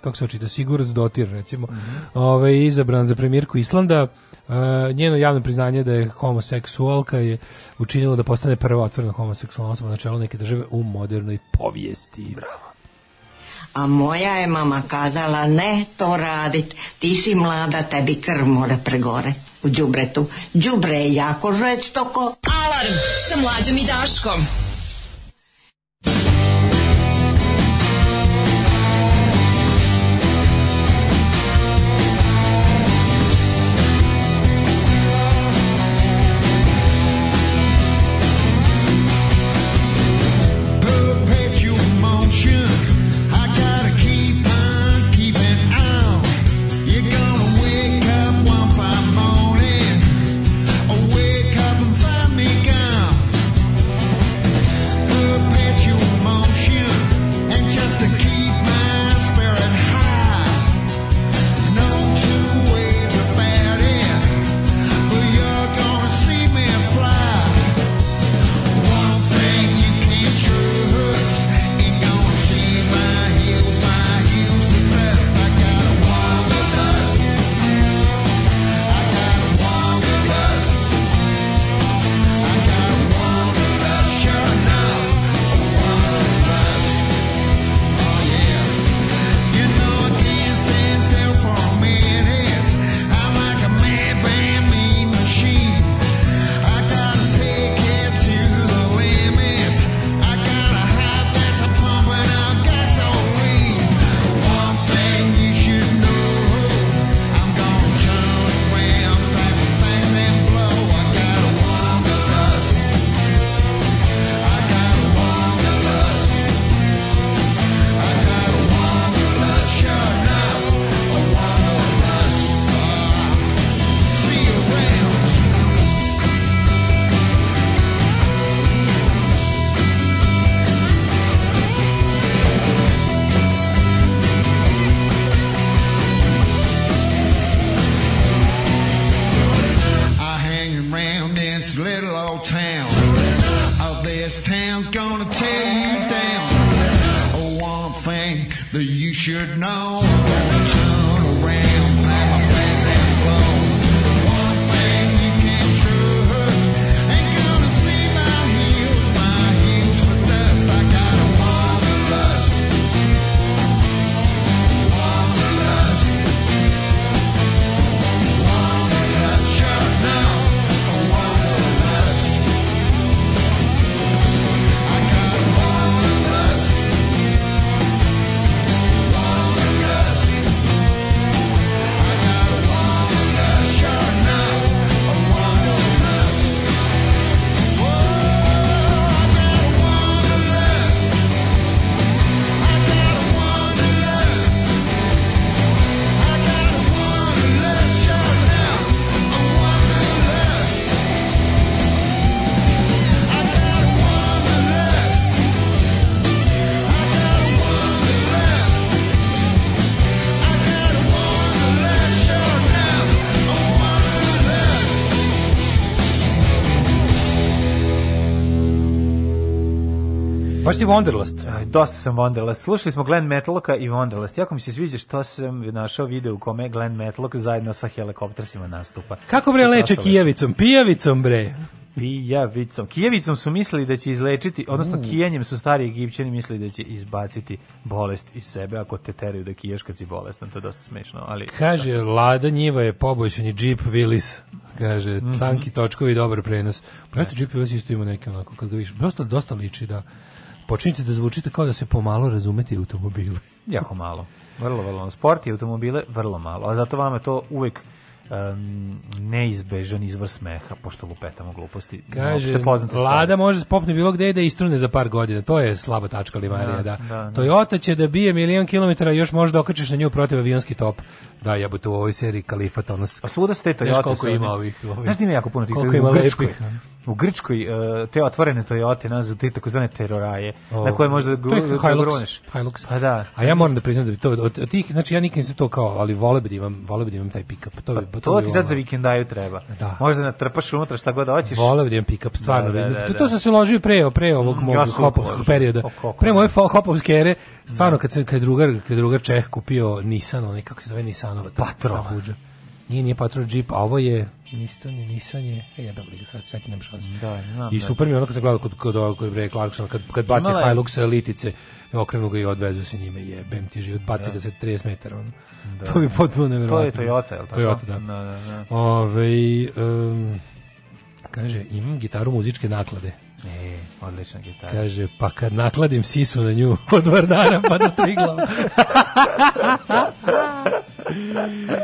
kako se očita Sigurd zdotir recimo mm -hmm. ovaj izabran za premijerku Islanda Uh, njeno javno priznanje da je homoseksualka je učinilo da postane prva otvorena homoseksualna osoba na čelu neke države u modernoj povijesti. Bravo. A moja je mama kazala ne to radit, ti si mlada, tebi krv mora pregore u džubretu. Džubre je jako žveć toko. Alarm sa mlađom i daškom. Baš si Wonderlust. E, dosta sam Wonderlust. Slušali smo Glenn Metalloka i Wonderlust. Jako mi se sviđa što sam našao video u kome Glenn Metallock zajedno sa helikoptersima nastupa. Kako bre leče kijavicom? Pijavicom bre. Pijavicom. Kijavicom su mislili da će izlečiti, odnosno mm. kijanjem su stari egipćani mislili da će izbaciti bolest iz sebe, ako te teraju da kiješ kad si bolestan, to je dosta smešno. Ali, kaže, šta? Lada njiva je poboljšani Jeep Willis, kaže, mm -hmm. tanki točkovi, dobar prenos. Prosto da. Jeep Willis isto ima neke onako, kad ga viš, dosta, dosta liči da počinjete da zvučite kao da se pomalo razumete u automobile. jako malo. Vrlo, vrlo. Sport i automobile vrlo malo. A zato vam je to uvek um, neizbežan izvor smeha, pošto lupetamo gluposti. Kaže, vlada može popne bilo gde i da istrune za par godina. To je slaba tačka Livarija, da. da. da, da. Toyota će da bije milion kilometara, još može da okačeš na nju protiv avionski top. Da, ja bu to u ovoj seriji Kalifat, ono... A pa svuda su te Toyota. Znaš koliko ima ovih... ovih Znaš da ima jako puno tih... Koliko ima lepih. Da u Grčkoj uh, te otvorene Toyote nazu ti takozvane teroraje oh. na koje možda gruneš. Hilux. Pa da. A ja moram da priznam da bi to od, od tih znači ja nikim nisam to kao, ali vole bi da imam, vole bi da imam taj pikap. To bi pa to, to ti sad ono... za vikendaju treba. Da. Možda natrpaš unutra šta god hoćeš. Vole bi da imam pikap stvarno. Da, da, da, da, da to, to da. sam se ložio pre, pre ovog mm, mog hopovskog perioda. Pre moje hopovske ere, stvarno kad se kad drugar, kad drugar Čeh kupio Nissan, onaj kako se zove Nissanova, ta, Patrona. ta Nije, nije Patrol Jeep, a ovo je Nissan, Nissan je, e, jebam li ga, sad se setim nema šanse. Da, znam, I da. super mi je ono kad sam gledao kod, kod, kod, kod Ray Clarkson, kad, kad bace Hilux sa litice, okrenu ga i odvezu se njime, jebem ti život, baca da. ga sa 30 metara, ono. Da. To bi potpuno nevjerovatno. To je Toyota, je li tako? Toyota, da. da, da, da. Ove, um, kaže, imam gitaru muzičke naklade. E, odlična gitara. Kaže, pa kad nakladim sisu na nju od Vardara pa do Triglava.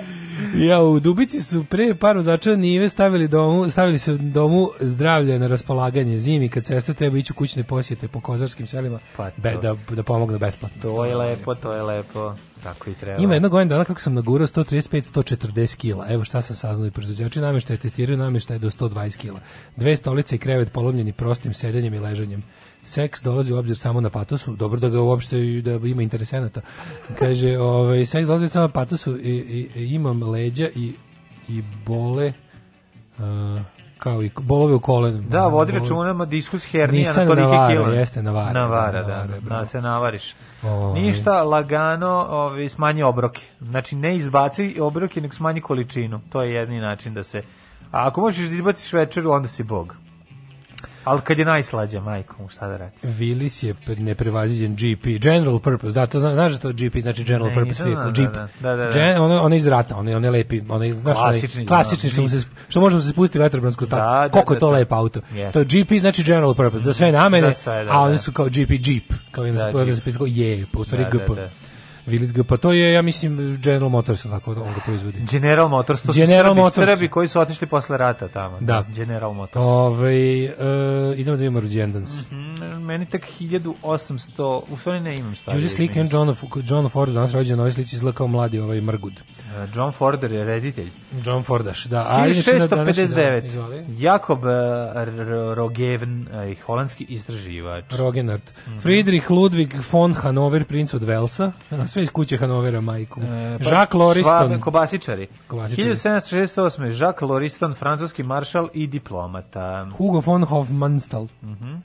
ja, u Dubici su pre par vozača nive stavili, domu, stavili se domu zdravlje na raspolaganje zimi, kad sestra treba ići u kućne posjete po kozarskim selima, pa be, da, da pomogne besplatno. To je lepo, to je lepo. Tako i treba. Ima jednog godina dana kako sam nagurao 135-140 kila. Evo šta sam saznao i proizvođači namještaja testiraju namještaje do 120 kila. Dve stolice i krevet polomljeni prostim sedenjem i ležanjem seks dolazi u obzir samo na patosu, dobro da ga uopšte i da ima interesenata. Kaže, ovaj, seks dolazi samo na patosu, i, i, imam leđa i, i bole... Uh, kao i bolove u kolenu. Da, vodi računama diskus hernija Nisam na tolike kilo. Jeste navara. Navara, da, navara, da, da se navariš. Ovi. Ovaj. Ništa, lagano ovi, ovaj, smanji obroke. Znači, ne izbaci obroke, nego smanji količinu. To je jedni način da se... A ako možeš da izbaciš večeru, onda si bog. Ali kad je najslađa, majko mu, šta da radi? Willis je neprevaziđen GP, general purpose, da, to zna, znaš da to GP znači general ne, purpose vehicle, Jeep. Da da, da, da, da. Gen, ono, ono iz rata, ono, ono je lepi, ono je, znaš, klasični, da, klasični ono, što, se, što možemo se spustiti vetrobransko stavu. Da, Koliko da, je to lepo auto. Yes. To GP znači general purpose, za sve namene, da, sve, da, a oni su kao GP Jeep, kao da, da, je, da, da, da, da, da, da, Willys G. Pa to je, ja mislim, General Motors, tako da on ga proizvodi. General Motors, to General su Srbi, Motors. Srbi koji su otišli posle rata tamo. Da. General Motors. Ove, ovaj, e, eh, idemo da imamo rođendans. Mm -hmm, meni tek 1800, u stvari ne imam stavlje. Judy Slick and John, John Ford danas rođen na ovoj slici izgleda kao mladi ovaj Mrgud. Eh, John Forder je reditelj. John Fordaš, da. A 1659. Dan, da, da, Jakob eh, Rogeven, uh, holandski istraživač. Rogenart. Mm -hmm. Friedrich Ludwig von Hanover, princ od Velsa sve iz kuće Hanovera, majku. E, pa, Jacques Loriston. Švabe, kobasičari. kobasičari. 1768. Jacques Loriston, francuski maršal i diplomata. Hugo von Hofmannsthal. Mhm. Mm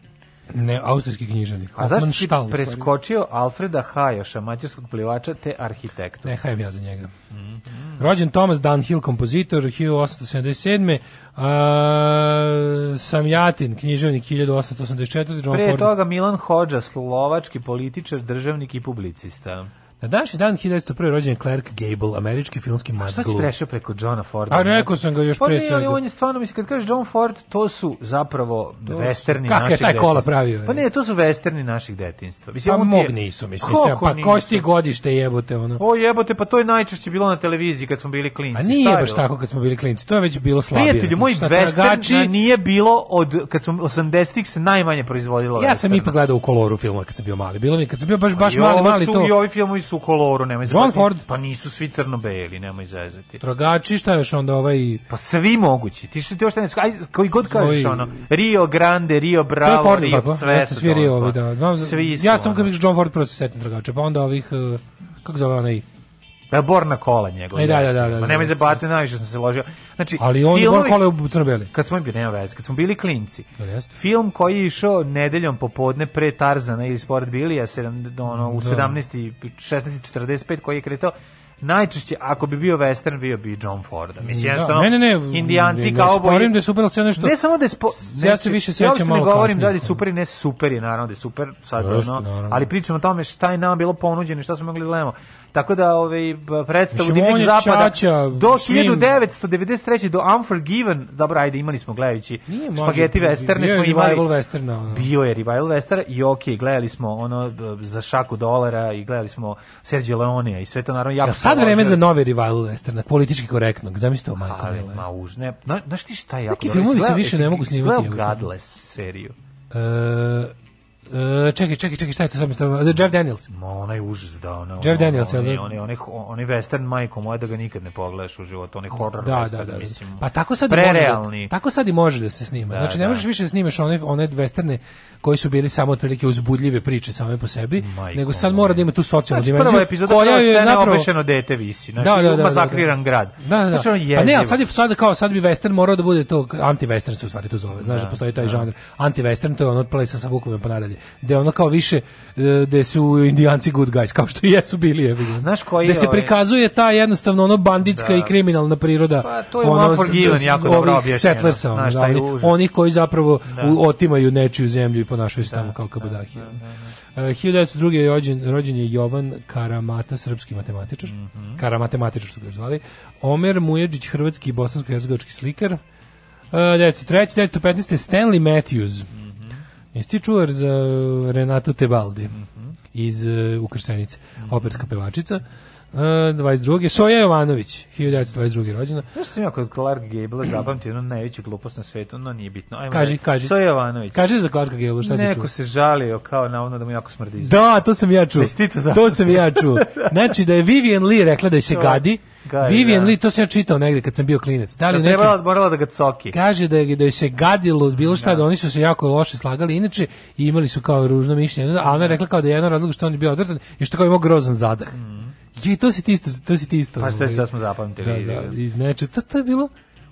ne, austrijski književnik. A zašto si preskočio Alfreda Hajoša, mađarskog plivača te arhitekta? Ne, Hajev ja za njega. Mm -hmm. Rođen Thomas Dunhill, kompozitor, 1877. Uh, Samjatin, književnik 1884. John Pre Ford. toga Milan Hođa, slovački političar, državnik i publicista. Na današnji dan 1901. rođen Clark Gable, američki filmski mazgul. Šta si prešao preko Johna Forda? A neko sam ga još pa pre Pa on je stvarno, mislim, kad kažeš John Ford, to su zapravo to westerni su, naših je taj kola detinstva. pravio? Je. Pa ne, to su westerni naših detinstva. Mislim, pa mog je... nisu, mislim. se, pa nisu? kosti godište jebote, ono. O jebote, pa to je najčešće bilo na televiziji kad smo bili klinci. A nije Stavio. baš tako kad smo bili klinci, to je već bilo slabije. Prijatelju, moj western znači, nije bilo od, kad smo 80-ih se najmanje proizvodilo. Ja sam ipak gledao u koloru filma kad sam bio mali. Bilo mi kad sam bio baš, baš mali, mali to. I ovi filmovi su u koloru, nemoj zezati. John Ford. Pa nisu svi crno-beli, nemoj zezati. Tragači, šta još onda ovaj... Pa svi mogući. Ti što ti još ne... Aj, koji god Svoj... kažeš ono. Rio Grande, Rio Bravo, Ford, Rio pa, pa. sve su. Svi Rio, ovi, da. Znam, svi su, ja sam kao bih John Ford prosto setim tragače, pa onda ovih... Uh, kako zove onaj... Da, pa bor na kola njegov. E, da, da, da, da, da. Nemoj da, bati, najviše sam se ložio. Znači, Ali on je bor kola u crnobeli. Kad smo bili, nema veze, kad smo bili klinci. Da, da, Film koji je išao nedeljom popodne pre Tarzana ili Sport Bilija, ono, u 17. Da. 16.45 koji je kretao, najčešće ako bi bio western bio bi John Forda. Mislim da, jednostavno. Ne, ne, ne, Indijanci kao boji. Ne, da je super, sve nešto. Ne samo da je spo, ne, ja se znači, više sećam malo. Ne govorim da je super i ne super je naravno da je super sad Just, ono, naravno. ali pričamo o tome šta je nama bilo ponuđeno, i šta smo mogli da gledamo. Tako da ovaj predstavu Divljeg zapada čača, do 1993 do Unforgiven, dobro ajde imali smo gledajući spageti westerne smo imali revival westerna. Ono. Bio je revival western i ok, gledali smo ono za šaku dolara i gledali smo Sergio Leonea i sve to naravno jako. Ja sad vreme za nove revival westerna, politički korektnog, zamislite to Marko Mila. Ma užne. Znaš ti šta je jako? Neki filmovi se više ne mogu snimati. Gledao Godless seriju. Uh, Uh, čekaj, čekaj, čekaj, šta je to sam mislio? Jeff Daniels. Ma, onaj užas da, ona. Jeff Daniels, on, da? on, on, on, western majko moja da ga nikad ne pogledaš u životu, on je horror da, da western, da, da, mislim. Pa tako sad da- prerealni. Da, tako sad i može da se snima. Da, znači ne da. možeš više snimaš one one westerne koji su bili samo otprilike uzbudljive priče same po sebi, majko nego sad mora da ima tu socijalnu znači, dimenziju. Prva epizoda koja je zapravo obešeno dete visi, znači da, da, da, masakriran grad. Da, da, da. Znači, pa ne, sad je sad kao sad bi western morao da bude to anti-western se u stvari to zove. Znaš da, postoji taj žanr. Anti-western to je on od plesa sa bukvama pa nadalje da ono kao više gde da su indijanci good guys kao što jesu bili je. Znaš koji da se ovaj- prikazuje ta jednostavno ono banditska da. i kriminalna priroda. Pa to je ono Given, jako dobro objašnjeno. Znaš, da, oni, onih koji zapravo da. u, otimaju nečiju zemlju i ponašaju se da, tamo kao da, kabadahije. Da, da, da, da. Uh, 1902. je rođen, rođen je Jovan Karamata, srpski matematičar. Mm -hmm. Karamatematičar što ga zvali. Omer Mujeđić, hrvatski i bosansko-hercegovački slikar. Uh, 1903. 1915. Stanley Matthews, Jesi čuvar za Renatu Tebaldi mm -hmm. iz uh, Ukrštenice, mm -hmm. operska pevačica. E, uh, 22. Soja Jovanović, 1922. rođena. Znaš sam ja kod Clark Gable zapamtio ono najveću glupost na svetu, no nije bitno. Ajmo kaži, da, kaži. Soja Jovanović. Kaži za Clarka Gable, šta si čuo? Neko se žalio kao na ono da mu jako smrdi. Da, to sam ja čuo. To, to sam ja čuo. Znači da je Vivian Lee rekla da je se gadi. gadi da. Vivian da. Lee, to sam ja čitao negde kad sam bio klinec. Da li da, neki, morala da ga coki. Kaže da je, da je se gadilo bilo šta, da. da oni su se jako loše slagali inače i imali su kao ružno mišljenje. A ona je rekla kao da je jedan razlog što on je bio odvrtan i što kao imao grozan zadah. Mm. Je, to si ti isto, to si ti isto. Pa sve ovaj, smo zapamtili. Da, da, iz neče, to, to je bilo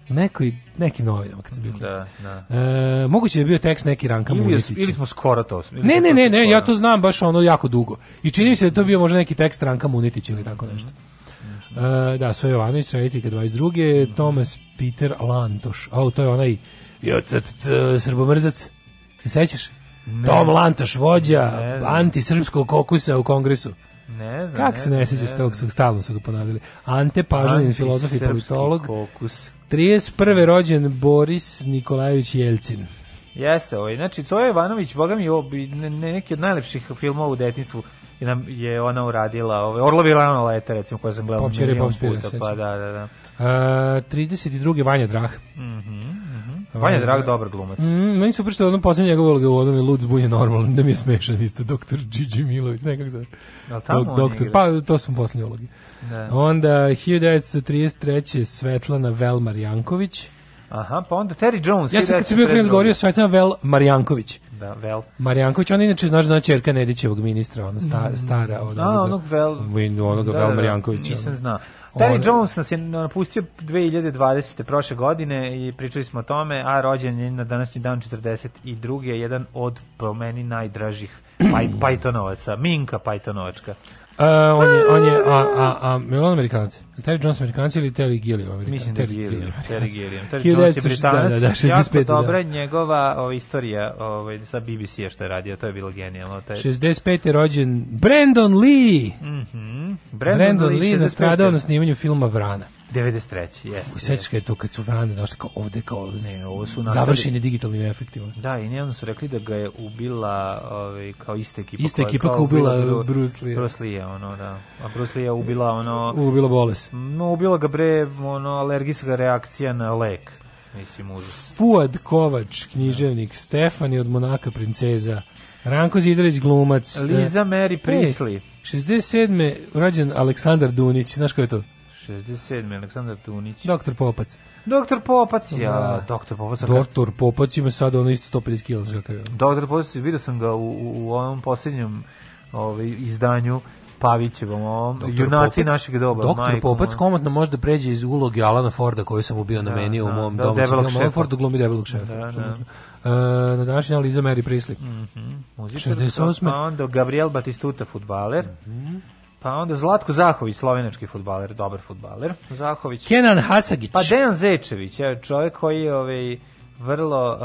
nekoj, neki novinama kad se bilo. Da, da. E, moguće da je bio tekst neki Ranka ili, Munitića. Ili smo skoro to. Ili ne, ne, ne, ne, ja to znam baš ono jako dugo. I čini mi se da to bio možda neki tekst Ranka Munitića ili tako nešto. Mm -hmm. e, da, Sve Jovanović, Rajtika 22. Mm -hmm. Tomas Peter Lantoš. A, to je onaj jo, srbomrzac. Se sećaš? Ne. Tom Lantoš, vođa antisrpskog kokusa u kongresu. Ne znam. Kako se ne, sećaš sjećaš tog, stalno su ga ponavljali. Ante Pažanin, filozof i politolog. Kokus. 31. rođen Boris Nikolajević Jelcin. Jeste, ovaj. Znači, Coja Ivanović, boga mi, ne, neki od najlepših filmova u detinstvu je nam, je ona uradila, ovaj, Orlovi Rano lete, recimo, koja sam gledao milijon puta. Pa, da, da, da. E, uh, 32. Vanja Drah. Mhm. Mm Vanja da. Drag dobar glumac. Mm, meni su prišli ono poslednje njegove uloge u onome Lud zbunje normalno, da mi je smešan isto, doktor Gigi Milović, nekako zove. Da, tamo Dok, doktor, pa to su poslednje uloge. Da. Onda 1933. Svetlana Velmar Janković. Aha, pa onda Terry Jones. Ja sam kad sam bio krenut govorio Svetlana Vel Marjanković. Da, Vel. Marjanković, ona inače znaš da je čerka Nedićevog ministra, ona sta, mm. stara. Od da, onog Vel. Onog da, Vel da, da. Marjankovića. Nisam znao. Terry Jones nas je napustio 2020. prošle godine i pričali smo o tome, a rođen je na današnji dan 42. jedan od po meni najdražih Pythonovaca, Minka Pythonovačka. Uh, on je, on je, a, a, a, Melon Amerikanac. Terry Jones Amerikanac ili Terry Gilliam Amerikanac? Mislim da je Gilliam, Terry Gilliam. Terry Jones je Britanac. Da, da, 65, da, jako da, da. dobra da. njegova o, istorija ovaj, sa BBC-a što je radio, to je bilo genijalno. Taj... 65. je rođen Brandon Lee. Mm -hmm. Brandon, Brandon Lee, Lee nastradao na snimanju filma Vrana. 93. Jeste. Sećaš je to kad su vrane došli kao ovde kao ne, ovo su nastavili. završeni digitalnim efektima. Da, i nedavno su rekli da ga je ubila ovaj kao iste ekipa. Ista ekipa kao, ubila, ubila Bruce Lee. Bruce Lee, ono, da. A Bruce Lee je ubila ono ubila bolest. No, ubila ga bre ono alergijska reakcija na lek. Mislim užas. Fuad Kovač, književnik, da. Stefani od Monaka princeza. Ranko Zidrević glumac. Liza eh, Mary Prisli. Hey, 67. rođen Aleksandar Dunić, znaš ko je to? 67. Aleksandar Dunić. Doktor Popac. Doktor Popac, ja, da. doktor Popac. Doktor Popac ima sad ono isto 150 kg. Doktor Popac, vidio sam ga u, u ovom posljednjem ovaj, izdanju Pavićevom, ovom, Doktor junaci Popac, našeg doba. Doktor majkom, Popac komotno može da pređe iz uloge Alana Forda koju sam mu bio namenio da, u da, mom da, domu. Da, Alana Forda glumi debelog šefa. Da, da. E, na današnji Aliza Mary Prislik. Mm -hmm. 68. Pa onda Gabriel Batistuta, futbaler. Mm -hmm. Pa onda Zlatko Zahović, slovenački futbaler, dobar futbaler. Zahović. Kenan Hasagić. Pa Dejan Zečević, ja, čovjek koji je ovaj, vrlo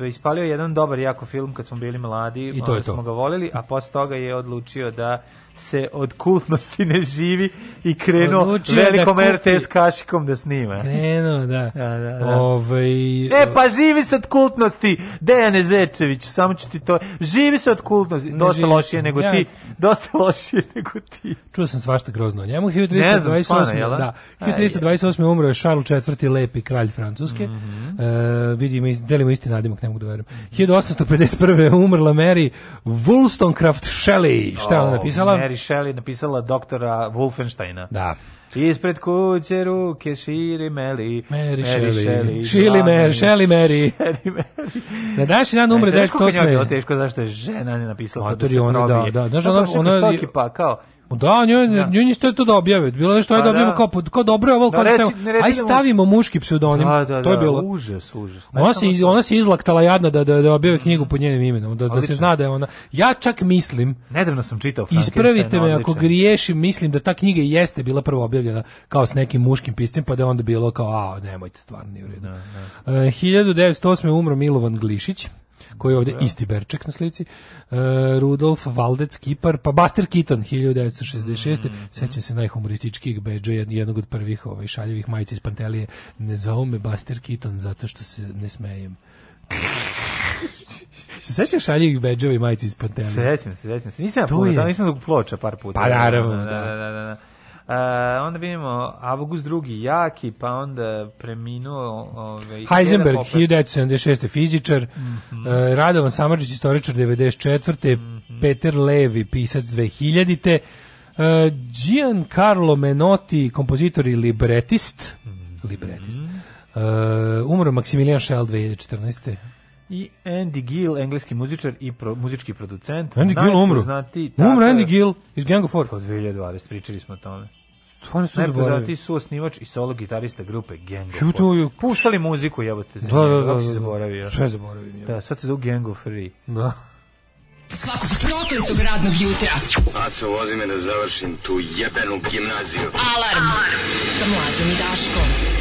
uh, ispalio jedan dobar jako film kad smo bili mladi, I to je ovaj, to. smo ga volili, a posle toga je odlučio da se od kultnosti ne živi i krenuo Odlučio velikom da RTS kašikom da snima. Krenuo, da. da, da, da. Ovej, e, pa živi se od kultnosti, Dejane Zečević, samo ću ti to... Živi se od kultnosti, dosta lošije nego ja. ti, dosta lošije nego ti. Čuo sam svašta grozno o njemu, 1328. Ne da, 1328. Da. umro je Charles IV. Lepi, kralj Francuske. Mm -hmm. e, vidimo, delimo isti nadimak, ne mogu da verujem. 1851. umrla Mary Wollstonecraft Shelley. Šta je ona napisala? Mary Shelley napisala doktora Wolfensteina. Da. Ispred kuće ruke širi meli. Mary, Mary Shelley. Shelley Mary. Shelley Mary. Na današnji dan e, umre 1908. Znaš kako je teško zašto je žena ne napisala. Mater, pa da se ona, da, da. Znaš, pa ona, ona, ona, ona, ona, ona, ona, ona, ona, Da, njoj, da. njoj niste to da objave. Bilo nešto ajde pa da objavimo da. kao, kao dobro je ovo, da, kao da, aj da stavimo muški pseudonim. Da, da, to je bilo. Da, užas, užas. Ona se, ona se izlaktala jadna da, da, da objave knjigu pod njenim imenom, da, da se zna da je ona. Ja čak mislim... Nedavno sam čitao Ispravite me ako griješim, mislim da ta knjiga jeste bila prvo objavljena kao s nekim muškim piscem, pa da je onda bilo kao, a, nemojte, stvarno nije u redu. 1908. E, umro Milovan Glišić koji je ovde ja. Da. isti Berček na slici, uh, Rudolf Valdec Kipar, pa Buster Keaton 1966. Mm, mm, Sećam se najhumorističkijih beđa, jednog od prvih ovaj, šaljevih majica iz Pantelije. Ne zovu me Buster Keaton zato što se ne smejem. Se sećaš šaljivih bedževa i majica iz Pantelije? Sećam se, sećam se. Nisam ja puno, da, nisam zbog ploča par puta. Pa naravno, da. da, da, da. da, da. Uh, onda vidimo Avgust drugi jaki, pa onda preminuo ovaj Heisenberg 1976. fizičar, mm -hmm. uh, Radovan Samardžić istoričar 94. Mm -hmm. Peter Levi pisac 2000. Uh, e, Giancarlo Menotti kompozitor i libretist, mm -hmm. libretist. Uh, umro Maximilian Schell 2014 i Andy Gill, engleski muzičar i pro, muzički producent. Andy Gill umro. Umro Andy Gill iz Gang of Four. Od 2020, pričali smo o tome. Stvarno su zaboravili. ti su osnivač i solo gitarista grupe Gang of to je... Puštali muziku, jebote, za da, da, da, da, si zaboravio. Sve zaboravio. Da, sad se zove Gang of Free. Da. Svakog prokletog radnog jutra. Aco, vozi me da završim tu jebenu gimnaziju. Alarm, Alarm. sa mlađom i Daškom.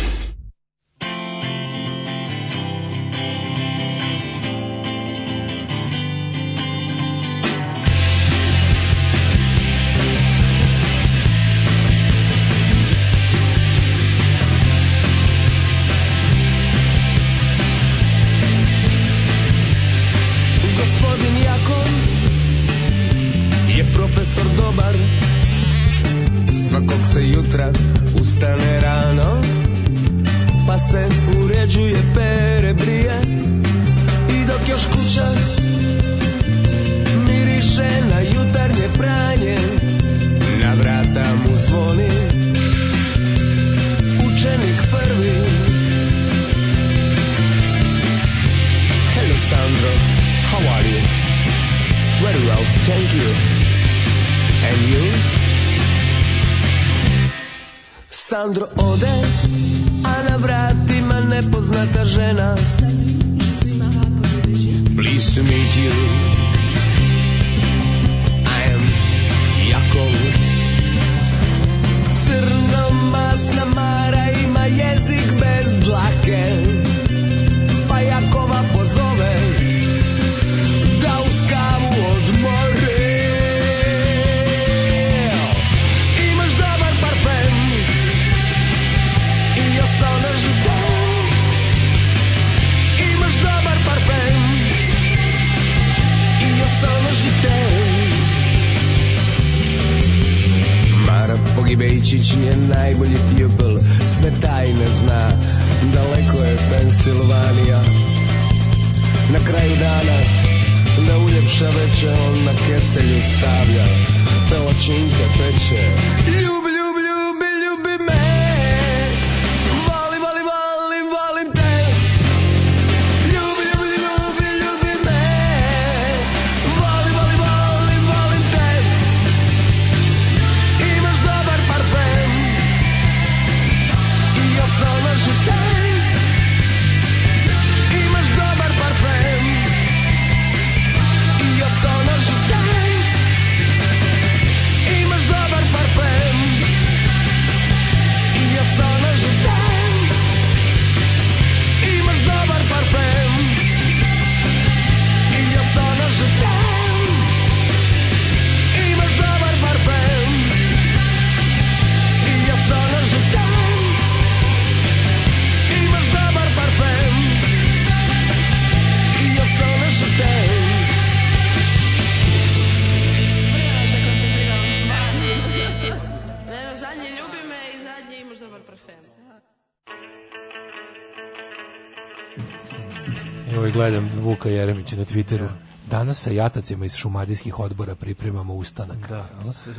Vuka Jeremića na Twitteru danas sa jatacima iz šumadijskih odbora pripremamo ustanak. Da.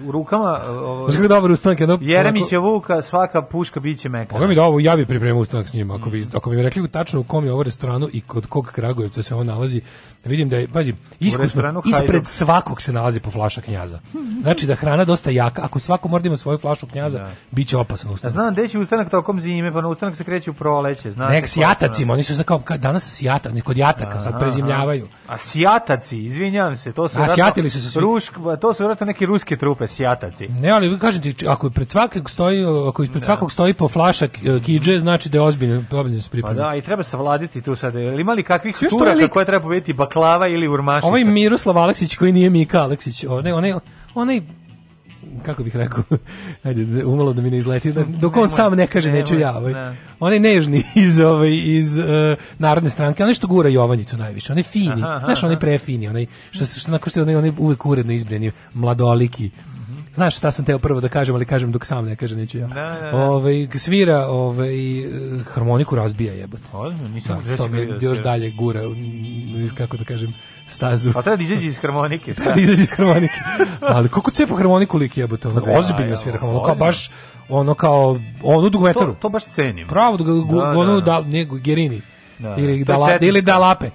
U rukama e, ovo, znači, dobar ustanak, jedno, Jeremića onako, Vuka, svaka puška biće meka. Ovo mi da ovo, ja bi pripremio ustanak s njima. Ako bi, mm. ako bi mi rekli tačno u kom je ovo restoranu i kod kog Kragujevca se on nalazi, da vidim da je, pađi, iskusno, ispred svakog se nalazi po flaša knjaza. Znači da hrana dosta jaka. Ako svako mordimo da svoju flašu knjaza, da. biće opasan ustanak. A znam gde će ustanak tokom zime, pa na ustanak se kreće u proleće. Zna Nek s jatacima, oni su kao, danas s jatacima, kod jataka, sad prezimljavaju. Asijataci, izvinjavam se, to su Asijatili su se Rušk, to su vjerojatno neke ruske trupe, Asijataci. Ne, ali vi kažete ako pred svakog stoji, ako ispred da. svakog stoji po flašak e, kidže, znači da je ozbiljno, ozbiljno su pa pripremljeni. Pa da, i treba savladiti tu sad. Ili imali kakvih Svi turaka lik... koje treba pobediti baklava ili urmašica? Ovaj Miroslav Aleksić koji nije Mika Aleksić, onaj onaj onaj kako bih rekao, ajde, da, umalo da mi ne izleti, da, dok on sam ne kaže, neću ja. Ovaj. Ne. On je nežni iz, ovaj, iz uh, Narodne stranke, on nešto gura Jovanjicu najviše, on je fini, aha, aha, znaš, on je prefini, onaj, što, što, što, što je onaj, onaj uvek uredno izbrani, mladoliki, Znaš šta sam teo prvo da kažem, ali kažem dok sam ne kažem, neću ja. Da, da, da. Ove, ovaj, svira ovaj harmoniku razbija jebote. Odmah, nisam da, što me još dalje gura, kako da kažem, stazu. Pa treba da izađe iz harmonike. treba da izađe iz harmonike. ali kako cepa harmoniku lik jebote, ono, pa da, ozbiljno svira harmoniku, kao baš ono kao, onu dugmetaru. To, to baš cenim. Pravo, da, da, ono, da, nego, Gerini. Da, da ili, da, da, ili da lape.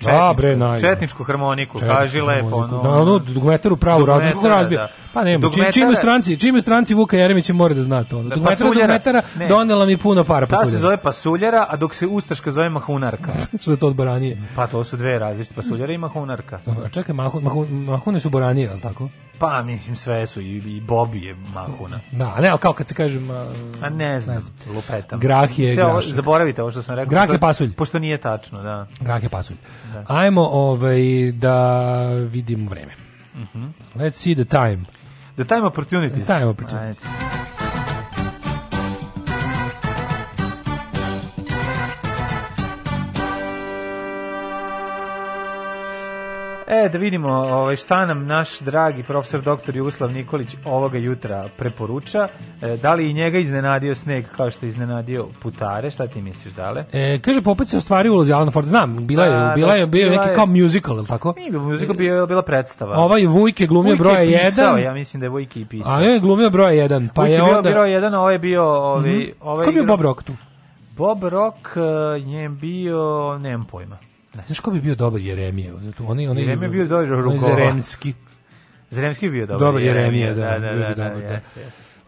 Četničku, da, bre, naj. Četničku harmoniku, četničku kaži harmoniku. lepo. Ono, na, ono, dugmetaru pravu, različku razbija. Da. Pa ne, dugmetara... čim, čim, stranci, čim stranci Vuka Jeremića mora da zna to. Da, dugmetara, dugmetara, ne. donela mi puno para pasuljera. Ta se zove pasuljera, a dok se ustaška zove mahunarka. Što je to od baranije? Pa to su dve različite, pasuljera i mahunarka. A čekaj, mahun, mahun, mahune su boranije, ali tako? Pa, mislim, sve su, i, i Bobi je mahuna. Da, ne, ali kao kad se kaže... Ma, a ne znam, ne lupetam. Grah je Sve zaboravite ovo što sam rekao. Grah je pasulj. Pošto nije tačno, da. Grah je pasulj. Da. Ajmo ovaj, da vidimo vreme. Mm -hmm. Let's see the time. The time opportunity. The time opportunity. E, da vidimo ovaj, šta nam naš dragi profesor doktor Jugoslav Nikolić ovoga jutra preporuča. E, da li i njega iznenadio sneg kao što iznenadio putare? Šta ti misliš, dale? E, kaže, popet se ostvari ulozi Alan Ford. Znam, bila je, A, da, da, bila je, bio neki kao musical, ili tako? Nije, musical bio, bila predstava. Ovaj Vujke glumio Vujke broja 1. ja mislim da je Vujke i pisao. A je glumio broja 1. Pa Vujke je bio onda... broja 1, a je bio... Ovaj, mm -hmm. ovaj je bio igra... Bob Rock tu? Bob Rock uh, e, njem bio, nemam pojma. Znaš ko bi bio dobar Jeremije? Zato oni oni Jeremije bio dobar Zeremski. Zeremski je bio dobar. Dobar Jeremije, da. Da, da, da, da,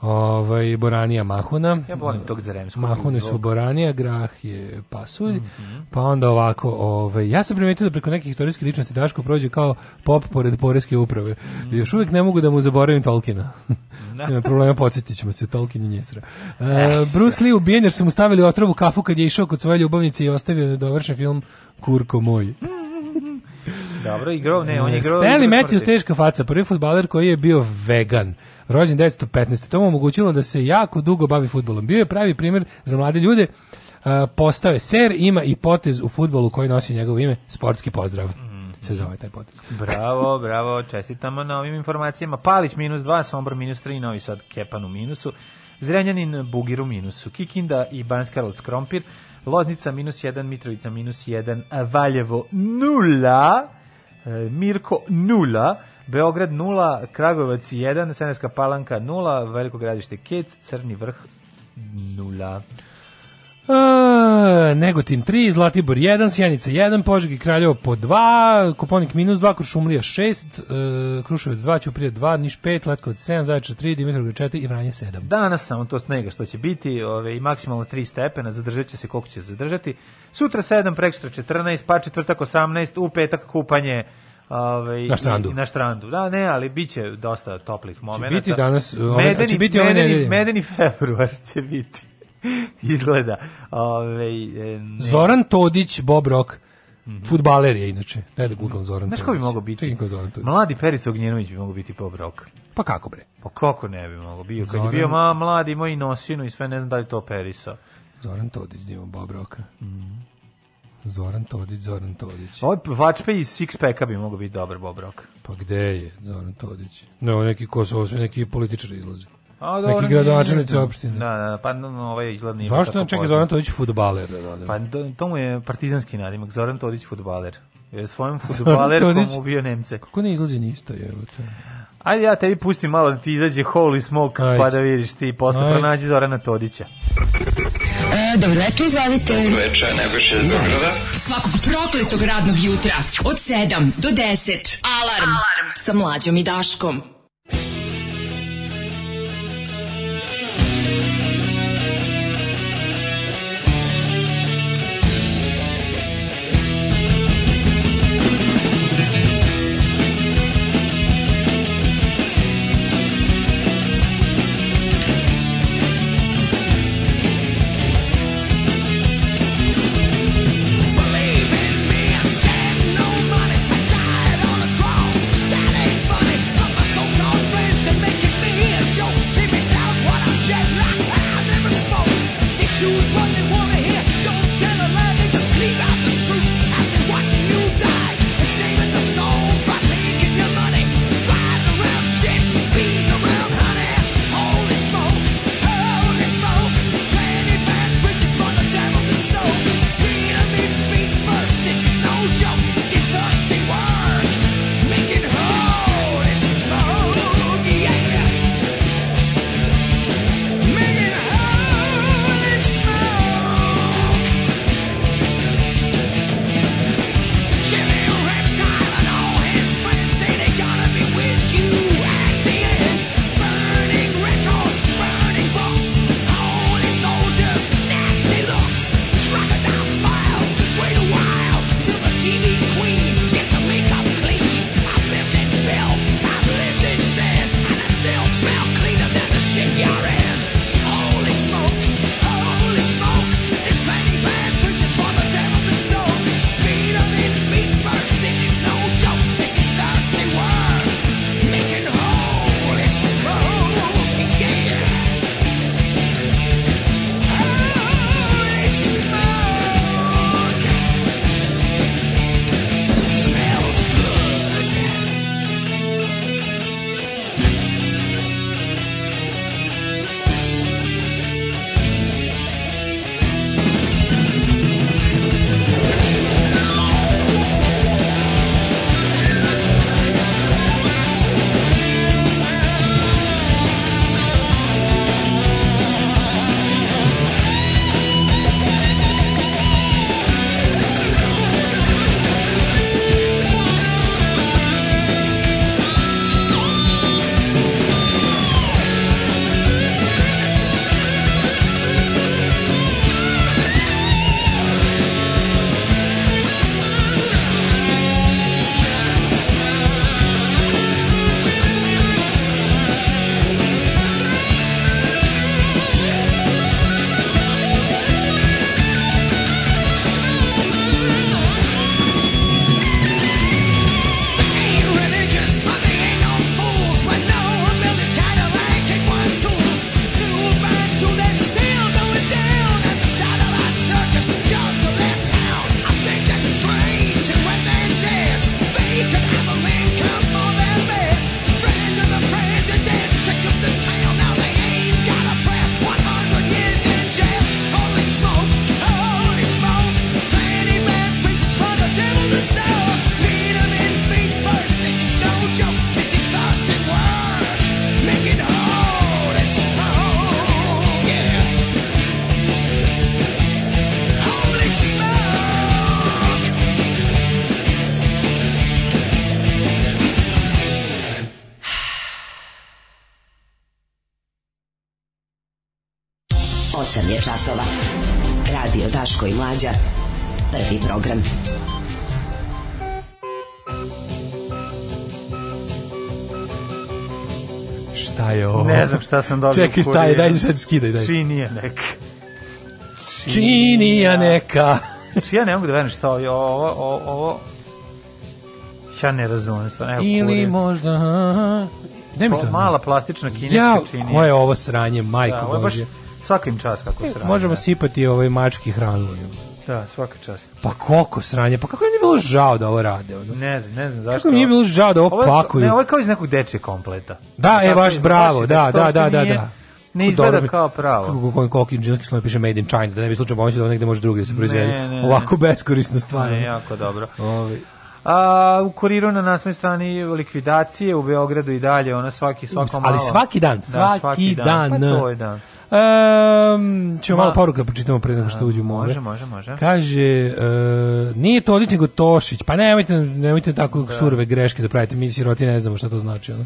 ovaj, boranija mahuna. Ja volim tog zaremskog. Mahune su boranija, grah je pasulj, mm -hmm. pa onda ovako, ovaj, ja sam primetio da preko nekih historijskih ličnosti Daško prođe kao pop pored poreske uprave. Mm. Još uvek ne mogu da mu zaboravim Tolkina. Nema da. problema, podsjetit ćemo se, Tolkien je njesra. E, Bruce Lee ubijen jer su mu stavili otrovu kafu kad je išao kod svoje ljubavnice i ostavio nedovršen film Kurko moj. Mm. Dobro, igrao, ne, on je igrao. Stanley Matthews, teška faca, prvi fudbaler koji je bio vegan rođen 1915. To mu omogućilo da se jako dugo bavi fudbalom. Bio je pravi primer za mlade ljude. Uh, postao je ser, ima i potez u fudbalu koji nosi njegovo ime, sportski pozdrav. Mm. se zove taj potez. bravo, bravo, čestitamo na ovim informacijama. Palić minus 2, Sombor minus 3, Novi Sad Kepan u minusu, Zrenjanin Bugir u minusu, Kikinda i Banjska Karlovac Krompir, Loznica minus 1, Mitrovica minus 1, Valjevo 0, E, Mirko 0, Beograd 0, Kragovac 1, Seneska palanka 0, Veliko gradište Kec, Crni vrh 0. E, Negotin 3, Zlatibor 1, Sjenica 1, Požeg i Kraljevo po 2, Koponik minus 2, Krušumlija 6, e, Kruševac 2, Ćuprije 2, Niš 5, Letkovac 7, Zaječar 3, Dimitrov 4 i Vranje 7. Danas samo to snega što će biti ove, i maksimalno 3 stepena, zadržat će se koliko će zadržati. Sutra 7, prekstra 14, pa četvrtak 18, u petak kupanje Ove, na štrandu. I, na štrandu. Da, ne, ali biće dosta toplih momenta. Će biti danas, ove, medeni, biti ove medeni, medeni februar će biti. izgleda. Ove, ovaj, ne. Zoran Todić, Bob Rock. Mm -hmm. Futbaler je inače. Ne da googlam Zoran Znaš ko bi mogao biti? Čekaj ko Zoran Todić. Mladi Perica Ognjenović bi mogao biti Bob Rock. Pa kako bre? Pa kako ne bi mogao bio? Zoran... Kad je bio ma, mladi moj nosinu i sve, ne znam da li to Perisa. Zoran Todić, da imamo Bob Rocka. Mm -hmm. Zoran Todić, Zoran Todić. Ovo ovaj Vačpe iz Six Packa bi mogao biti dobar Bob Rock. Pa gde je Zoran Todić? Ne, no, neki Kosovo, neki političari izlazi. A, dobro, neki gradonačelnici da. opštine. Da, da, pa ovaj izgled nije. Zašto ne čeka Zoran Todić fudbaler? Da, da, pa to mu je partizanski nadimak, Zoran Todić fudbaler. Jer svojim fudbalerkom ubio Nemce. Kako ne izlazi ništa, evo te. Ajde ja tebi pustim malo da ti izađe Holy Smoke pa Ajde. pa da vidiš ti posle Ajde. pronađi Zorana Todića. E, dobro večer, izvadite. Dobro večer, Nebojša iz Beograda. Svakog prokletog radnog jutra od 7 do 10. Alarm, Alarm. sa mlađom i Daškom. šta sam dobio. Čekaj, staje, daj, sad skidaj, daj. Činija neka. Činija neka. Znači ja ne mogu da verujem šta ovo, ovo, ovo. Ja ne razumem šta. Evo, Ili kurir. možda... Aha, ne mi to. Mala plastična kineska ja, činija. Ja, ko je ovo sranje, da, majko da, Božje. Svakim čas kako e, sranje. Možemo sipati ovaj mački hranu. Da, svaka čast. Pa koliko sranje, pa kako im nije bilo žao da ovo rade? Ono? Ne znam, ne znam zašto. Kako mi je bilo žao da ovo, ovo pakuju? Ne, ovo je kao iz nekog dečje kompleta. Da, e, baš bravo, da, da, da, da, da. Ne izgleda kao pravo. Kako koji koki džinski samo piše made in China, da ne bi slučajno pomislio da negde može drugi da se proizvede. Ovako beskorisna stvar. Ne, jako dobro. Ovi. Ovaj, A u kuriru na nasnoj strani likvidacije u Beogradu i dalje, ona svaki svako malo. Ali svaki dan, da, svaki, da, svaki dan. dan. Pa to je dan. Um, ćemo Ma, malo poruka pročitamo pre nego što uđemo. Može, može, može. Kaže, uh, nije to odličnik od Tošić, pa nemojte, nemojte tako da. surve greške da pravite, mi siroti ne znamo šta to znači. Ono.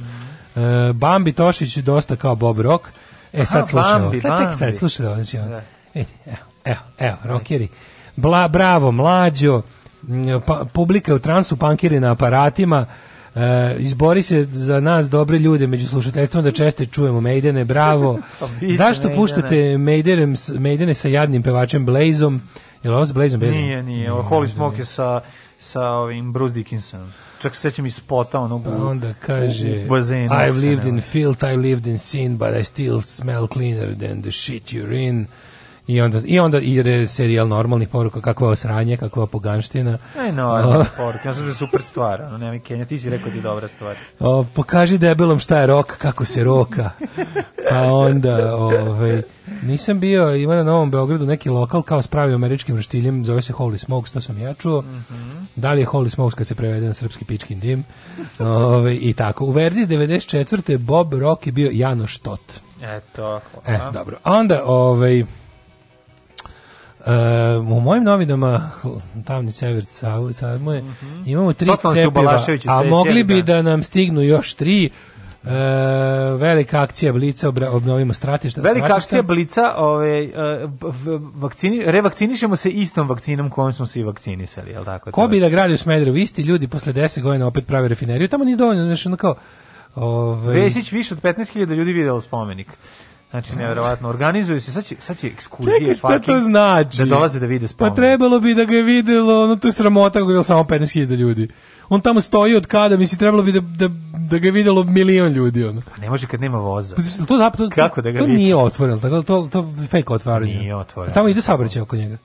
Uh, Bambi Tošić dosta kao Bob Rock. E Aha, sad slušaj ovo. Sad čekaj sad, slušaj ovo. Znači, ono. da. E, evo, evo, evo, rockeri. Bla, bravo, mlađo pa, publika u transu, pankiri na aparatima, E, izbori se za nas dobre ljude među slušateljstvom da česte čujemo Maidene, bravo. Pa Zašto puštate Mejdene, Mejdene sa jadnim pevačem Blazom? Je li ovo sa Blazom? Nije, nije. nije Holy Smoke je sa, sa ovim Bruce Dickinson. Čak se sećam i spota onog u, pa onda kaže, u bazenu. I've lived in filth, I've lived in sin, but I still smell cleaner than the shit you're in. I onda, i onda ide serijal normalnih poruka, kakva osranje, kakva poganština. Ne, normalne poruke, nešto je da super stvar, ono nema Kenja, ti si rekao da je dobra stvar. O, pokaži debelom šta je rok, kako se roka. Pa onda, ovaj, nisam bio, ima na Novom Beogradu neki lokal kao spravi američkim vrštiljem, zove se Holy Smokes, to sam ja čuo. Mm -hmm. Da li je Holy Smokes kad se prevede na srpski pičkin dim? Ove, ovaj, I tako. U verziji iz 94. Bob Rock je bio Jano Štot. Eto. E, dobro. A onda, ovaj, Uh, u mojim novinama tamni sever sa samo je mhm. imamo tri cepiva, a mogli bi da. da nam stignu još tri. E, velika akcija Blica obnovimo stratišta. Velika stratišta. akcija Blica, ove, uh, vakcini, revakcinišemo se istom vakcinom kojom smo se i vakcinisali, je tako? Ko bi da gradi u Smederevu, isti ljudi posle 10 godina opet prave refineriju, tamo nije dovoljno, nešto ono kao Ove... Ovaj- Vesić više od 15.000 ljudi videlo spomenik. Znači, nevjerovatno, organizuju se, sad će, sad će ekskurzije Čekaj, šta parking, to znači? Da dolaze da vide spomen. Pa trebalo bi da ga je videlo, ono, to je sramota kako je samo 15.000 ljudi. On tamo stoji od kada, misli, trebalo bi da, da, da ga je videlo milion ljudi, ono. A pa ne može kad nema voza. Pa, to, to, to, kako da ga to nije otvoreno, tako, da to, to fake otvaranje. Nije otvoreno. A tamo ide sabraćaj oko njega.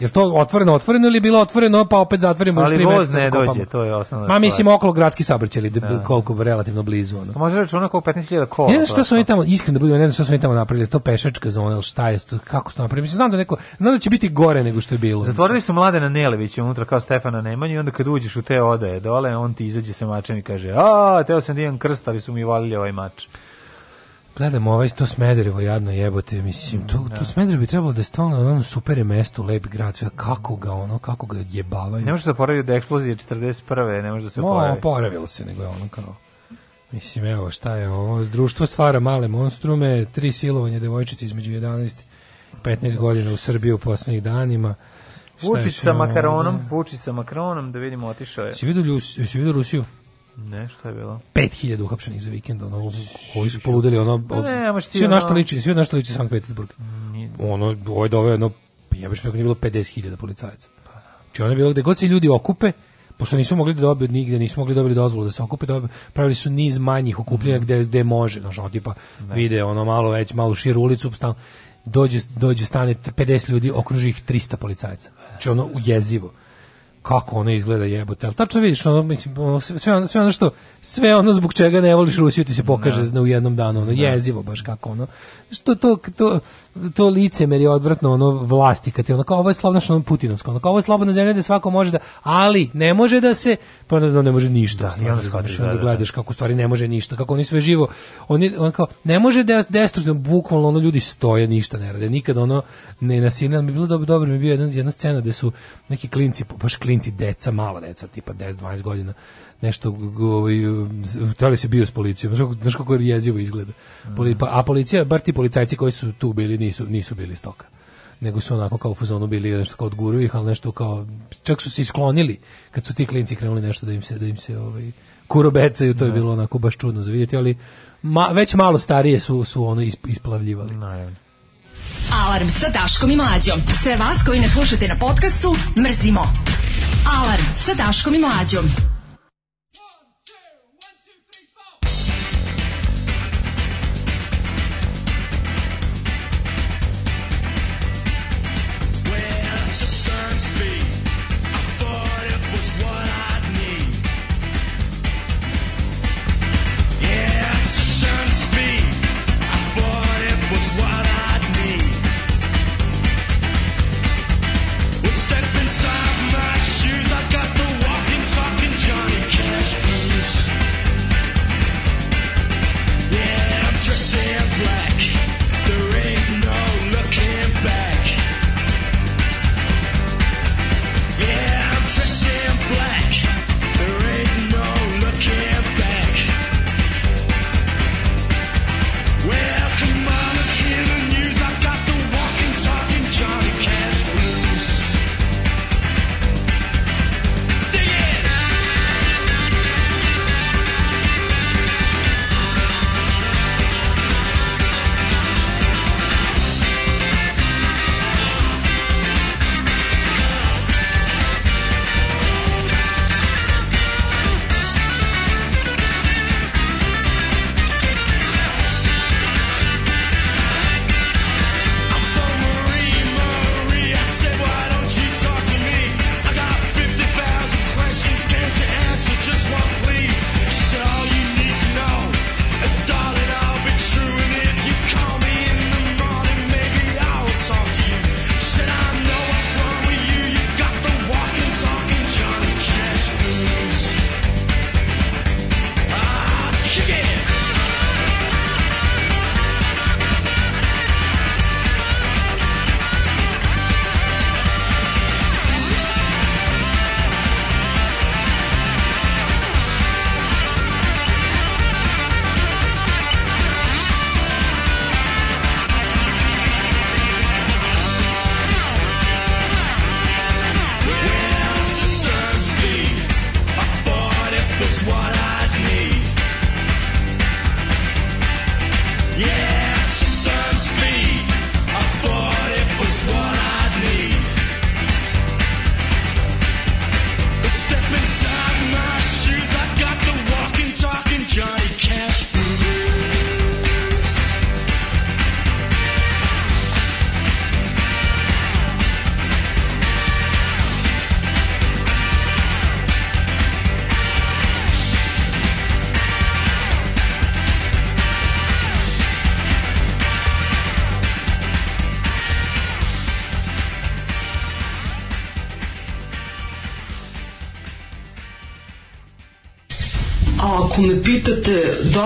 Jel to otvoreno, otvoreno ili bilo otvoreno, pa opet zatvorimo još 3 meseca. Ali voz ne da dođe, to je osnovno. Ma mislim okolo gradski saobraćaj da. koliko relativno blizu ono. Pa može računa oko 15.000 kola. Ne znam šta su oni da. tamo, iskreno da budem, ne znam šta su oni tamo napravili, to pešačka zona ili šta je to, kako su napravili. Mislim znam da neko, znam da će biti gore nego što je bilo. Zatvorili su mlade na Nelevića unutra kao Stefana Nemanja i onda kad uđeš u te odaje dole, on ti izađe sa mačem i kaže: "A, teo sam da imam krst, ali su mi valili ovaj mač." Gledam ovaj sto Smederevo jadno jebote, mislim, to, da. to Smederevo bi trebalo da je stvarno ono super je mesto, lep grad, sve, kako ga ono, kako ga jebavaju. Ne može se poraviti da eksplozija 41. Ne može da se poraviti. oporavi. poravilo se, nego je ono kao... Mislim, evo, šta je ovo? Društvo stvara male monstrume, tri silovanje devojčice između 11 i 15 godina u Srbiji u poslednjih danima. Vučić sa makaronom, Vučić sa makaronom, da vidimo, otišao je. Si vidio, si vidio Rusiju? Ne, je bilo? 5000 uhapšenih za vikend, ono, koji su poludeli, ono, pa ne, ti, svi ono... našto liči, svi našto liči Sankt Petersburg. Nije. Ono, ovo ovaj je doveo, ono, ja bih rekao, nije bilo 50.000 policajaca. Či znači, ono je bilo gde god se ljudi okupe, pošto nisu mogli da dobiju nigde, nisu mogli da dobiti dozvolu da se okupe, dobiju, pravili su niz manjih okupljenja mhm. gde, gde može, znaš, ono, tipa, ne. vide, ono, malo već, malo širu ulicu, stan, dođe, dođe stane 50 ljudi, okruži ih 300 policajaca. Znači, ono, ujezivo kako ono izgleda jebote. Al tačno vidiš, ono mislim sve ono, sve ono što sve ono zbog čega ne voliš Rusiju ti se pokaže da. no. u jednom danu, ono no. Da. jezivo baš kako ono. Što to to to lice meri odvratno ono vlasti kad je ono kao ovo je slavno što ono putinovsko, ono kao ovo je slobodna zemlja gde svako može da, ali ne može da se pa no, ne može ništa. Da, stvari, ja shvatiš, da, da, da, gledaš kako stvari ne može ništa, kako oni sve živo. Oni on kao ne može da destruktivno bukvalno ono ljudi stoje ništa ne rade. Nikad ono ne nasilno mi bilo dobro, dobro mi bio jedna jedna scena gde su neki klinci baš klinci klinci, deca, mala deca, tipa 10-12 godina, nešto, ovaj, hteli se bio s policijom, znaš kako je jezivo izgleda. Poli, mm. pa, a policija, bar ti policajci koji su tu bili, nisu, nisu bili stoka nego su onako kao u fazonu bili nešto kao od gurujih, ali nešto kao čak su se isklonili kad su ti klinci krenuli nešto da im se da im se ovaj kurobecaju, to je da. bilo onako baš čudno za vidjeti, ali ma, već malo starije su su ono isplavljivali. Naravno. Alarm sa Daškom i Mlađom. Sve vas koji ne slušate na podcastu, mrzimo. Alarm sa Daškom i Mlađom.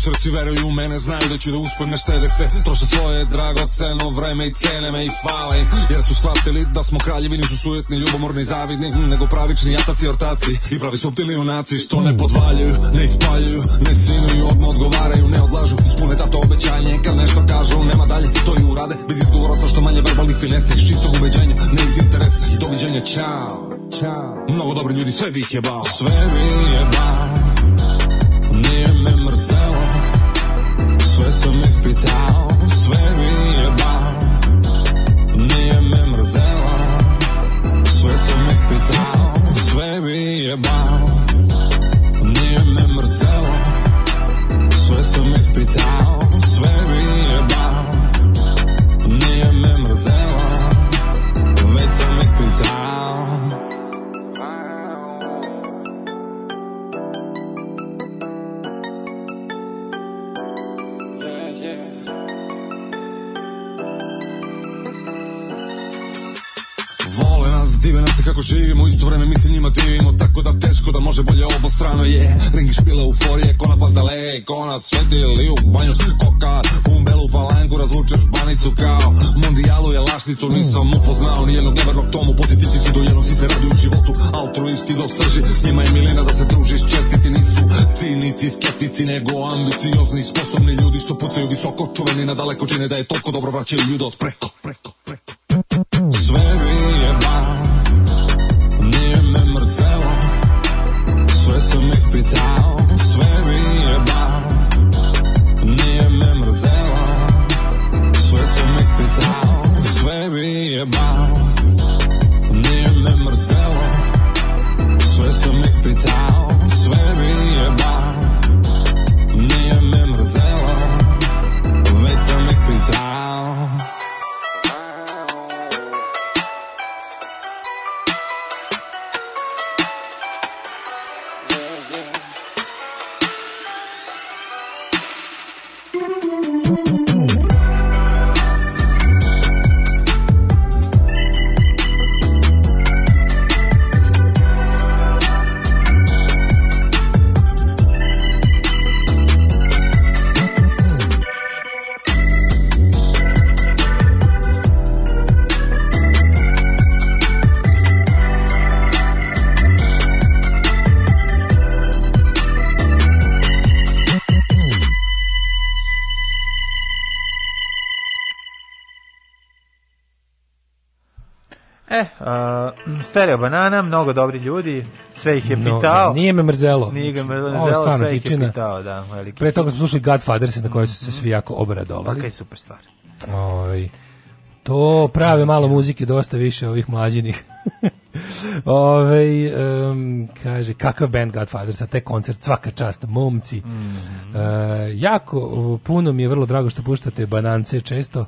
susreci veruju u mene Znaju da ću da uspem ne štede se Troše svoje dragoceno vreme i cene me i fale Jer su shvatili da smo kraljevi Nisu sujetni, ljubomorni, zavidni hm, Nego pravični jataci, ortaci I pravi subtilni junaci što ne podvaljaju Ne ispaljaju ne sinuju Odmah odgovaraju, ne odlažu Spune tato obećanje kad nešto kažu Nema dalje, to i urade Bez izgovora sa što manje verbalnih finese Iz čistog ubeđenja, ne iz interesa I doviđenja, čao Mnogo dobri ljudi, sve bih jebao Sve bih jebao sve sam ih pitao, sve mi je bao, nije me mrzela, sve sam ih pitao, sve mi je bao, nije me mrzela, sve sam ih pitao, sve mi je bao, nije me mrzela, već sam ih pitao. se kako živimo, isto vreme mislim njima divimo Tako da teško da može bolje obostrano je Ringi špile euforije, kona pardale, kona svetili u banju Koka, umbelu palanku, razvučeš banicu kao Mondijalu je lašnicu, nisam upoznao ni jednog nevernog tomu Pozitivci do jednog si se radi u životu, altruisti do srži S njima je milina da se družiš, čestiti nisu Cinici, skeptici, nego ambiciozni, sposobni ljudi Što pucaju visoko, čuveni na daleko Čine da je toliko dobro vraćaju ljude od preko, preko, preko tired. stereo banana, mnogo dobri ljudi, sve ih je pitao. nije me mrzelo. Nije me znači, mrzelo, Ovo mrzelo sve ih je pitao, da. Veliki Pre toga smo slušali Godfathers na koje su se mhm. svi jako obradovali. Pa super stvar. Oj, ovaj, to prave malo muzike, dosta više ovih mlađinih. Ove, ovaj, um, kaže, kakav band Godfathers, a te koncert svaka čast, momci. Mm -hmm. uh, jako puno mi je vrlo drago što puštate banance često.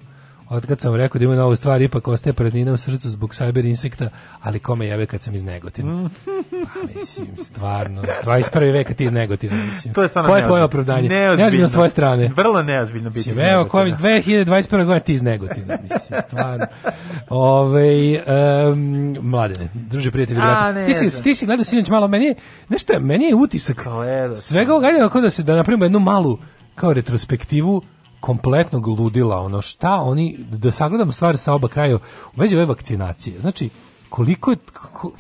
Otkad sam rekao da ima novu stvar, ipak ostaje praznina u srcu zbog cyber insekta, ali kome jebe kad sam iz Negotina? Mm. Pa, mislim, stvarno, 21. veka ti iz Negotina, mislim. To je stvarno Koje je tvoje opravdanje? Neozbiljno. Neozbiljno s tvoje strane. Vrlo neozbiljno biti mislim, iz Negotina. Evo, koja iz 2021. godine ti iz Negotina, mislim, stvarno. Ove, um, mladene, druže prijatelji, A, ne, ti, si, ti si gledao sinoć malo, meni je, znaš je, meni je utisak Kao, edo, svega ovoga, da se da napravimo jednu malu, kao retrospektivu, kompletnog ludila, ono šta oni, da sagledamo stvar sa oba kraja, u vezi ove vakcinacije, znači koliko je, kako,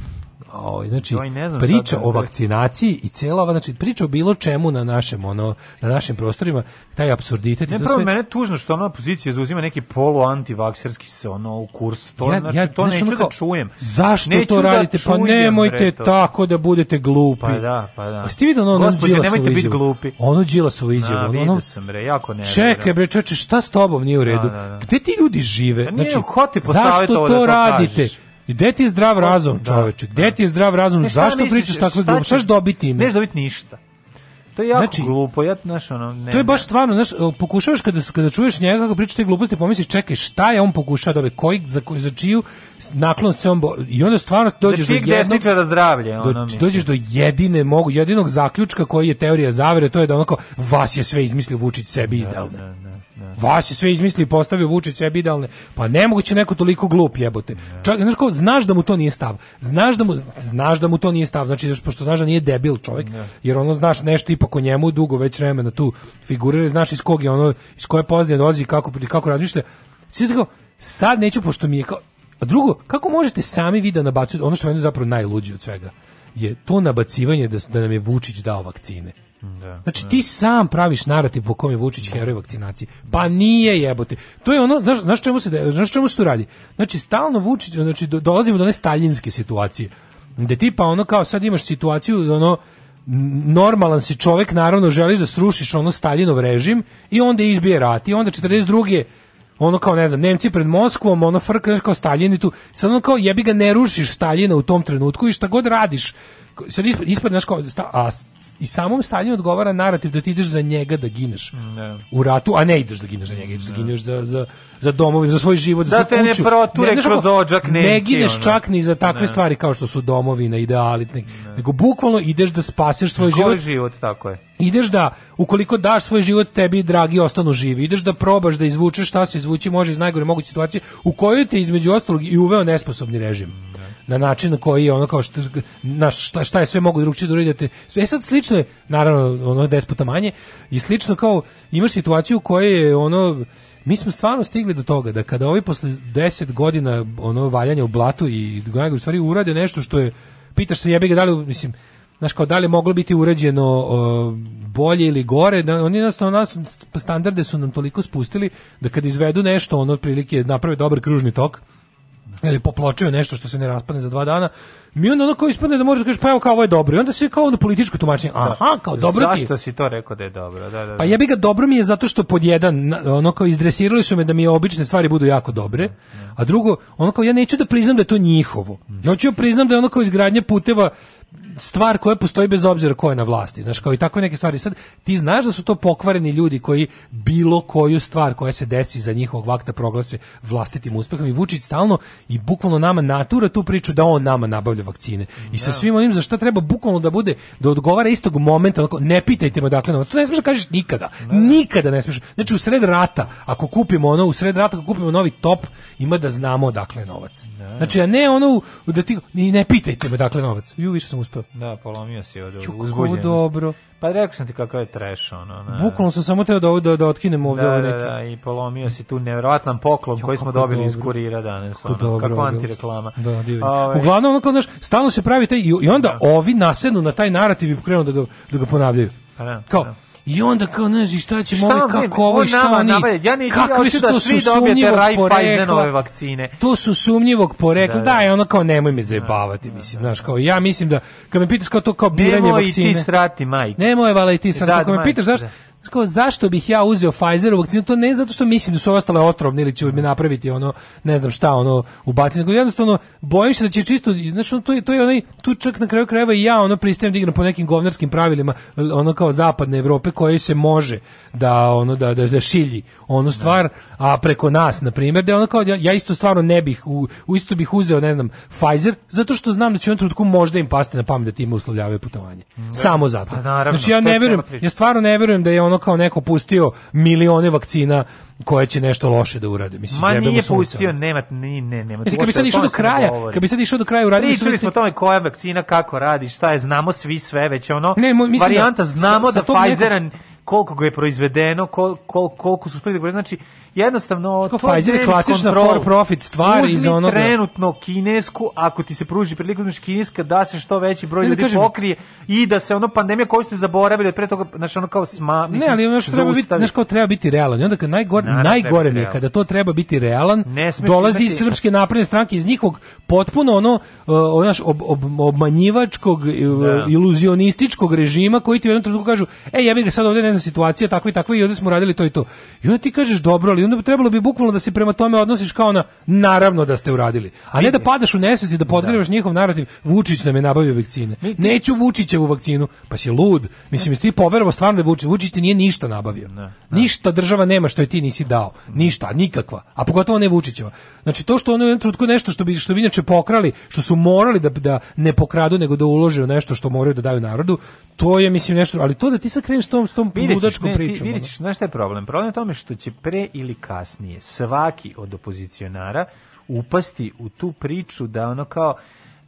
O, ovaj, znači, Joj, ne znam priča o vakcinaciji i cijela ova, znači, priča o bilo čemu na našem, ono, na našim prostorima, taj apsurditet. Ne, da prvo, sve... mene tužno što ona pozicija zauzima neki polu antivakserski se, ono, u kurs. To, ja, znači, ja, to neću ono da kao, da čujem. Zašto neću to da radite? Da čujem, pa nemojte bre, tako da budete glupi. Pa da, pa da. Jeste vidio ono, ono Đilasovu izjavu? Ono džila izjavu. Da, ono, sam, bre, jako ne. Čekaj, bre, čoče, šta s tobom nije u redu? Da, da, da. Gde ti ljudi žive? Pa nije, znači, ko ti zašto to, radite? Kažeš? Gde ti je zdrav razum, da. čoveče? Gde ti je zdrav razum? Ne, Zašto pričaš tako glupo? Šta ćeš dobiti ime? Neš dobiti ništa. To je jako znači, glupo, ja znaš ono, ne. To je baš stvarno, znaš, pokušavaš kada kada čuješ njega kako priča te gluposti, pomisliš čekaj, šta je on pokušao dobiti, da koji za koji za čiju naklon se on i onda stvarno da dođeš do jednog zdravlje, do, dođeš do jedine mogu jedinog zaključka koji je teorija zavere, to je da onako vas je sve izmislio Vučić sebi da, idealno. Da, vas je sve izmislio i postavio Vučić sebi idealne. Pa nemoguće neko toliko glup jebote. Čak, znaš, ko, znaš da mu to nije stav. Znaš da mu, znaš da mu to nije stav. Znači, pošto znaš da nije debil čovjek, jer ono znaš nešto ipak o njemu dugo već vremena tu figurira, znaš iz kog je ono, iz koje pozdje dolazi, kako, kako razmišlja. Svi tako, sad neću, pošto mi je kao, A drugo, kako možete sami vi da nabacujete, ono što meni zapravo najluđe od svega, je to nabacivanje da, da nam je Vučić dao vakcine. Da, znači da. ti sam praviš narativ po kom je Vučić da. heroj vakcinacije. Pa nije jebote. To je ono, znaš, znaš čemu se da, znaš čemu se tu radi? Znači stalno Vučić, znači do, dolazimo do one staljinske situacije. Gde ti pa ono kao sad imaš situaciju ono normalan si čovjek naravno želiš da srušiš ono Staljinov režim i onda izbije rat i onda 42 ono kao ne znam, Nemci pred Moskvom, ono frka kao Staljini tu, sad ono kao jebi ga ne rušiš Staljina u tom trenutku i šta god radiš, sad ispred, ispred naš kao, sta, a i samom stanju odgovara narativ da ti ideš za njega da gineš ne. Mm, da. u ratu, a ne ideš da gineš za njega, ideš ne. Da, da gineš za, za, za domovinu, za svoj život, za da svoju kuću. Da te ne proture ne, kroz ođak ne, ne gineš ono. čak ni za takve stvari kao što su domovina, ideali, ne, nego bukvalno ideš da spasiš svoj život. Koji život, tako je. Ideš da, ukoliko daš svoj život, tebi dragi ostanu živi. Ideš da probaš da izvučeš šta se izvući može iz najgore moguće situacije u kojoj te između ostalog i uveo nesposobni režim na način koji je ono kao što, naš, šta, šta je sve mogu drugačije da uradite. Sve sad slično je, naravno, ono je puta manje, i slično kao imaš situaciju u kojoj je ono, mi smo stvarno stigli do toga da kada ovi posle 10 godina ono valjanja u blatu i u stvari urade nešto što je, pitaš se jebi ga da li, mislim, znaš kao da li moglo biti uređeno uh, bolje ili gore, da, oni jednostavno nas standarde su nam toliko spustili da kad izvedu nešto, ono otprilike naprave dobar kružni tok, ili popločaju nešto što se ne raspadne za dva dana, mi onda kao ispadne da možeš da kažeš pa evo kao ovo je dobro i onda se kao ono političko tumačenje, da. aha, kao dobro ti. Zašto si to rekao da je dobro? Da, da, pa da. Pa jebi ga dobro mi je zato što pod jedan, ono kao izdresirali su me da mi obične stvari budu jako dobre, da, a drugo, ono kao ja neću da priznam da je to njihovo. Ja ću priznam da je ono kao izgradnje puteva stvar koja postoji bez obzira ko je na vlasti. Znaš, kao i tako neke stvari. Sad, ti znaš da su to pokvareni ljudi koji bilo koju stvar koja se desi za njihovog vakta proglase vlastitim uspehom i Vučić stalno i bukvalno nama natura tu priču da on nama nabavlja vakcine. I sa da. svim onim za šta treba bukvalno da bude, da odgovara istog momenta, onako, ne pitajte me dakle novac. To ne smiješ da kažeš nikada. Da, da. Nikada ne smiješ. Znači, u sred rata, ako kupimo ono, u sred rata, ako kupimo novi top, ima da znamo odakle je novac. Znači, a ne ono, da ti, ne pitajte me dakle novac. Ju, više sam uspeo. Da, polomio si od uzbuđenosti. dobro. Pa rekao sam ti kakav je trash, ono. Ne. Da. Bukvalno sam samo teo da, ovo, da, da otkinem ovdje da, neki. Da, da, i polomio si tu nevjerovatan poklon jo, koji smo dobili dobro. iz kurira danas. Ono, dobro, kako antireklama. Da, divno. Ove... Ovaj. Uglavnom, ono kao, znaš, stalno se pravi taj, i onda da. ovi nasednu na taj narativ i pokrenu da ga, da ga ponavljaju. Pa da, kao, pa da I onda kao, ne znaš, šta će movi, kako ovo, šta nama, oni, nama, ja ne, kakvi ja su, da svi sumnjivog porekla, vakcine. to su sumnjivog porekla, da, da. da, ono kao, nemoj me da, zajebavati, da, mislim, da. znaš, kao, ja mislim da, kad me pitaš kao to kao biranje nemoj vakcine. Nemoj i ti srati, majke. Nemoj, vala i ti srati, da, kad me pitaš, znaš, Kao, zašto bih ja uzeo Pfizer vakcinu? To ne zato što mislim da su ostale otrovne ili će mi napraviti ono, ne znam šta, ono, ubaciti. Nego jednostavno, bojim se da će čisto, znaš, ono, to, je, to je onaj, tu čak na kraju krajeva i ja ono pristajem da igram po nekim govnarskim pravilima, ono kao zapadne Evrope koje se može da, ono, da, da, da šilji onu da. stvar, a preko nas, na primjer, da ono kao, ja isto stvarno ne bih, u, u isto bih uzeo, ne znam, Pfizer, zato što znam da će on jednom trenutku možda im pasti na pamet da time uslovljavaju putovanje. Mm, Samo da. zato. Pa, naravno, znači ja ne vjerujem, ja stvarno ne vjerujem da je ono ono kao neko pustio milione vakcina koje će nešto loše da urade. Mislim, Ma nije pustio, nema, ni, ne, nema. Mislim, kad bi sad išao do kraja, kad bi sad išao do kraja uradili... Pričali smo o tome koja vakcina, kako radi, šta je, znamo svi sve, već ono, ne, mislim, da varijanta, znamo sa, sa da Pfizera koliko ga je proizvedeno, kol, kol, koliko su spredi, da znači jednostavno Ško, to Pfizer je klasična for profit stvar iz onoga. trenutno kinesku, ako ti se pruži prilika da kineska da se što veći broj da ljudi kažem, pokrije i da se ono pandemija koju ste zaboravili pre toga znači ono kao sma, mislim, ne, ali ono što treba biti, znaš kao treba biti realan. I onda kad najgore Naravno, najgore mi je kada to treba biti realan, dolazi iz srpske napredne stranke iz njihovog potpuno ono uh, naš ob, ob, obmanjivačkog da. iluzionističkog režima koji ti u jednom trenutku kažu ej ja bih ga sad ovde, ne znam situacija takva i takva i ovdje smo radili to i to. I onda ti kažeš dobro, ali ali onda trebalo bi bukvalno da se prema tome odnosiš kao na naravno da ste uradili. A ne da padaš u nesvest i da podgrevaš da. njihov narativ. Vučić nam je nabavio vakcine. Neću Vučićevu vakcinu. Pa si lud. Mislim, jesi ti poverovo stvarno da Vučić, Vučić ti nije ništa nabavio. Ne, ne. Ništa država nema što je ti nisi dao. Ništa, nikakva. A pogotovo ne Vučićeva. Znači to što ono u trenutku nešto što bi što bi inače pokrali, što su morali da da ne pokradu nego da ulože u nešto što moraju da daju narodu, to je mislim nešto, ali to da ti sad kreneš s tom s tom ludačkom pričom. vidiš, znaš šta je problem? Problem je tome što će pre ili ili kasnije svaki od opozicionara upasti u tu priču da ono kao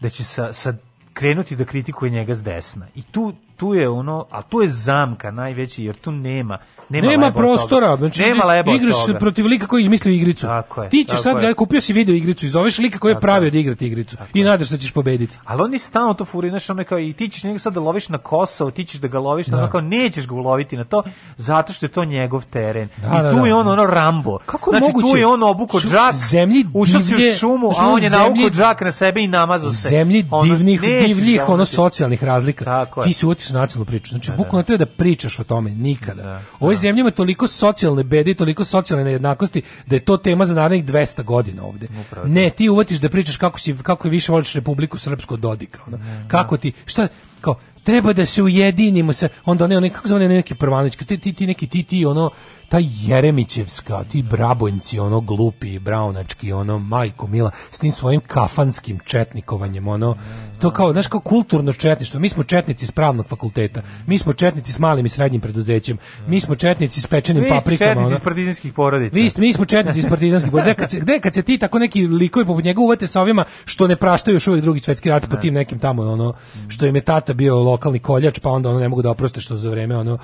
da će sa, sa krenuti da kritikuje njega s desna. I tu, tu je ono, a tu je zamka najveći jer tu nema Nema, nema prostora, znači nema igraš toga. protiv lika koji izmislio igricu. Tako je, Ti ćeš tako sad je. kupio si video igricu i zoveš lika koji je pravio da igrati igricu tako i nadaš da ćeš pobediti. Ali oni stalno to furi, znači ono kao i ti ćeš njega sad da loviš na Kosovo, ti ćeš da ga loviš, da. kao nećeš ga uloviti na to zato što je to njegov teren. Da, I da, tu da, je on ono Rambo. Kako znači, moguće? Znači, tu je on obuko džak, zemlji ušao si u šumu, a on je na obuko džak na sebe i namazao se. Zemlji divnih, divnih ono socijalnih razlika. Ti si utiš na nacionalnu priču. Znači da, bukvalno da. treba da pričaš o tome nikada. Ovo ovoj zemlji ima toliko socijalne bede i toliko socijalne nejednakosti da je to tema za narednih 200 godina ovde. Upravo. Ne, ti uvatiš da pričaš kako si kako više voliš Republiku Srpsko od Dodika, ne, Kako ti šta kao treba da se ujedinimo sa, onda ne, ne kako zove neki prvanić ti ti ti neki ti ti ono ta Jeremićevska, ti brabonjci, ono glupi, braunački, ono majko mila, s tim svojim kafanskim četnikovanjem, ono, to kao, znaš, kao kulturno četništvo, mi smo četnici s pravnog fakulteta, mi smo četnici s malim i srednjim preduzećem, mi smo četnici s pečenim paprikama. Vi ste četnici iz partizanskih porodica. Vi, mi smo četnici iz partizanskih porodica. Kad se, gde, kad se ti tako neki likovi poput njega uvete sa ovima što ne praštaju još uvijek drugi svetski rat po da. tim nekim tamo, ono, što im je tata bio lokalni koljač, pa onda ono ne mogu da oproste što za vreme, ono,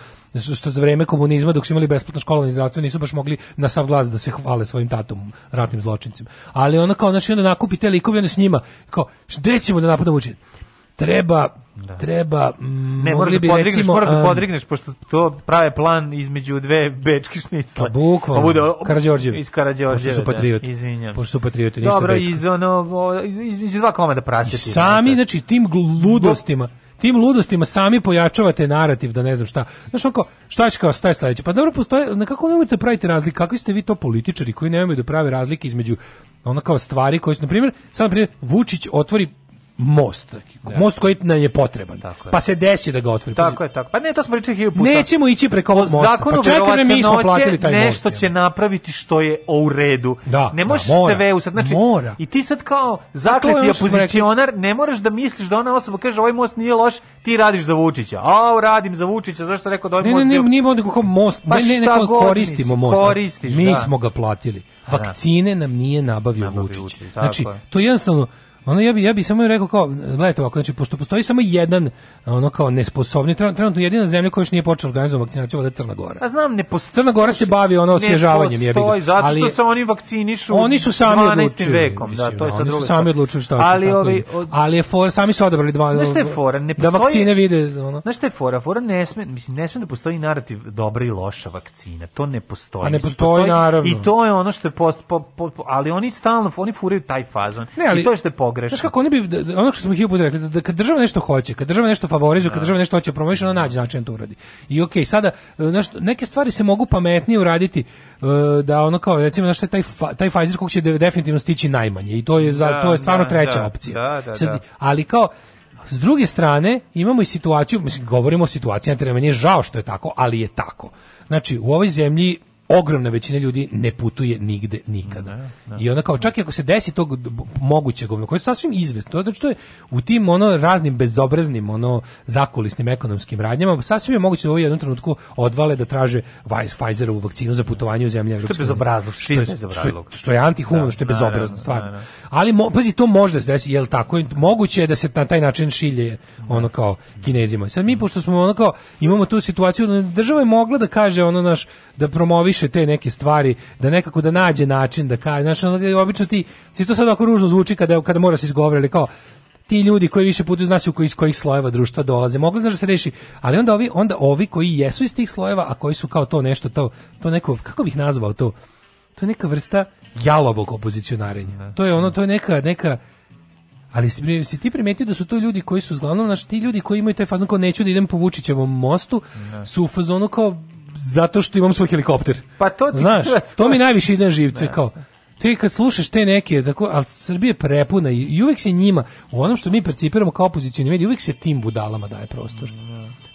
što za vreme komunizma dok su imali besplatno školovanje i zdravstvo nisu baš mogli na sav glas da se hvale svojim tatom ratnim zločincima. Ali ona kao naš onda nakupi te likove onda s njima kao gde ćemo da napadamo učin? Treba da. Treba, mm, ne, moraš da podrigneš, recimo, moraš da podrigneš, pošto to prave plan između dve bečke šnicle. Pa bukvalno, pa bude, Karadžorđevi. Iz Karadžorđevi, pošto su da, patrioti. Da, izvinjam. Pošto su patrioti, ništa Dobro, bečka. iz ono, između dva komada prasjeti. Sami, da, znači, tim gludostima Bo tim ludostima sami pojačavate narativ da ne znam šta. Znaš, onko, šta će kao, šta je sledeće? Pa dobro, postoje, na kako nemojte da praviti razlike? Kakvi ste vi to političari koji nemaju da prave razlike između ono kao stvari koje su, na primjer, sad na primjer, Vučić otvori most. Da. Most koji nam je potreban. Pa se desi da ga otvori. Tako je, tako. Pa ne, to smo pričali hiljadu puta. Nećemo ići preko ovog mosta. Zakonu pa čekaj, mi smo platili taj nešto most. Nešto će napraviti što je u redu. Da, ne da, možeš da, mora, se veu Znači, mora. I ti sad kao zakleti opozicionar, ne moraš da misliš da ona osoba kaže ovaj most nije loš, ti radiš za Vučića. A, radim za Vučića, zašto rekao da ovaj ne, most... Ne, ne, ne, nije ovdje kako most, pa ne, ne, ne koristimo most. Da. Koristiš, mi da. smo ga platili. Vakcine nam nije nabavio Vučić. Znači, to jednostavno, Ono ja bi ja bi samo rekao kao gledajte ovako znači pošto postoji samo jedan ono kao nesposobni trenutno jedina zemlja koja još nije počela organizovati vakcinaciju je Crna Gora. A pa znam ne postoji Crna Gora se bavi ono je bilo. Ali zato što se oni vakcinišu. Oni su sami odlučili vekom, da, mislim, da, to je da, sad drugo. Sami odlučili šta ali ovi, od... ali je for sami su odabrali dva. Znaš šta je fora? Ne da postoji, da vakcine vide ono. Znaš šta je fora? Fora ne sme mislim ne sme da postoji narativ dobra i loša vakcina. To ne postoji. A ne postoji, naravno. I to je ono što je post, ali oni stalno oni furaju taj fazon. Ne, ali, I to je što je pogrešno. Znaš kako oni bi, da, da, ono što smo hiljadu puta rekli, da, da kad država nešto hoće, kad država nešto favorizuje, kad da. država nešto hoće promoviš, ona nađe način da to uradi. I okej, okay, sada, e, znaš, neke stvari se mogu pametnije uraditi, e, da ono kao, recimo, znaš, taj, taj Pfizer kog će definitivno stići najmanje i to je, za, da, to je stvarno da, treća opcija. Sad, ali kao, s druge strane, imamo i situaciju, mislim, govorimo o situaciji na terenu, meni je žao što je tako, ali je tako. Znači, u ovoj zemlji ogromna većina ljudi ne putuje nigde nikada. Ne, ne. I onda kao čak i ako se desi tog mogućeg govna, koje je sasvim izvesno, to znači to je u tim ono raznim bezobraznim ono zakulisnim ekonomskim radnjama sasvim je moguće da u jednom trenutku odvale da traže Pfizerovu vakcinu za putovanje u zemlje Evropske Što je bezobrazluk, što je bezobrazluk. Što, je antihumano, da, što je da, bezobrazno, da, stvarno. Ali mo, pazi, to može da se desi, jel tako? Moguće je da se na taj način šilje ono kao Kinezima. Sad mi pošto smo ono kao imamo tu situaciju, država je mogla da kaže ono naš da promoviš piše te neke stvari, da nekako da nađe način da kaže, znači da obično ti, si to sad ako ružno zvuči kada, kada mora se izgovoriti, kao, ti ljudi koji više puta zna u koji, iz kojih slojeva društva dolaze. Mogli da se reši, ali onda ovi, onda ovi koji jesu iz tih slojeva, a koji su kao to nešto, to, to neko, kako bih nazvao to? To je neka vrsta jalovog opozicionarenja. To je ono, to je neka, neka, ali si, si ti primetio da su to ljudi koji su uglavnom, znači ti ljudi koji imaju taj fazon kao neću da idem po Vučićevom mostu, da. su u fazonu kao zato što imam svoj helikopter. Pa to ti Znaš, to mi najviše ide živce, ne. Da. kao, Ti kad slušaš te neke, tako, da ali Srbije prepuna i, uvek se njima, u onom što mi percipiramo kao opozicijni mediji, uvek se tim budalama daje prostor.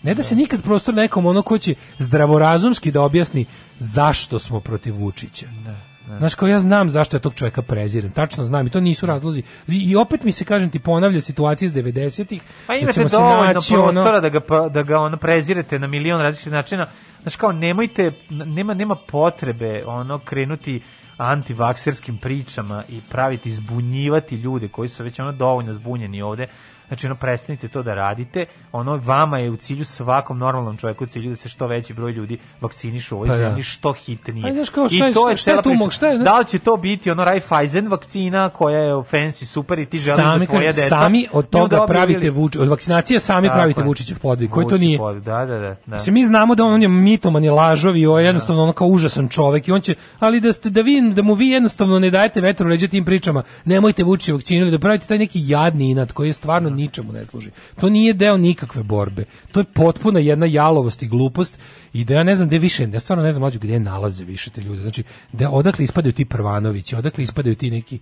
Ne da se da. nikad prostor nekom ono ko će zdravorazumski da objasni zašto smo protiv Vučića. Ne. Znaš, kao ja znam zašto je tog čoveka prezirem, tačno znam i to nisu razlozi. I, i opet mi se, kažem ti, ponavlja situacija iz 90-ih. Pa imate da dovoljno prostora ono... da ga, da ga ono prezirete na milion različitih načina, Znaš kao, nemojte, nema, nema potrebe ono krenuti antivakserskim pričama i praviti, zbunjivati ljude koji su već ono dovoljno zbunjeni ovde Znači, ono, prestanite to da radite. Ono, vama je u cilju, svakom normalnom čovjeku u cilju da se što veći broj ljudi vakcinišu u ovoj pa, da. zemlji, što hitnije. Ali, pa kao, šta I to je, šta je tu mog, šta je? Da li će to biti ono Raiffeisen vakcina koja je fancy, super i ti želiš sami, da tvoja deca... Sami od toga pravite vuč, od vakcinacije sami Tako, pravite Vučićev podvig, koji to nije. Podvig, da, da, da. da. Znači, mi znamo da on, on je mitoman je lažov da. i on je jednostavno ono kao užasan čovek i on će, ali da ste da vi da mu vi jednostavno ne dajete vetru leđa tim pričama, nemojte vući vakcinu da pravite taj neki jadni inat koji je stvarno ničemu ne služi. To nije deo nikakve borbe. To je potpuna jedna jalovost i glupost i da ja ne znam gde više, ja stvarno ne znam mlađu gde nalaze više te ljude. Znači, da odakle ispadaju ti Prvanovići, odakle ispadaju ti neki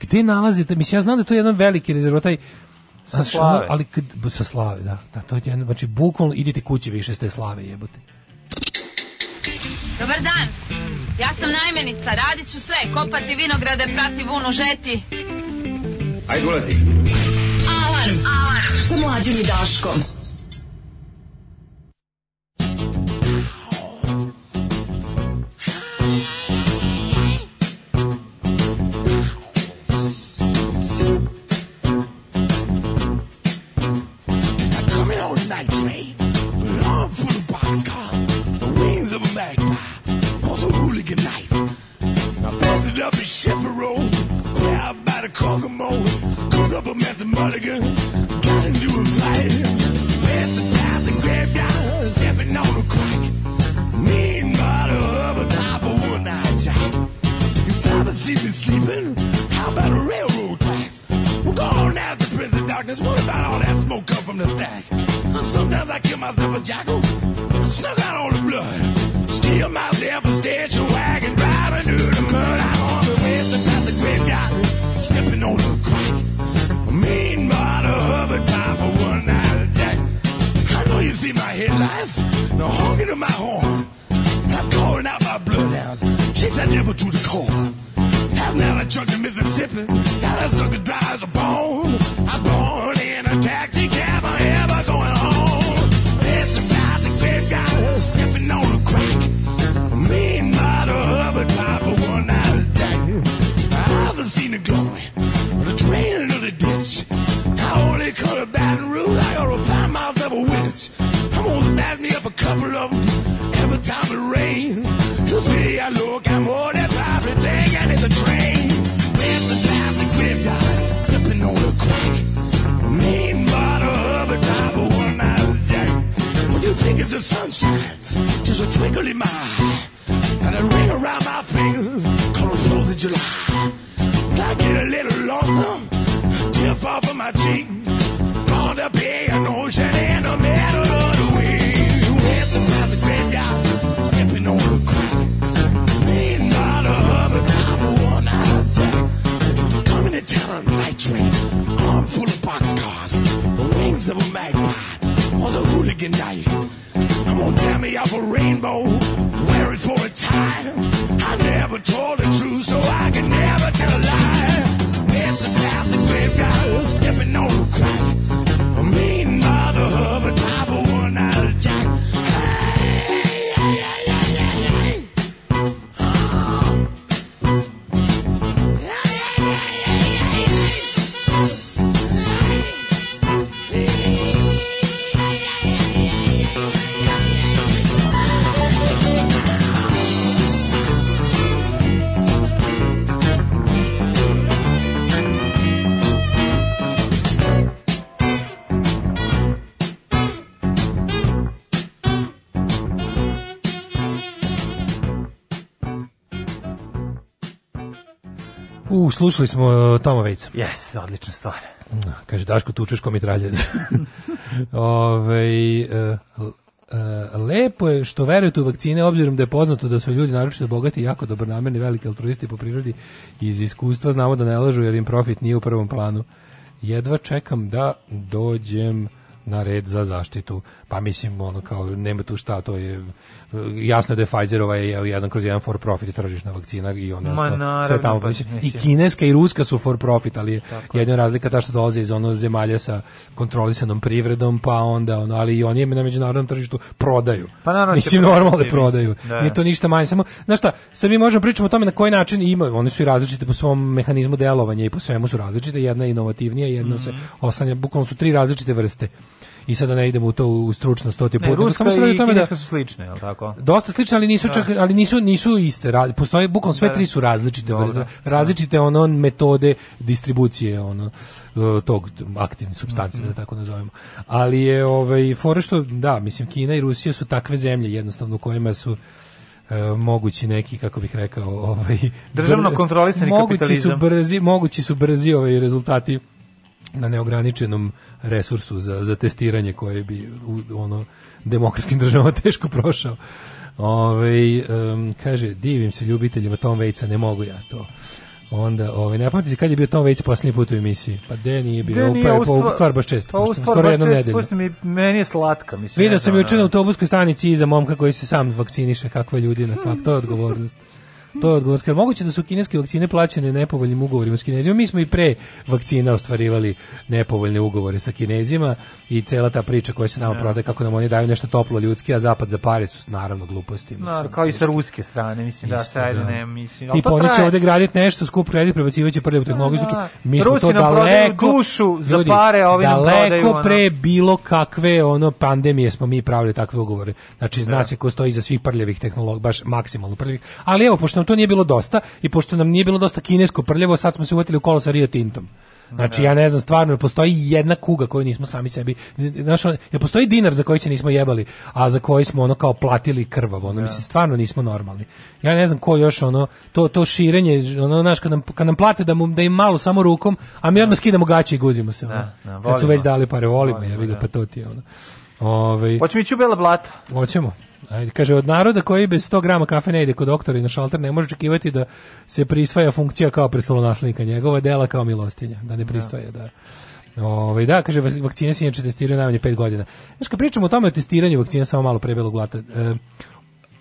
gde nalaze, da, mislim ja znam da to je jedan veliki rezervotaj sa slave. ali kad, sa slave, da, da, to je jedan, znači bukvalno idite kući više s te slave jebote. Dobar dan, ja sam najmenica, radit ću sve, kopati vinograde, prati vunu, žeti. Ajde, ulazi sa mlađim i Daškom. U, slušali smo e, Toma Vejca. Jeste, odlična stvar. Da, kaže, Daško, tučeš ko mitralje. Ove, e, e, lepo je što verujete u vakcine, obzirom da je poznato da su ljudi naročito bogati, jako dobronamerni, veliki altruisti po prirodi. Iz iskustva znamo da ne lažu jer im profit nije u prvom planu. Jedva čekam da dođem na red za zaštitu. Pa mislim, ono kao, nema tu šta, to je, jasno je da je Pfizerova je jedan kroz jedan for profit i tržišna vakcina i ono naravno, sve tamo. Pa, mislim, I kineska i ruska su for profit, ali je jedna razlika ta što dolaze iz ono zemalja sa kontrolisanom privredom, pa onda, ono, ali i oni je na međunarodnom tržištu prodaju. Pa naravno, mislim, normalno da prodaju. Da. Nije to ništa manje, samo, znaš šta, sad mi možemo pričati o tome na koji način ima, oni su i različiti po svom mehanizmu delovanja i po svemu su različite, jedna je inovativnija, jedna mm -hmm. se mhm. oslanja, bukvalno su tri različite vrste i sada ne idemo u to u stručno stoti put. Ne, Ruska samo se i tome da su slične, je tako? Dosta slične, ali nisu da. čak, ali nisu nisu iste. Postoje bukvalno sve da. tri su različite, Dobre. Da. različite ono metode distribucije ono e, tog aktivne supstance mm -hmm. da mm-hmm. tako nazovemo. Ali je ovaj fore što da, mislim Kina i Rusija su takve zemlje jednostavno u kojima su e, mogući neki kako bih rekao ovaj državno kontrolisani kapitalizam mogući su brzi mogući su brzi ovaj rezultati na neograničenom resursu za, za testiranje koje bi u ono demokratskim državama teško prošao. Ove, um, kaže, divim se ljubiteljima Tom Vejca, ne mogu ja to. Onda, ovaj ne pamtite kad je bio Tom Vejc poslednji put u emisiji. Pa de nije bio, Pa nije, upravo, pa stvar, stvar baš često. Pa u stvar skoro jednom nedeljno. mi meni je slatka, mislim. Video sam juče na autobuskoj stanici iza momka koji se sam vakciniše, kakve ljudi na svak to je odgovornost. To je odgovor. Skar, moguće da su kineske vakcine plaćene nepovoljnim ugovorima s kinezima. Mi smo i pre vakcina ostvarivali nepovoljne ugovore sa kinezima i cela ta priča koja se nama da. prodaje kako nam oni daju nešto toplo ljudski, a zapad za pare su naravno gluposti. Mislim, no, kao i sa ruske strane, mislim da, Isto, da, da. ne, mislim. Ti oni će ovde graditi nešto, skup kredit, prebacivaće prlje u tehnologiju. Da, da. Mi smo Rusi to daleko, dušu za ljudi, pare, ovi daleko nam pre bilo kakve ono pandemije smo mi pravili takve ugovore. Znači, zna se ko stoji iza svih prljavih tehnologija, baš maksimalno prljavih. Ali evo, pošto nam to nije bilo dosta i pošto nam nije bilo dosta kinesko prljavo, sad smo se uvatili u kolo sa Rio Tintom. Znači da. ja ne znam stvarno, postoji jedna kuga koju nismo sami sebi, znači ja postoji dinar za koji se nismo jebali, a za koji smo ono kao platili krvavo, ono ja. Da. mislim stvarno nismo normalni. Ja ne znam ko još ono to to širenje, ono znaš kad nam kad nam plate da mu da im malo samo rukom, a mi ja. odmah da. skidamo gaće i guzimo se. Ono. Ja, ja, kad su već dali pare, volimo, volimo ja vidim pa to ti ono. Ove, ovaj- Hoćemo ići u Bela Blata. Hoćemo. Ajde, kaže, od naroda koji bez 100 grama kafe ne ide kod doktora i na šalter ne može očekivati da se prisvaja funkcija kao prestolonaslednika njegova dela kao milostinja, da ne da. prisvaja, da. Ove, ovaj, da, kaže, vakcine se inače testiraju najmanje 5 godina. Znaš, kad pričamo o tome o testiranju vakcina, samo malo prebelog glata, e,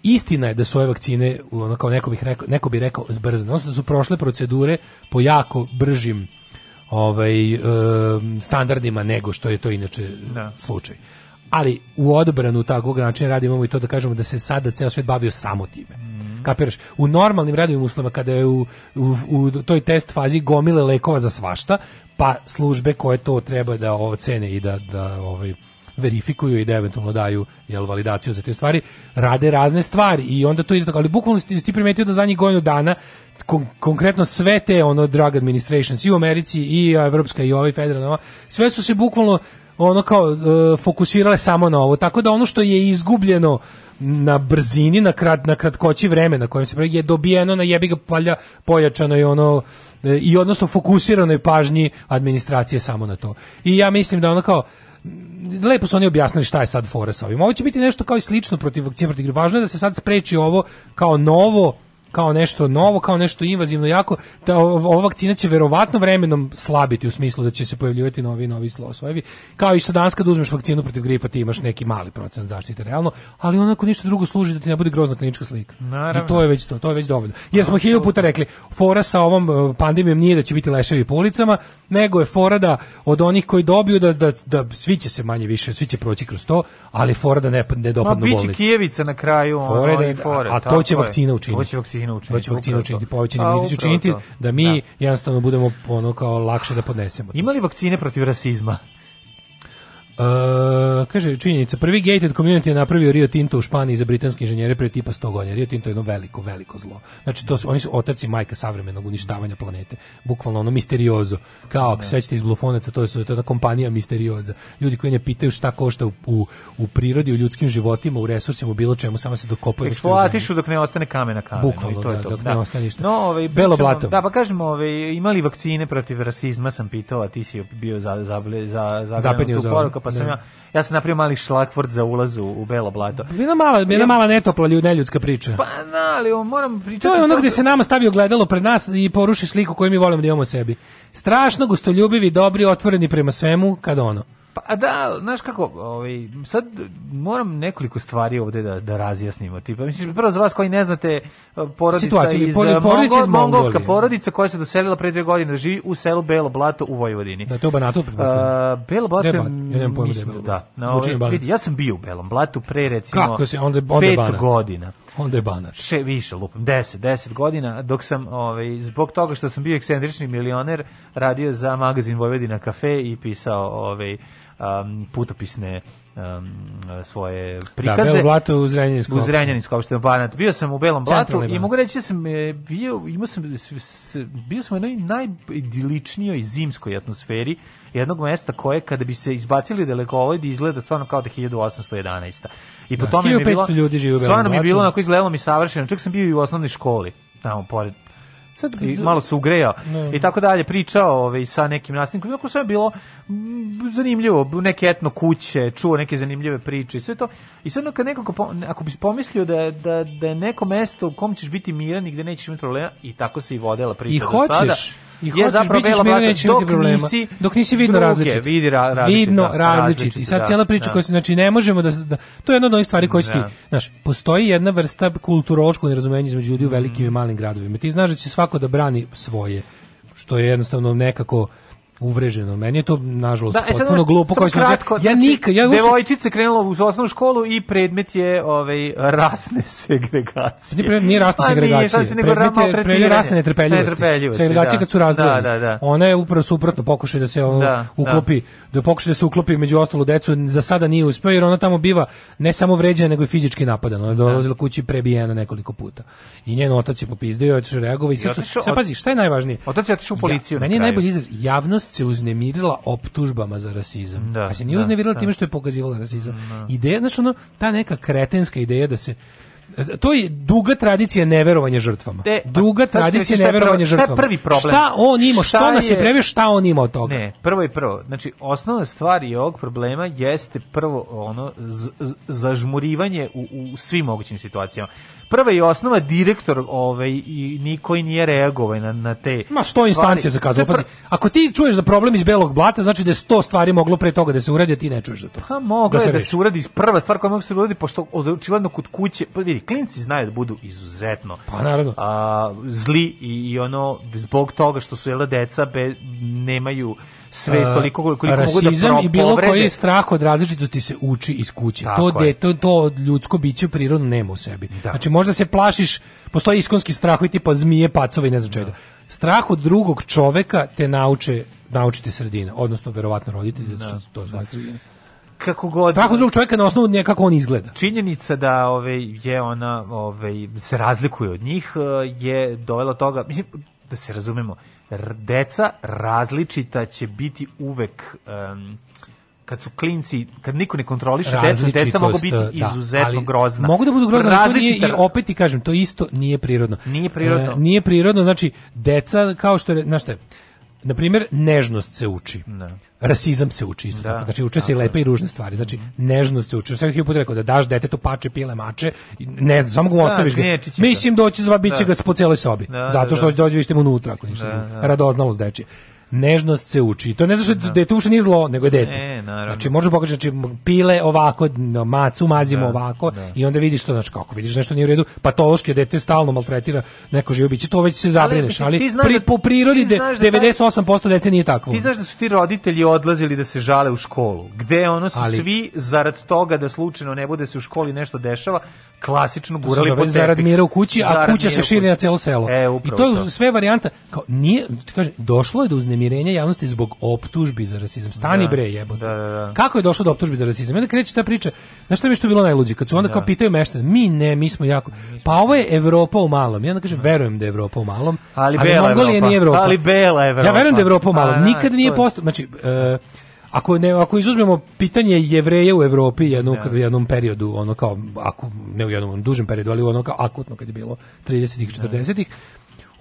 istina je da su ove vakcine, ono kao neko, bih rekao, neko bi rekao, zbrzane, odnosno da su prošle procedure po jako bržim ovaj, e, standardima nego što je to inače da. slučaj ali u odbranu takvog načina rada imamo i to da kažemo da se sada ceo svet bavio samo time. Mm. Kapiraš? U normalnim radovim uslovima kada je u, u, u, toj test fazi gomile lekova za svašta, pa službe koje to treba da ocene i da, da ovaj, verifikuju i da eventualno daju jel, validaciju za te stvari, rade razne stvari i onda to ide tako. Ali bukvalno si ti primetio da zadnjih godinu dana kon konkretno sve te ono drug administrations i u Americi i Evropska i ovaj federalna, sve su se bukvalno ono kao e, fokusirale samo na ovo. Tako da ono što je izgubljeno na brzini, na, krat, na kratkoći vremena kojem se je dobijeno na jebiga palja pojačano i ono e, i odnosno fokusiranoj pažnji administracije samo na to. I ja mislim da ono kao lepo su oni objasnili šta je sad fora sa ovim. Ovo će biti nešto kao i slično protiv vakcine protiv Važno je da se sad spreči ovo kao novo kao nešto novo, kao nešto invazivno jako, da ova vakcina će verovatno vremenom slabiti u smislu da će se pojavljivati novi novi slojevi. Kao i što danas kad uzmeš vakcinu protiv gripa ti imaš neki mali procenat zaštite realno, ali onako ništa drugo služi da ti ne bude grozna klinička slika. Naravno. I to je već to, to je već dovoljno. Jer smo hiljadu puta rekli, fora sa ovom e, pandemijom nije da će biti leševi po ulicama, nego je fora da od onih koji dobiju da, da, da svi će se manje više, svi će proći kroz to, ali fora da ne, ne dopadnu bolnici. Ma biće Kijevica na kraju, ono, fora da, i fora, a, a to će vakcina učiniti. To će vakcina vakcinu učiniti. Hoće vakcinu učiniti, povećani imunitet učiniti da mi da. jednostavno budemo ono kao lakše da podnesemo. Imali vakcine protiv rasizma? Uh, kaže činjenica, prvi gated community je napravio Rio Tinto u Španiji za britanske inženjere pre tipa 100 godina. Rio Tinto je jedno veliko, veliko zlo. Znači to su, oni su otaci majka savremenog uništavanja planete. Bukvalno ono misteriozo. Kao ako da. sećate iz Blufonaca, to je to jedna kompanija misterioza. Ljudi koji ne pitaju šta košta u, u, u prirodi, u ljudskim životima, u resursima, u bilo čemu, samo se dokopaju. Eksploatišu dok ne ostane kamen na kamenu. Bukvalno, to da, je to. dok da. ne ostane ništa. No, ove, ovaj, Belo blato. Da, pa kažemo, ovaj, imali vakcine protiv rasizma, sam pitao, a ti si bio za, za, za, za, za, za, za, za, za, za, za, pa sam ja ja sam napravio mali šlakvort za ulaz u, Belo blato. Bila mala, bila mala netopla ljud, neljudska priča. Pa na, ali moram pričati. To je ono gde se nama stavio ogledalo pred nas i poruši sliku koju mi volimo da imamo u sebi. Strašno gostoljubivi, dobri, otvoreni prema svemu, kad ono. Pa da, znaš kako, ovaj, sad moram nekoliko stvari ovde da, da razjasnimo. Tipa, mislim, prvo za vas koji ne znate, eh, porodica Situaciju, iz, eh, porodica Mongol, iz mongolska porodica koja se doselila pre dve godine živi u selu Belo Blato u Vojvodini. Da, to je Banatu, pretpostavljam. Eh, Belo Blato, Deba, ja nemam da Da, na ovaj, vidi, ja sam bio u Belom Blatu pre, recimo, Kako se, onda, onda pet banat. godina. Onda je banat. Še, više, lupam, 10, 10 godina, dok sam, ovaj, zbog toga što sam bio ekscentrični milioner, radio za magazin Vojvodina kafe i pisao, ovaj, um, putopisne um, svoje prikaze. Da, Belo blato u Zrenjaninsku U Zrenjaninsku opštinu, Banat. Pa bio sam u Belom blatu i mogu reći da sam e, bio, imao sam, bio sam u jednoj najidiličnijoj zimskoj atmosferi jednog mesta koje kada bi se izbacili delegovojde izgleda stvarno kao da 1811. I po da, tome mi je bilo ljudi Stvarno mi je bilo onako izgledalo mi savršeno. Čak sam bio i u osnovnoj školi tamo pored Sad, I malo se ugrejao i tako dalje, pričao ovaj, sa nekim nastavnikom, jako sve je bilo zanimljivo, neke etno kuće, čuo neke zanimljive priče i sve to. I sve ono kad nekako, ako bi pomislio da, da, da je neko mesto u kom ćeš biti miran i gde nećeš imati problema, i tako se i vodela priča I do hoćeš. sada je zapravo bela blato, neće dok nisi, dok nisi vidno druge, različit. Vidi ra, različit, vidno da, različit. I sad da, cijela priča da. koja se, znači ne možemo da, da to je jedna od onih stvari koje da. ti, znaš, postoji jedna vrsta kulturološkog nerazumevanja između ljudi u mm. velikim mm. i malim gradovima. Ti znaš da će svako da brani svoje, što je jednostavno nekako uvreženo. Meni je to nažalost da, e, potpuno ono glupo koji sam kratko, ja znači, nikad ja devojčice krenula u osnovnu školu i predmet je ovaj rasne segregacije. Nije, pa nije rasne segregacije. Nije, nego predmet je predmet rasne netrpeljivosti. netrpeljivosti Segregacija da. kad su razdvojene. Da, da, da. Ona je upravo suprotno pokušaj da se ono da, uklopi, da. da pokuša da se uklopi među ostalo decu, za sada nije uspeo jer ona tamo biva ne samo vređana nego i fizički napadana. Ona je da. dolazila kući prebijena nekoliko puta. I njen otac je otac je reagovao i sad, sad pazi, šta je najvažnije? Otac je otišao u policiju. meni je najbolji izraz javnost vlast se uznemirila optužbama za rasizam. Da, a se nije da, uznemirila da. time što je pokazivala rasizam. Da. Ideja, znaš, ono, ta neka kretenska ideja da se to je duga tradicija neverovanja žrtvama. De, pa, duga pa, tradicija šta neverovanja žrtvama. Šta je prvi problem? Šta on ima? Šta, šta nas je, je previo? Šta on ima od toga? Ne, prvo i prvo. Znači, osnovna stvar i ovog problema jeste prvo ono z, z, zažmurivanje u, u svim mogućim situacijama prva i osnova direktor ovaj i niko i nije reagovao na na te ma sto instancije zakazalo pazi ako ti čuješ za problem iz belog blata znači da je sto stvari moglo pre toga da se uradi a ti ne čuješ za to pa moglo da da se uradi prva stvar koja može da se uradi pošto očigledno kod kuće pa vidi klinci znaju da budu izuzetno pa naravno a, zli i, i ono zbog toga što su jela da, deca be, nemaju sve toliko koliko mogu da pro, i bilo koji strah od različitosti se uči iz kuće. to je. to, to ljudsko biće prirodno nema u sebi. Da. Znači možda se plašiš, postoji iskonski strahovi tipa zmije, pacova i ne znam čega. Da. Strah od drugog čoveka te nauče naučiti sredina, odnosno verovatno roditelji, zato što da. to je sredina da. kako god. Strah od drugog čovjeka na osnovu nje kako on izgleda. Činjenica da ove je ona ove se razlikuje od njih e, je dovela toga, mislim da se razumemo deca različita će biti uvek um, kad su klinci, kad niko ne kontroliše decu, deca mogu biti da, da, izuzetno da, grozna. Mogu da budu grozna, ali to nije, i opet ti kažem, to isto nije prirodno. Nije prirodno. E, nije prirodno, znači, deca, kao što je, znaš šta je, na primjer, nežnost se uči. Ne. Da. Rasizam se uči isto da, tako. Znači, uče tako. se i lepe i ružne stvari. Znači, mhm. nežnost se uči. Sve hiljadu rekao da daš detetu pače, pile, mače, i ne znam, samo ga da, ostaviš da, ga. Mislim doći zva biće da. ga po celoj sobi. Da, zato da, što da, dođe vidite mu unutra ako ništa. Da, da. Radoznalost dečije nežnost se uči. To ne znači da dete da uopšte nije zlo, nego je dete. E, naravno. Znači, možeš pokažeš, znači, pile ovako, macu mazimo da, ovako da. i onda vidiš to, znači, kako vidiš nešto nije u redu, patološki dete stalno maltretira neko živo biće, to već se zabrineš, ali, ali pri, da- po prirodi de, da 98% dece nije tako. Ti znaš da su ti roditelji odlazili da se žale u školu, gde ono su ali, svi zarad toga da slučajno ne bude se u školi nešto dešava, klasično gurali po tepi. Zarad mira u kući, a kuća se širi na celo selo. E, I to je sve varijanta. Kao, nije, kaže, došlo je do uznemirenja javnosti zbog optužbi za rasizam. Stani da, bre, jebote. Da, da, da. Kako je došlo do optužbi za rasizam? Onda kreće ta priča. Znaš što mi što bilo najluđe? Kad su onda da. kao pitaju meštane, mi ne, mi smo jako... Pa ovo je Evropa u malom. Ja onda kažem, verujem da je Evropa u malom, ali, ali bela Mongolija Evropa. nije Evropa. Ali bela Evropa. Ja verujem da je Evropa u malom. Nikad nije postao... Znači, uh, ako ne ako izuzmemo pitanje Jevreja u Evropi jednu ja. Da. jednom periodu, ono kao ako ne u jednom dužem periodu, ali ono kao akutno kad je bilo 30-ih 40-ih, da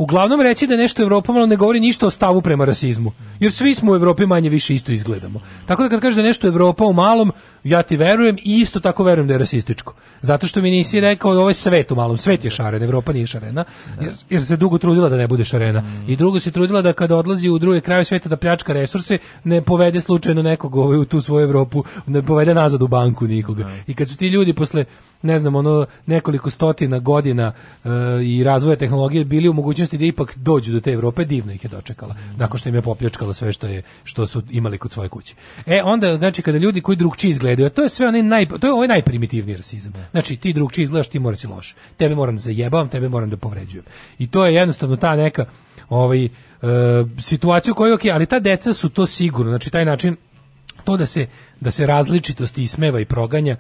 uglavnom reći da nešto Evropa malo ne govori ništa o stavu prema rasizmu. Jer svi smo u Evropi manje više isto izgledamo. Tako da kad kažeš da nešto Evropa u malom, ja ti verujem i isto tako verujem da je rasističko. Zato što mi nisi rekao ovo je svet u malom, svet je šaren, Evropa nije šarena. Jer, jer se dugo trudila da ne bude šarena. I drugo se trudila da kada odlazi u druge kraje sveta da pljačka resurse, ne povede slučajno nekog u tu svoju Evropu, ne povede nazad u banku nikoga. I kad su ti ljudi posle ne znam, ono nekoliko stotina godina e, i razvoja tehnologije bili u mogućnosti da ipak dođu do te Evrope, divno ih je dočekala. Mhm. Nakon što im je popljačkala sve što je što su imali kod svoje kuće. E onda znači kada ljudi koji drugčiji izgledaju, to je sve onaj naj to je ovaj najprimitivniji rasizam. Da. Znači ti drugčiji izgledaš, ti moraš da si loš. Tebe moram da zajebavam, tebe moram da povređujem. I to je jednostavno ta neka ovaj e, situaciju koju ok, ali ta deca su to sigurno. Znači taj način to da se da se različitost ismeva i proganja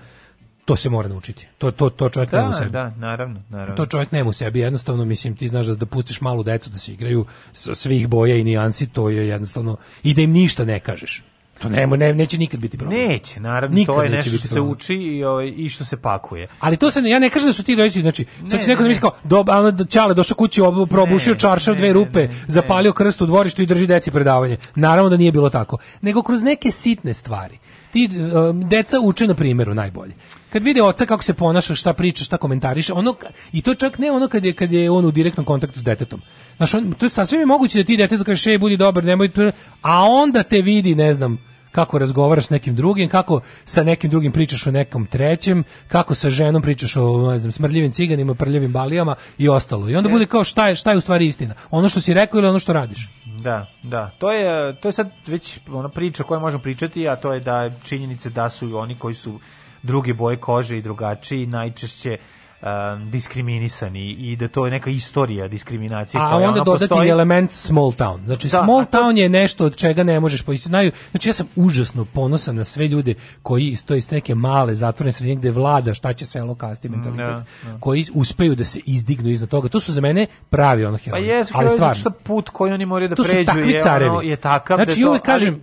to se mora naučiti. To to to čovjek da, nema u da, sebi. Da, naravno, naravno. To čovjek nema u sebi, jednostavno mislim ti znaš da, da pustiš malu decu da se igraju sa svih boja i nijansi, to je jednostavno i da im ništa ne kažeš. To nema, ne, neće nikad biti problem. Neće, naravno, nikad to je nešto što se uči i, ovaj, i što se pakuje. Ali to se, ja ne kažem da su ti roditelji, znači, sad će neko da mi kao, dob, ono, Čale došao kući, ob, probušio čaršav dve rupe, ne, zapalio krst u dvorištu i drži deci predavanje. Naravno da nije bilo tako. Nego kroz neke sitne stvari ti um, deca uče na primjeru najbolje. Kad vide oca kako se ponaša, šta priča, šta komentariše, ono i to čak ne ono kad je kad je on u direktnom kontaktu s detetom. Znaš, on, to je sasvim je moguće da ti detetu kažeš ej budi dobar, nemoj, to, a onda te vidi, ne znam, kako razgovaraš s nekim drugim, kako sa nekim drugim pričaš o nekom trećem, kako sa ženom pričaš o ne znam, smrdljivim ciganima, prljavim balijama i ostalo. I onda bude kao šta je, šta je u stvari istina. Ono što si rekao ili ono što radiš. Da, da. To je, to je sad već ona priča koju možemo pričati, a to je da činjenice da su oni koji su druge boje kože i drugačiji najčešće um, diskriminisani i da to je neka istorija diskriminacije. A koja onda dodati postoji... element small town. Znači da, small to... town je nešto od čega ne možeš poisti. znači ja sam užasno ponosan na sve ljude koji iz iz neke male zatvorene sredine gde vlada šta će selo kasti mm, mentalitet, mm, da, yeah, da. koji uspeju da se izdignu iznad toga. To su za mene pravi ono pa heroji. Pa jesu, ali stvarno. Što put koji oni moraju da to pređu su je, carevi. ono, je takav. Znači, da to, uvek kažem, ali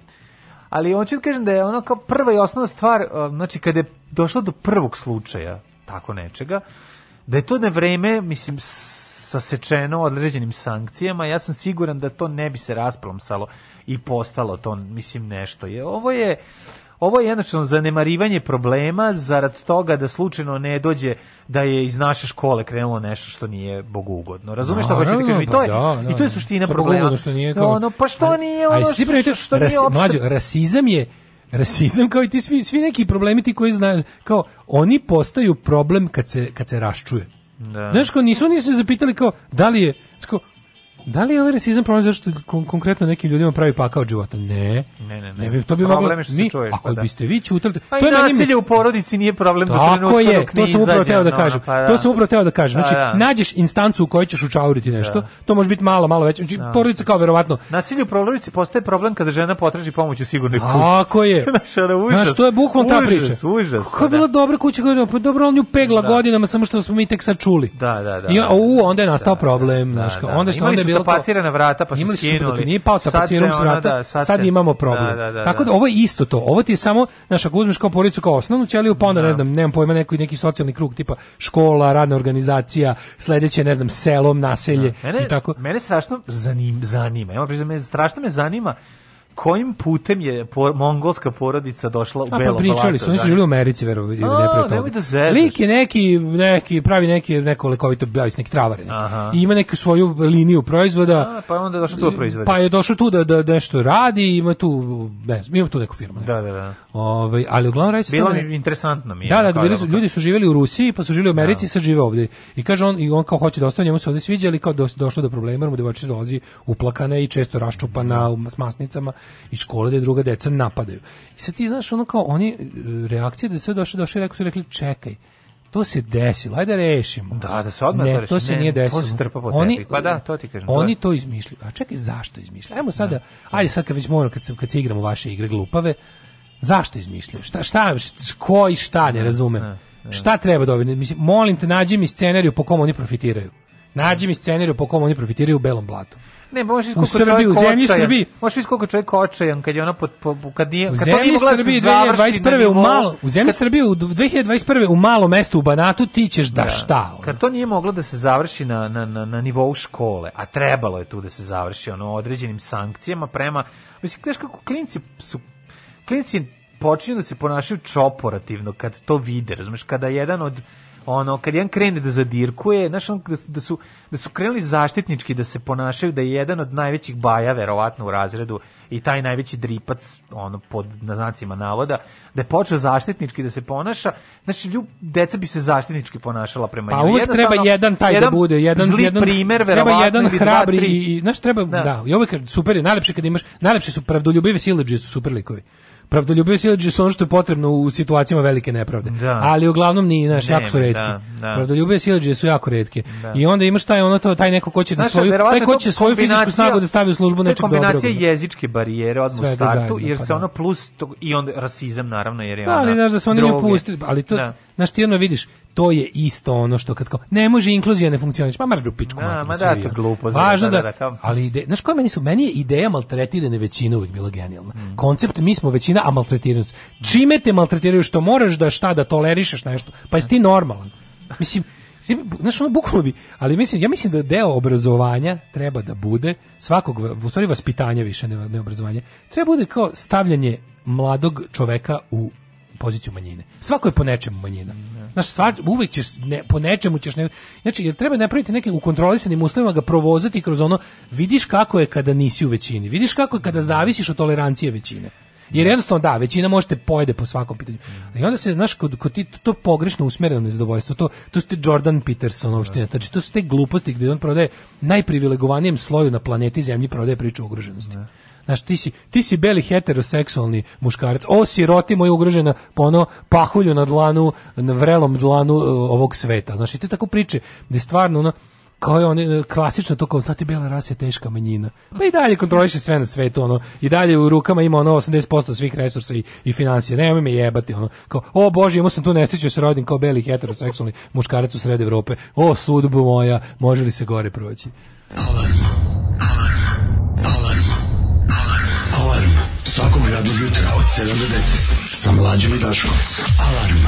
ali hoću da kažem da je ono kao prva i osnovna stvar, um, znači kada je došlo do prvog slučaja tako nečega, da je to na vreme, mislim, sasečeno određenim sankcijama, ja sam siguran da to ne bi se rasplamsalo i postalo to, mislim, nešto. Je, ovo je, ovo je jednostavno zanemarivanje problema zarad toga da slučajno ne dođe da je iz naše škole krenulo nešto što nije bogu ugodno. Razumeš šta hoćete da kažem? Pa da, I to je da, da, i to je suština problema. Što nije kao... ono, pa što nije ono što, što, što nije opšte. Rasizam je rasizam kao i ti svi, svi neki problemi ti koji znaš, kao oni postaju problem kad se, kad se raščuje. Da. Znaš, kao nisu oni se zapitali kao da li je, kao, Da li je ovaj rasizam problem zašto kon konkretno nekim ljudima pravi pakao od života? Ne. Ne, ne, ne. ne to bi moglo, Mi, čuješ, ako pa da. biste vi čutali... Pa to je nasilje u porodici nije problem do trenutka je, dok to sam upravo teo da kažem. Pa da. To sam upravo teo da kažem. Pa znači, da, da. nađeš instancu u kojoj ćeš učauriti nešto, da. to može biti malo, malo veće. Znači, da. porodica kao verovatno... Nasilje u porodici postaje problem kada žena potraži pomoć u sigurnoj kući. Tako je. Znaš, to je bukvalno ta priča. Užas, Kako je pa da. bila dobra kuća godina? Pa dobro, on nju pegla godinama, samo što smo mi tek sad čuli. Da, da, da. I onda je nastao problem. Onda što onda je tapacirana vrata, pa imali su skinuli. Nije pao tapaciran s vrata, da, sad, sad imamo problem. Da, da, da Tako da. da ovo je isto to. Ovo ti je samo, znaš, ako uzmeš kao porodicu kao osnovnu ćeliju, pa onda, ne da. znam, nemam pojma, neki, neki socijalni krug, tipa škola, radna organizacija, sledeće, ne znam, selom, naselje mene, i tako. Mene strašno zanim, zanima, ja priznam, strašno me zanima kojim putem je por, mongolska porodica došla u A, pa Belo Pa pričali su, oni su da. žili u Americi, verovo, ili ne da Lik je neki, neki, pravi neki, neko lekovito bjavis, neki travare. Neki. I ima neku svoju liniju proizvoda. A, pa onda je došao tu da proizvodi. Pa je došao tu da, da, da nešto radi, ima tu, ne znam, ima tu neku firmu. Neko. Da, da, da. Ove, ovaj, ali uglavnom reći... Bilo mi interesantno mi je. Da, da, da su, ljudi su živjeli u Rusiji, pa su živjeli u Americi i sad žive ovde. I kaže on, i on kao hoće da ostane, njemu se ovde sviđa, ali kao došlo do problema, jer mu devojčica dolazi uplakana i često raščupana s masnicama i škole da druga deca napadaju. I sad ti znaš ono kao oni e, reakcije da sve došli došli i rekli, rekli čekaj, to se desilo, ajde da rešimo. Da, da se odmah ne, to, to se ne, nije desilo. To se trpa po oni, tebi. Pa da, to ti kažem. Oni da. to izmišljaju. A čekaj, zašto izmišljaju? Ajmo sada, da. da. ajde sad kad već moramo, kad se, kad se igramo vaše igre glupave, zašto izmišljaju? Šta, šta, koji šta, ne razumem. Da, da. Šta treba dobiti? Mislim, molim te, nađi mi scenariju po kom oni profitiraju. Nađi mi scenariju po kom oni profitiraju u Belom blatu. Ne, možeš koliko Srbiji, u zemlji Srbiji. Možeš vidjeti koliko čovjek očajan kad je ona pod, po, kad nije, kad da u zemlji Srbiji 2021. u malo, u zemlji kad, Srbiji u 2021. u malo mestu u Banatu ti ćeš da, da šta. Ono. Kad to nije moglo da se završi na, na, na, na nivou škole, a trebalo je tu da se završi ono određenim sankcijama prema, mislim, znaš kako klinci su, klinci počinju da se ponašaju čoporativno kad to vide, razumeš, kada jedan od ono kad jedan krene da zadirkuje, znaš on, da, da, su da su krenuli zaštitnički da se ponašaju da je jedan od najvećih baja verovatno u razredu i taj najveći dripac ono pod naznacima navoda da je počeo zaštitnički da se ponaša, znači ljub deca bi se zaštitnički ponašala prema njemu. Pa treba jedan taj da jedan da bude, jedan zli jedan primer treba jedan hrabri i, i znaš treba da, da i uvek super je najlepše kad imaš najlepše su pravdoljubivi sileđi su super likovi. Pravdoljubivost su ono što je potrebno u situacijama velike nepravde. Da. Ali uglavnom ni naš jako su redki. Da, da. Pravdoljubive silađe su jako redke. Da. I onda imaš taj ono to taj neko ko će da svoju taj ko će svoju fizičku snagu da stavi u službu nečeg dobrog. Kombinacija jezičke barijere odmah u startu zajedno, jer pa se da. ono plus to, i onda rasizam naravno jer je da, ona. ali znaš da se oni ne pusti, ali to da. znaš ti ono vidiš, to je isto ono što kad kao ne može inkluzija ne funkcioniše. Pa mrdu pičku da, Ma da, to glupo. Važno da, da-, da ali ide znaš koja meni su meni je ideja maltretirane većine uvek bila genijalna. Mm. Koncept mi smo većina suština, a da maltretiranost. Čime te maltretiraju što moraš da šta, da tolerišeš nešto? Pa jesi ti normalan? Mislim, znaš ono bukvalno bi, ali mislim, ja mislim da deo obrazovanja treba da bude svakog, u stvari vaspitanja više, ne, ne obrazovanje, treba da bude kao stavljanje mladog čoveka u poziciju manjine. Svako je po nečemu manjina. Znaš, sva, uvek ćeš, ne, po nečemu ćeš... Ne, znači, jer treba napraviti neke u kontrolisanim uslovima ga provozati kroz ono, vidiš kako je kada nisi u većini, vidiš kako je kada zavisiš od tolerancije većine. Jer jednostavno da, većina možete pojede po svakom pitanju. I onda se znaš kod, kod ti to pogrešno usmereno nezadovoljstvo, to to ste Jordan Peterson opština. Da. Znači to su te gluposti gdje on prodaje najprivilegovanijem sloju na planeti Zemlji prodaje priču o ugroženosti. Da. Znaš, ti si, ti si beli heteroseksualni muškarac. O, siroti moj ugrožena po ono pahulju na dlanu, na vrelom dlanu e, ovog sveta. Znaš, i te tako priče, gde stvarno ono, kao je on e, klasično to kao znate bela rasa je teška manjina. Pa i dalje kontroliše sve na svetu ono i dalje u rukama ima ono 80% svih resursa i, i financije. Nemoj me jebati ono. Kao o bože, imao sam tu nesreću da se rodim kao beli heteroseksualni muškarac u sred Evrope. O sudbu moja, može li se gore proći? Alarm. Alarm. Alarm. Alarm. Alarm. Svakog radnog jutra od 7 do 10 sa mlađom i Daškom. Alarm.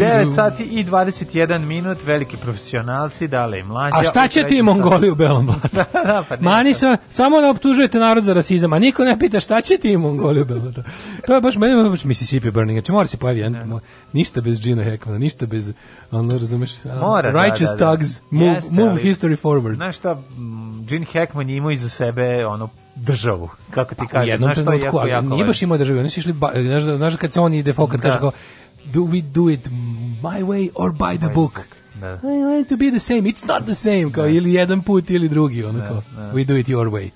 9 sati i 21 minut, veliki profesionalci, dale i mlađa. A šta će ti Mongoli u belom blatu? da, da, pa Mani sa, samo da optužujete narod za rasizam, a niko ne pita šta će ti Mongoli u belom blatu. To je baš, meni je baš Mississippi Burning, znači mora se pojavi, ja. Da. ništa bez Gina Hackmana, ništa bez, ono razumeš, mora, da, righteous da, da, thugs, move, Jeste, move ali, history forward. Znaš šta, Gene Hackman je imao iza sebe, ono, državu, kako ti pa, kažeš, znaš što je jako, jako... Nije baš imao državu, oni su išli, znaš, znaš kad se on ide fokat, da. kaže kao, do we do it my way or by the book? Da. I want to be the same, it's not the same, kao da. ili jedan put ili drugi, ono da, da. we do it your way.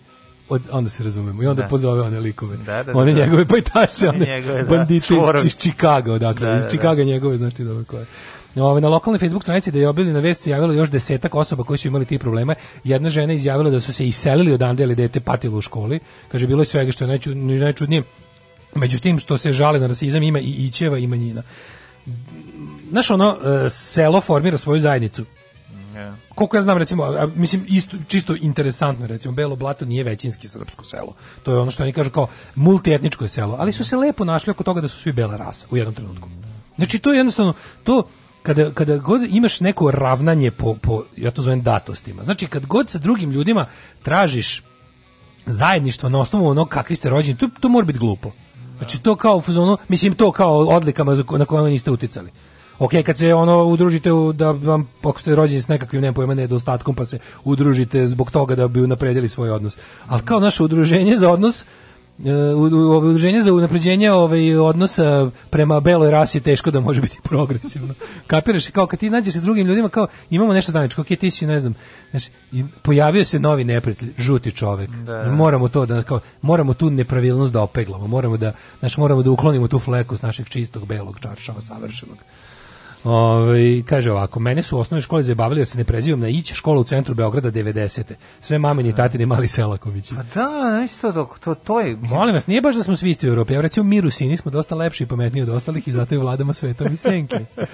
Od, onda se razumemo i onda da. pozove one likove, da, da, da, one da. njegove pajtaše, one njegove, da. iz, iz Čikaga, odakle, da, iz da, da. Čikaga njegove, znači dobro koje. Ove, na lokalnoj Facebook stranici da je objavljena vest se javilo još desetak osoba koji su imali ti problema. Jedna žena izjavila da su se iselili odande ili dete patilo u školi. Kaže, bilo je svega što je najčudnije među tim što se žale na rasizam ima i Ićeva i manjina. Znaš, ono, e, selo formira svoju zajednicu. Yeah. Koliko ja znam, recimo, mislim, isto, čisto interesantno, recimo, Belo Blato nije većinski srpsko selo. To je ono što oni kažu kao multietničko selo, ali su se lepo našli oko toga da su svi bela rasa u jednom trenutku. Znači, to je jednostavno, to, kada, kada god imaš neko ravnanje po, po, ja to zovem datostima, znači, kad god sa drugim ljudima tražiš zajedništvo na osnovu onog kakvi ste rođeni, to, to mora biti glupo. Znači to kao fuzonu, mislim to kao odlikama na koje niste uticali. Ok, kad se ono udružite u, da vam ako ste rođeni s nekakvim ne pojma nedostatkom pa se udružite zbog toga da bi unapredili svoj odnos. Ali kao naše udruženje za odnos udruženje za unapređenje ovaj odnosa prema beloj rasi teško da može biti progresivno. Kapiraš kao kad ti nađeš se drugim ljudima kao imamo nešto zajedničko, okej, ti si ne znam. Znači, pojavio se novi neprijatelj, žuti čovjek. Da. Moramo to da kao moramo tu nepravilnost da opeglamo, moramo da znači moramo da uklonimo tu fleku s našeg čistog belog čaršava savršenog. Ove, ovaj, kaže ovako, mene su u osnovnoj školi zabavili da se ne prezivam na ić škola u centru Beograda 90. Sve mamini i tatine mali Selakovići. Pa da, isto to, to, to je... Molim vas, nije baš da smo svi isti u Evropi. Ja recimo mi Rusini smo dosta lepši i pametniji od ostalih i zato je vladamo svetom i senke.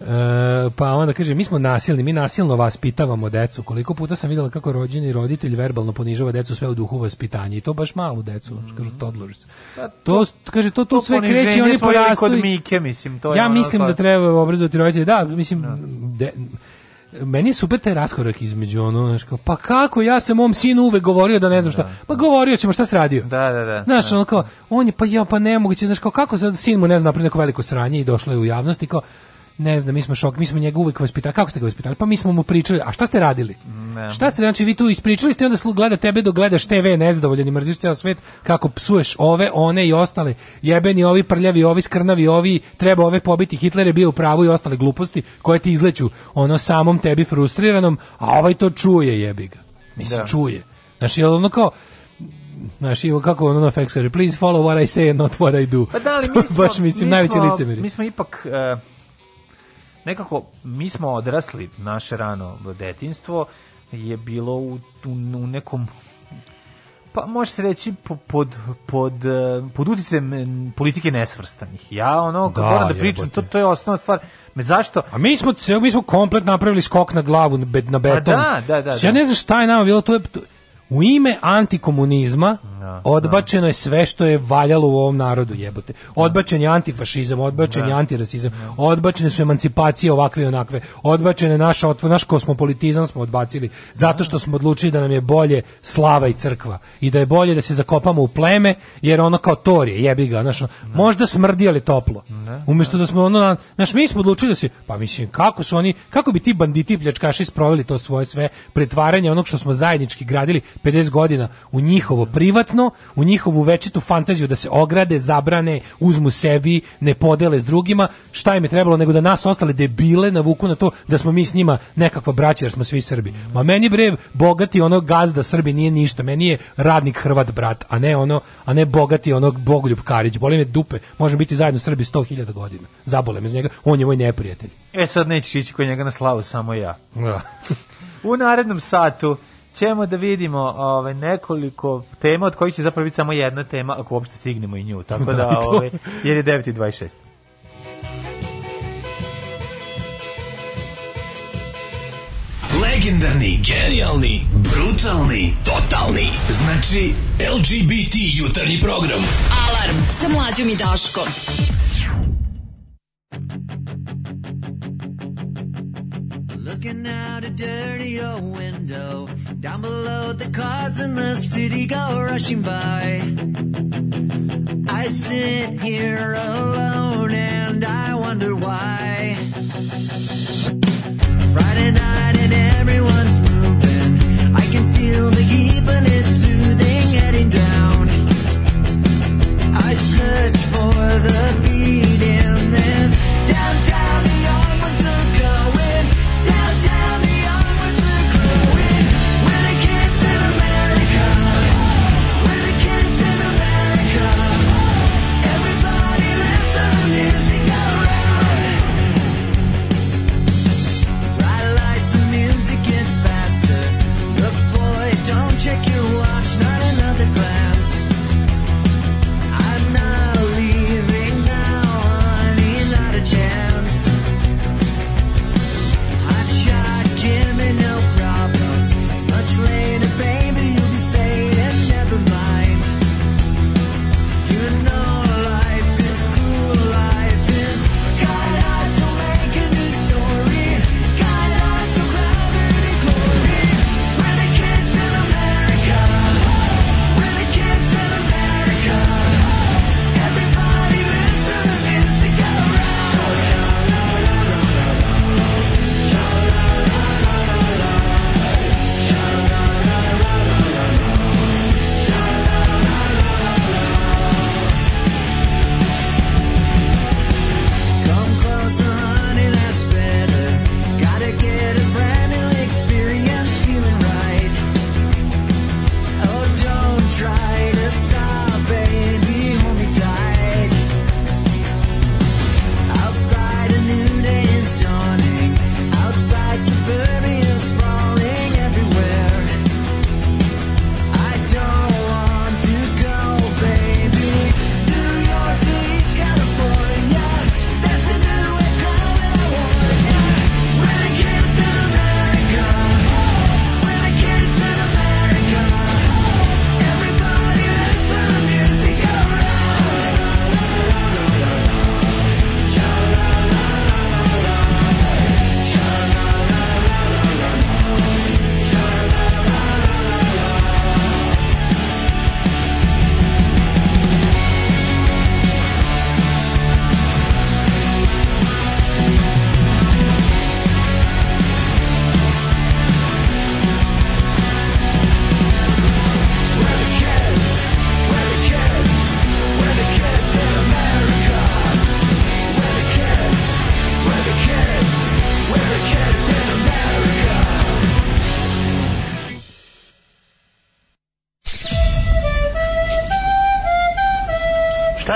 E, pa onda kaže, mi smo nasilni, mi nasilno vaspitavamo decu. Koliko puta sam videla kako rođeni roditelj verbalno ponižava decu sve u duhu vaspitanja i to baš malu decu, mm -hmm. kažu toddlers. Pa to, kaže, to tu to sve kreće, oni porastu. Kod Mike, mislim, to ja mislim pa- da treba treba obrazovati roditelje. Da, mislim, da. de, meni je super taj raskorak između ono, znaš, kao, pa kako, ja sam mom sinu uvek govorio da ne znam šta, da. pa govorio ćemo šta sradio. Da, da, da. Znaš, da. ono kao, on je, pa ja, pa nemoguće, znaš, kao, kako sad sin mu ne zna pre neko veliko sranje i došlo je u javnost i kao, ne znam, mi smo šok, mi smo njega uvek vaspitali. Kako ste ga vaspitali? Pa mi smo mu pričali, a šta ste radili? Ne. Šta ste, znači vi tu ispričali ste onda gleda tebe dok gledaš TV nezadovoljan mrziš ceo svet kako psuješ ove, one i ostale. Jebeni ovi prljavi, ovi skrnavi, ovi treba ove pobiti. Hitler je bio u pravu i ostale gluposti koje ti izleću ono samom tebi frustriranom, a ovaj to čuje jebi ga. Mislim, da. čuje. Znači, ono kao, Znaš, i kako ono na Fex kaže, please follow what I say and not what I do. Pa da, li, mi smo, Baš mislim, mi najveći licemiri. Mi smo ipak, uh nekako mi smo odrasli naše rano detinstvo je bilo u, u, u nekom pa može se reći pod pod pod, pod uticajem politike nesvrstanih. Ja ono da, moram da pričam, jebote. to to je osnovna stvar. Me zašto? A mi smo ceo mi smo komplet napravili skok na glavu na beton. A da, da, da. Ja da. ne znam šta je nama bilo, to je U ime antikomunizma da, da. odbačeno je sve što je valjalo u ovom narodu, jebote. Da. Odbačen je antifašizam, odbačen je antirasizam, odbačene su emancipacije ovakve i onakve, odbačen je naš, naš kosmopolitizam smo odbacili, zato što smo odlučili da nam je bolje slava i crkva i da je bolje da se zakopamo u pleme, jer ono kao torije, jebi ga, znaš, možda smrdi, ali toplo. Umjesto da smo ono, znaš, mi smo odlučili da se, pa mislim, kako su oni, kako bi ti banditi pljačkaši sproveli to svoje sve pretvaranje onog što smo zajednički gradili, 50 godina u njihovo privatno, u njihovu večitu fantaziju da se ograde, zabrane, uzmu sebi, ne podele s drugima, šta im je trebalo nego da nas ostale debile navuku na to da smo mi s njima nekakva braća jer smo svi Srbi. Ma meni bre bogati ono gazda Srbi nije ništa, meni je radnik Hrvat brat, a ne ono, a ne bogati onog Bogoljub Karić. Boli me dupe, možemo biti zajedno Srbi 100.000 godina. Zabole me iz njega, on je moj neprijatelj. E sad nećeš ići kod njega na slavu, samo ja. Da. u narednom satu ćemo da vidimo ovaj nekoliko tema od kojih će zapravo biti samo jedna tema ako uopšte stignemo i nju. Tako da, da ovaj jer je 9:26. Legendarni, genijalni, brutalni, totalni. Znači LGBT jutarnji program. Alarm sa mlađom i Daškom. looking out a dirty old window. Down below, the cars in the city go rushing by. I sit here alone and I wonder why. Friday night and everyone's moving. I can feel the heat, but it's soothing heading down. I search for the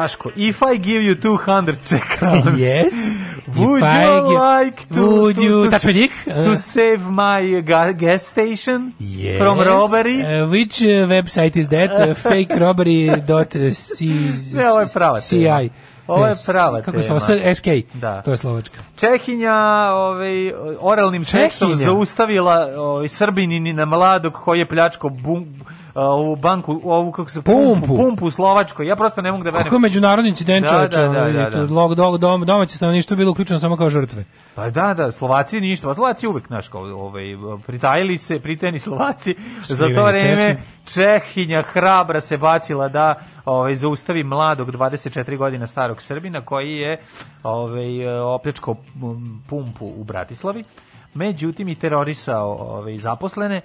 Daško, if I give you 200 Czech crowns, yes, would you give, like to, would you to, to, to save my gas station yes. from robbery? Uh, which uh, website is that? Uh, fake ne, ovo je prava CI. Ovo je prava Kako tema. Kako SK, da. to je slovačka. Čehinja ovaj, oralnim Čehinja. čeksom zaustavila ovaj, srbinini na mladog koji je pljačko bum, ovu banku, ovu kako se pumpu, pumpu u Slovačkoj. Ja prosto ne mogu da verujem. Kako međunarodni incident, da, da da, da, da, da, log dog dom, domaće stanovništvo bilo uključeno samo kao žrtve. Pa da, da, Slovaci ništa, pa Slovaci uvek naš kao ovaj pritajili se, priteni Slovaci za to vreme Čehinja hrabra se bacila da ovaj zaustavi mladog 24 godina starog Srbina koji je ovaj opljačkao pumpu u Bratislavi. Međutim i terorisao ovaj zaposlene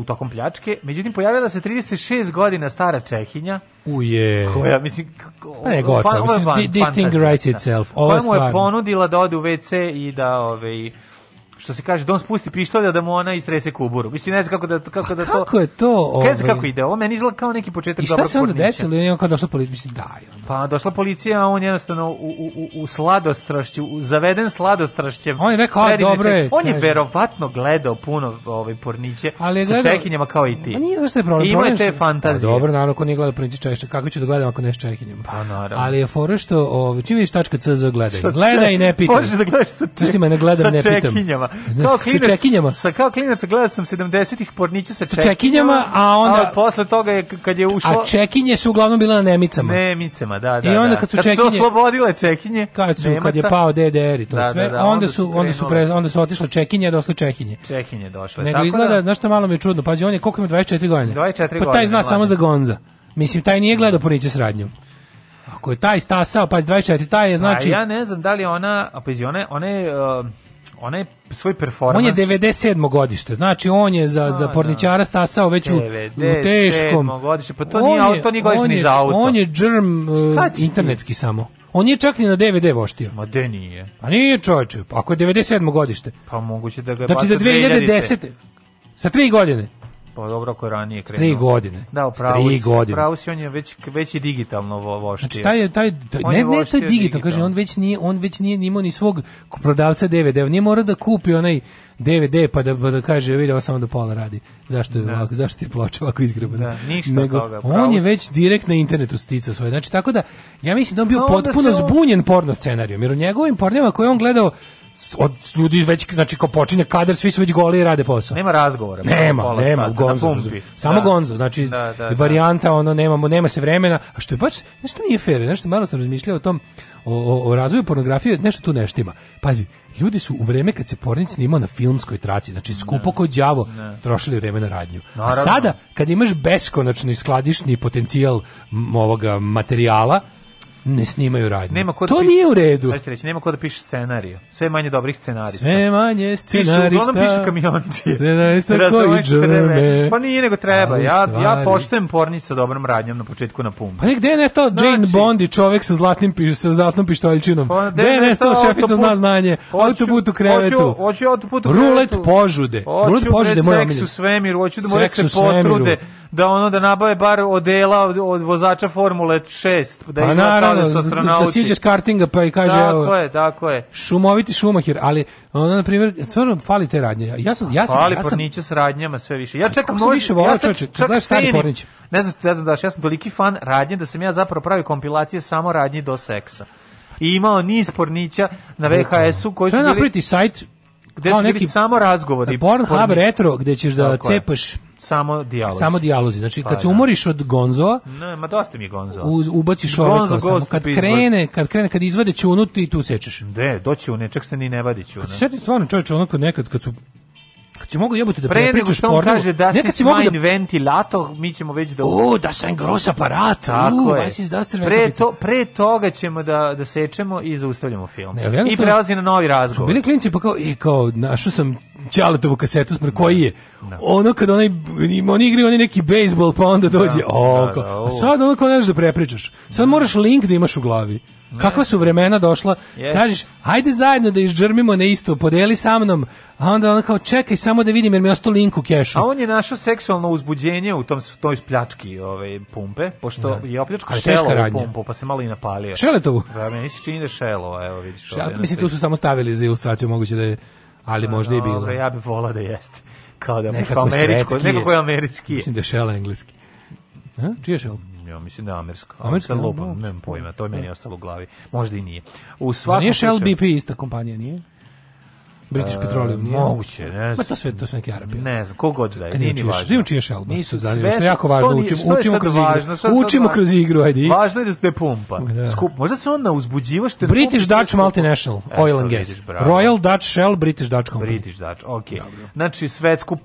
u tokom pljačke. Međutim, pojavila se 36 godina stara Čehinja. Uje. Koja, mislim... Pa ne, gotovo. Mislim, this thing writes itself. Ova stvar. mu je ponudila da ode u WC i da... Ove, ovaj, što se kaže, don spusti pištolja da mu ona istrese kuburu. Mislim, ne znam kako da, kako da to... Kako je to? Ovaj... Kaj kako ide? Ovo meni izgleda kao neki početak I šta se onda desilo? I on kao došla policija, mislim, da. Ono. Pa došla policija, a on jednostavno u, u, u, u sladostrašću, u zaveden sladostrašćem. On je rekao, a, dobro je. On je kažem. verovatno gledao puno ovaj, porniće Ali je gledao... sa čekinjama kao i ti. A nije zašto je problem. Ima problem te što... fantazije. Pa, dobro, naravno, ko nije gledao porniće češće, kako ću da gledam ako ne s čekinjama? Pa naravno. Ali je fora što, ovaj, čim vidiš tačka CZ gledaj. Gledaj i ne pitaj. Možeš da gledaš sa, ček... ne gledam, ne pitam čekinjama. Znaš, kao klinac, sa čekinjama. Sa kao klinac gledao sam 70-ih porniće sa, sa čekinjama, a onda a posle toga je kad je ušlo A čekinje su uglavnom bile na nemicama. Nemicama, da, da. I onda da. kad su čekinje kad su oslobodile čekinje, kad su nemaca, kad je pao DDR i to da, da sve, da, da, a onda su onda su pre, onda su otišle čekinje, došle čekinje. Čehinje došle. Nego Tako izgleda, da, znaš što malo mi je čudno, pazi, on je koliko ima 24 godine. 24 pa godine. Pa taj zna samo za Gonza. Mislim, taj nije gledao porniće s radnjom. Ako je taj stasao, pa 24, taj je pa znači... A ja ne znam da li ona, a pa ona, ona je, uh, ona je svoj performans... On je 97. godište, znači on je za, za da. porničara stasao već u, u teškom... godište, pa to on nije, auto, nije godišnji za auto. On je džrm uh, internetski samo. On je čak ni na DVD voštio. Ma de nije. A pa nije čovječe, ako je 97. godište. Pa moguće da ga... Znači da 2010. Sa tri godine. Pa dobro ako je ranije krenuo. Tri godine. Da, upravo. Tri godine. Upravo si on je već već i digitalno voštio. Znači taj taj, taj ne ne taj digital, kaže on već nije on već nije imao ni svog prodavca DVD-a. On nije morao da kupi onaj DVD pa da, pa da kaže video samo do pola radi. Zašto je da. ovako, zašto je ploča ovako izgrebana? Da, ništa Nego, toga. On je već direkt na internetu stica svoje. Znači tako da ja mislim da on bio pa no, potpuno on... zbunjen porno scenarijom. Jer u njegovim pornima koje on gledao od ljudi već znači kao počinje kadar svi su već goli i rade posao. Nema razgovora. Nema, nema sata, gonzo. Samo da. gonzo, znači da, da, da, varijanta ono nemamo, nema se vremena, a što je baš nešto nije fer, nešto malo sam razmišljao o tom o, o, o razvoju pornografije, nešto tu neštima. Pazi, ljudi su u vreme kad se pornic snimao na filmskoj traci, znači da. skupo kao đavo, da. trošili vreme na radnju. Naravno. A sada kad imaš beskonačni skladišni potencijal m, ovoga materijala, ne snimaju radnje. Nema ko da to piše, nije u redu. Sad ću reći, nema ko da piše scenariju. Sve manje dobrih scenarista. Sve manje scenarista. Pišu, uglavnom pišu kamiončije. Scenarista koji džeme. Pa nije nego treba. Ja, ja poštujem pornić sa dobrom radnjom na početku na pumpu. Pa negde je nestao znači, Jane Bond i čovek sa zlatnim, piš, sa zlatnom pištoljčinom. Pa, gde je nestao šefica zna znanje. Autoput u krevetu. Hoću autoput u krevetu. Rulet požude. Rulet požude, moja omilja. Hoću seksu svemiru, hoću da moje se potrude da ono da nabave bar odela od, od vozača Formule 6, da pa naravno, da, da-, da su Da siđe s kartinga pa i kaže tako evo, je, tako je. Šumoviti šumahir, ali ono na primjer, stvarno fali te radnje. Ja sam ja sam fali ja sam, porniće s radnjama sve više. Ja pa čekam moj, više volao, ja čoveče, čak, čak, znaš stari pornić. Ne znam, ne znam da ja sam toliki fan radnje da sam ja zapravo pravio kompilacije samo radnji do seksa. I imao niz pornića na VHS-u koji su bili... To je napraviti sajt gde su neki samo razgovori. Pornhub pornić. retro gde ćeš da Tako cepaš samo dijalozi. Samo dijalozi. Znači pa kad pa, se da. umoriš od Gonzoa, ne, ma dosta mi je Gonzo. Ubaciš ubaciš Gonzo, samo kad krene, kad krene, kad izvade ćunu ti tu sečeš. Da, doći u čak se ni ne vadi ćuna. Kad se sjeti stvarno čoveče onako nekad kad su kad si mogu jebote da Pre prepričaš porno. Pre kaže da nekad si mogu da... ventilator, mi ćemo već da... O, da sam gros aparat. Tako u, je. Pre, to, pre toga ćemo da, da sečemo i zaustavljamo film. Ne, I prelazi na novi razgovor. Su bili klinci pa kao, i e, kao, našao sam Ćaletovu kasetu, spre koji je? Da. Ono kad onaj, oni igri oni neki bejsbol, pa onda da, dođe, da, o, da, da, a sad ono kao nešto da prepričaš. Sad moraš link da imaš u glavi. Ne. Kakva su vremena došla? Yes. Kažeš, ajde zajedno da izđrmimo na isto, podeli sa mnom, a onda on kao, čekaj samo da vidim jer mi ostao link u kešu. A on je našo seksualno uzbuđenje u tom, toj pljački ove, ovaj, pumpe, pošto ne. Da. je opljačko šelo pumpu, pa se malo i napalio. Šeletovu? Da, meni se čini da šelo, evo vidiš. Šel, mislim, tu su samo stavili za ilustraciju, moguće da je ali pa možda i bilo. Ja bih volao da jeste kao da nekako američko, nekako je američki. Mislim da je šel engleski. Ha? Čije šel? Ja mislim da je amersko. Amersko da, lupam, da. nemam pojma, to je meni da. ostalo u glavi. Možda i nije. U svakom znači, nije Shell BP ista kompanija, nije? British e, Petroleum, nije? Moguće, ne znam. Ma to sve, to su neki Arabi. Ne znam, ko god da je, e, nije ni važno. Nije učiješ Elba. Nisu zanimljivo, što je jako važno, učimo, učimo kroz igru. Učimo kroz igru, ajde. Važno je da ste pumpa. Da. Skup, možda se onda na što... British Dutch Multinational, Oil and Gas. Royal Dutch Shell, British Dutch Company. British Dutch, okej. Znači, svetsku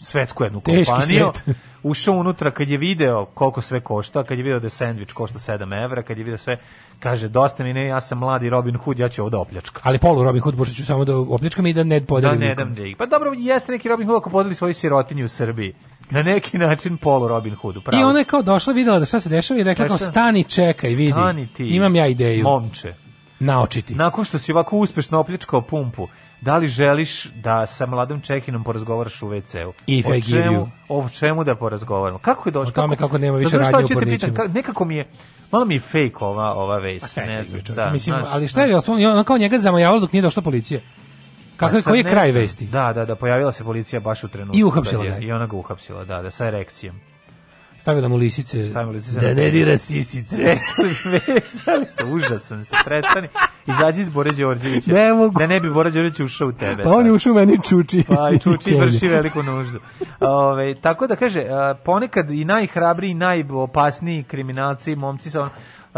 svetsku jednu kompaniju. ušao unutra kad je video koliko sve košta, kad je video da je sendvič košta 7 evra, kad je video sve, kaže dosta mi ne, ja sam mladi Robin Hood, ja ću ovo da opljačkam. Ali polu Robin Hood, pošto ću samo da opljačkam i da ne da, podelim. Da ne dam da Pa dobro, jeste neki Robin Hood ako podeli svoju sirotinju u Srbiji. Na neki način polu Robin Hoodu, pravo. I ona je kao došla, videla da šta se dešava i rekla kao stani, čekaj, vidi. ti. Imam ja ideju. Momče. Naočiti. Nakon što si ovako uspešno opljačkao pumpu, da li želiš da sa mladom Čehinom porazgovaraš u WC-u? I o čemu, o čemu da porazgovaramo? Kako je došlo? O tome kako, kako nema da više radnje u pornićima. Nekako mi je, malo mi je fake ova, ova vest. Ne znam, da, Mislim, znaš, ali šta je, on kao njega zamajavalo dok nije došla policija. Pa Kakav koji je kraj vesti? Da, da, da, pojavila se policija baš u trenutku. I uhapsila ga. I ona ga uhapsila, da, da, sa erekcijom. Stavio da mu lisice. lisice. Da ne dira sisice. Veseli se, užasan se, prestani. Izađi iz Bore Đorđevića. Ne mogu. Da ne bi Bora Đorđević ušao u tebe. Pa sad. on je ušao meni čuči. Pa i čuči vrši veliku nuždu. Ove, tako da kaže, ponekad i najhrabriji i najopasniji kriminalci, momci sa on,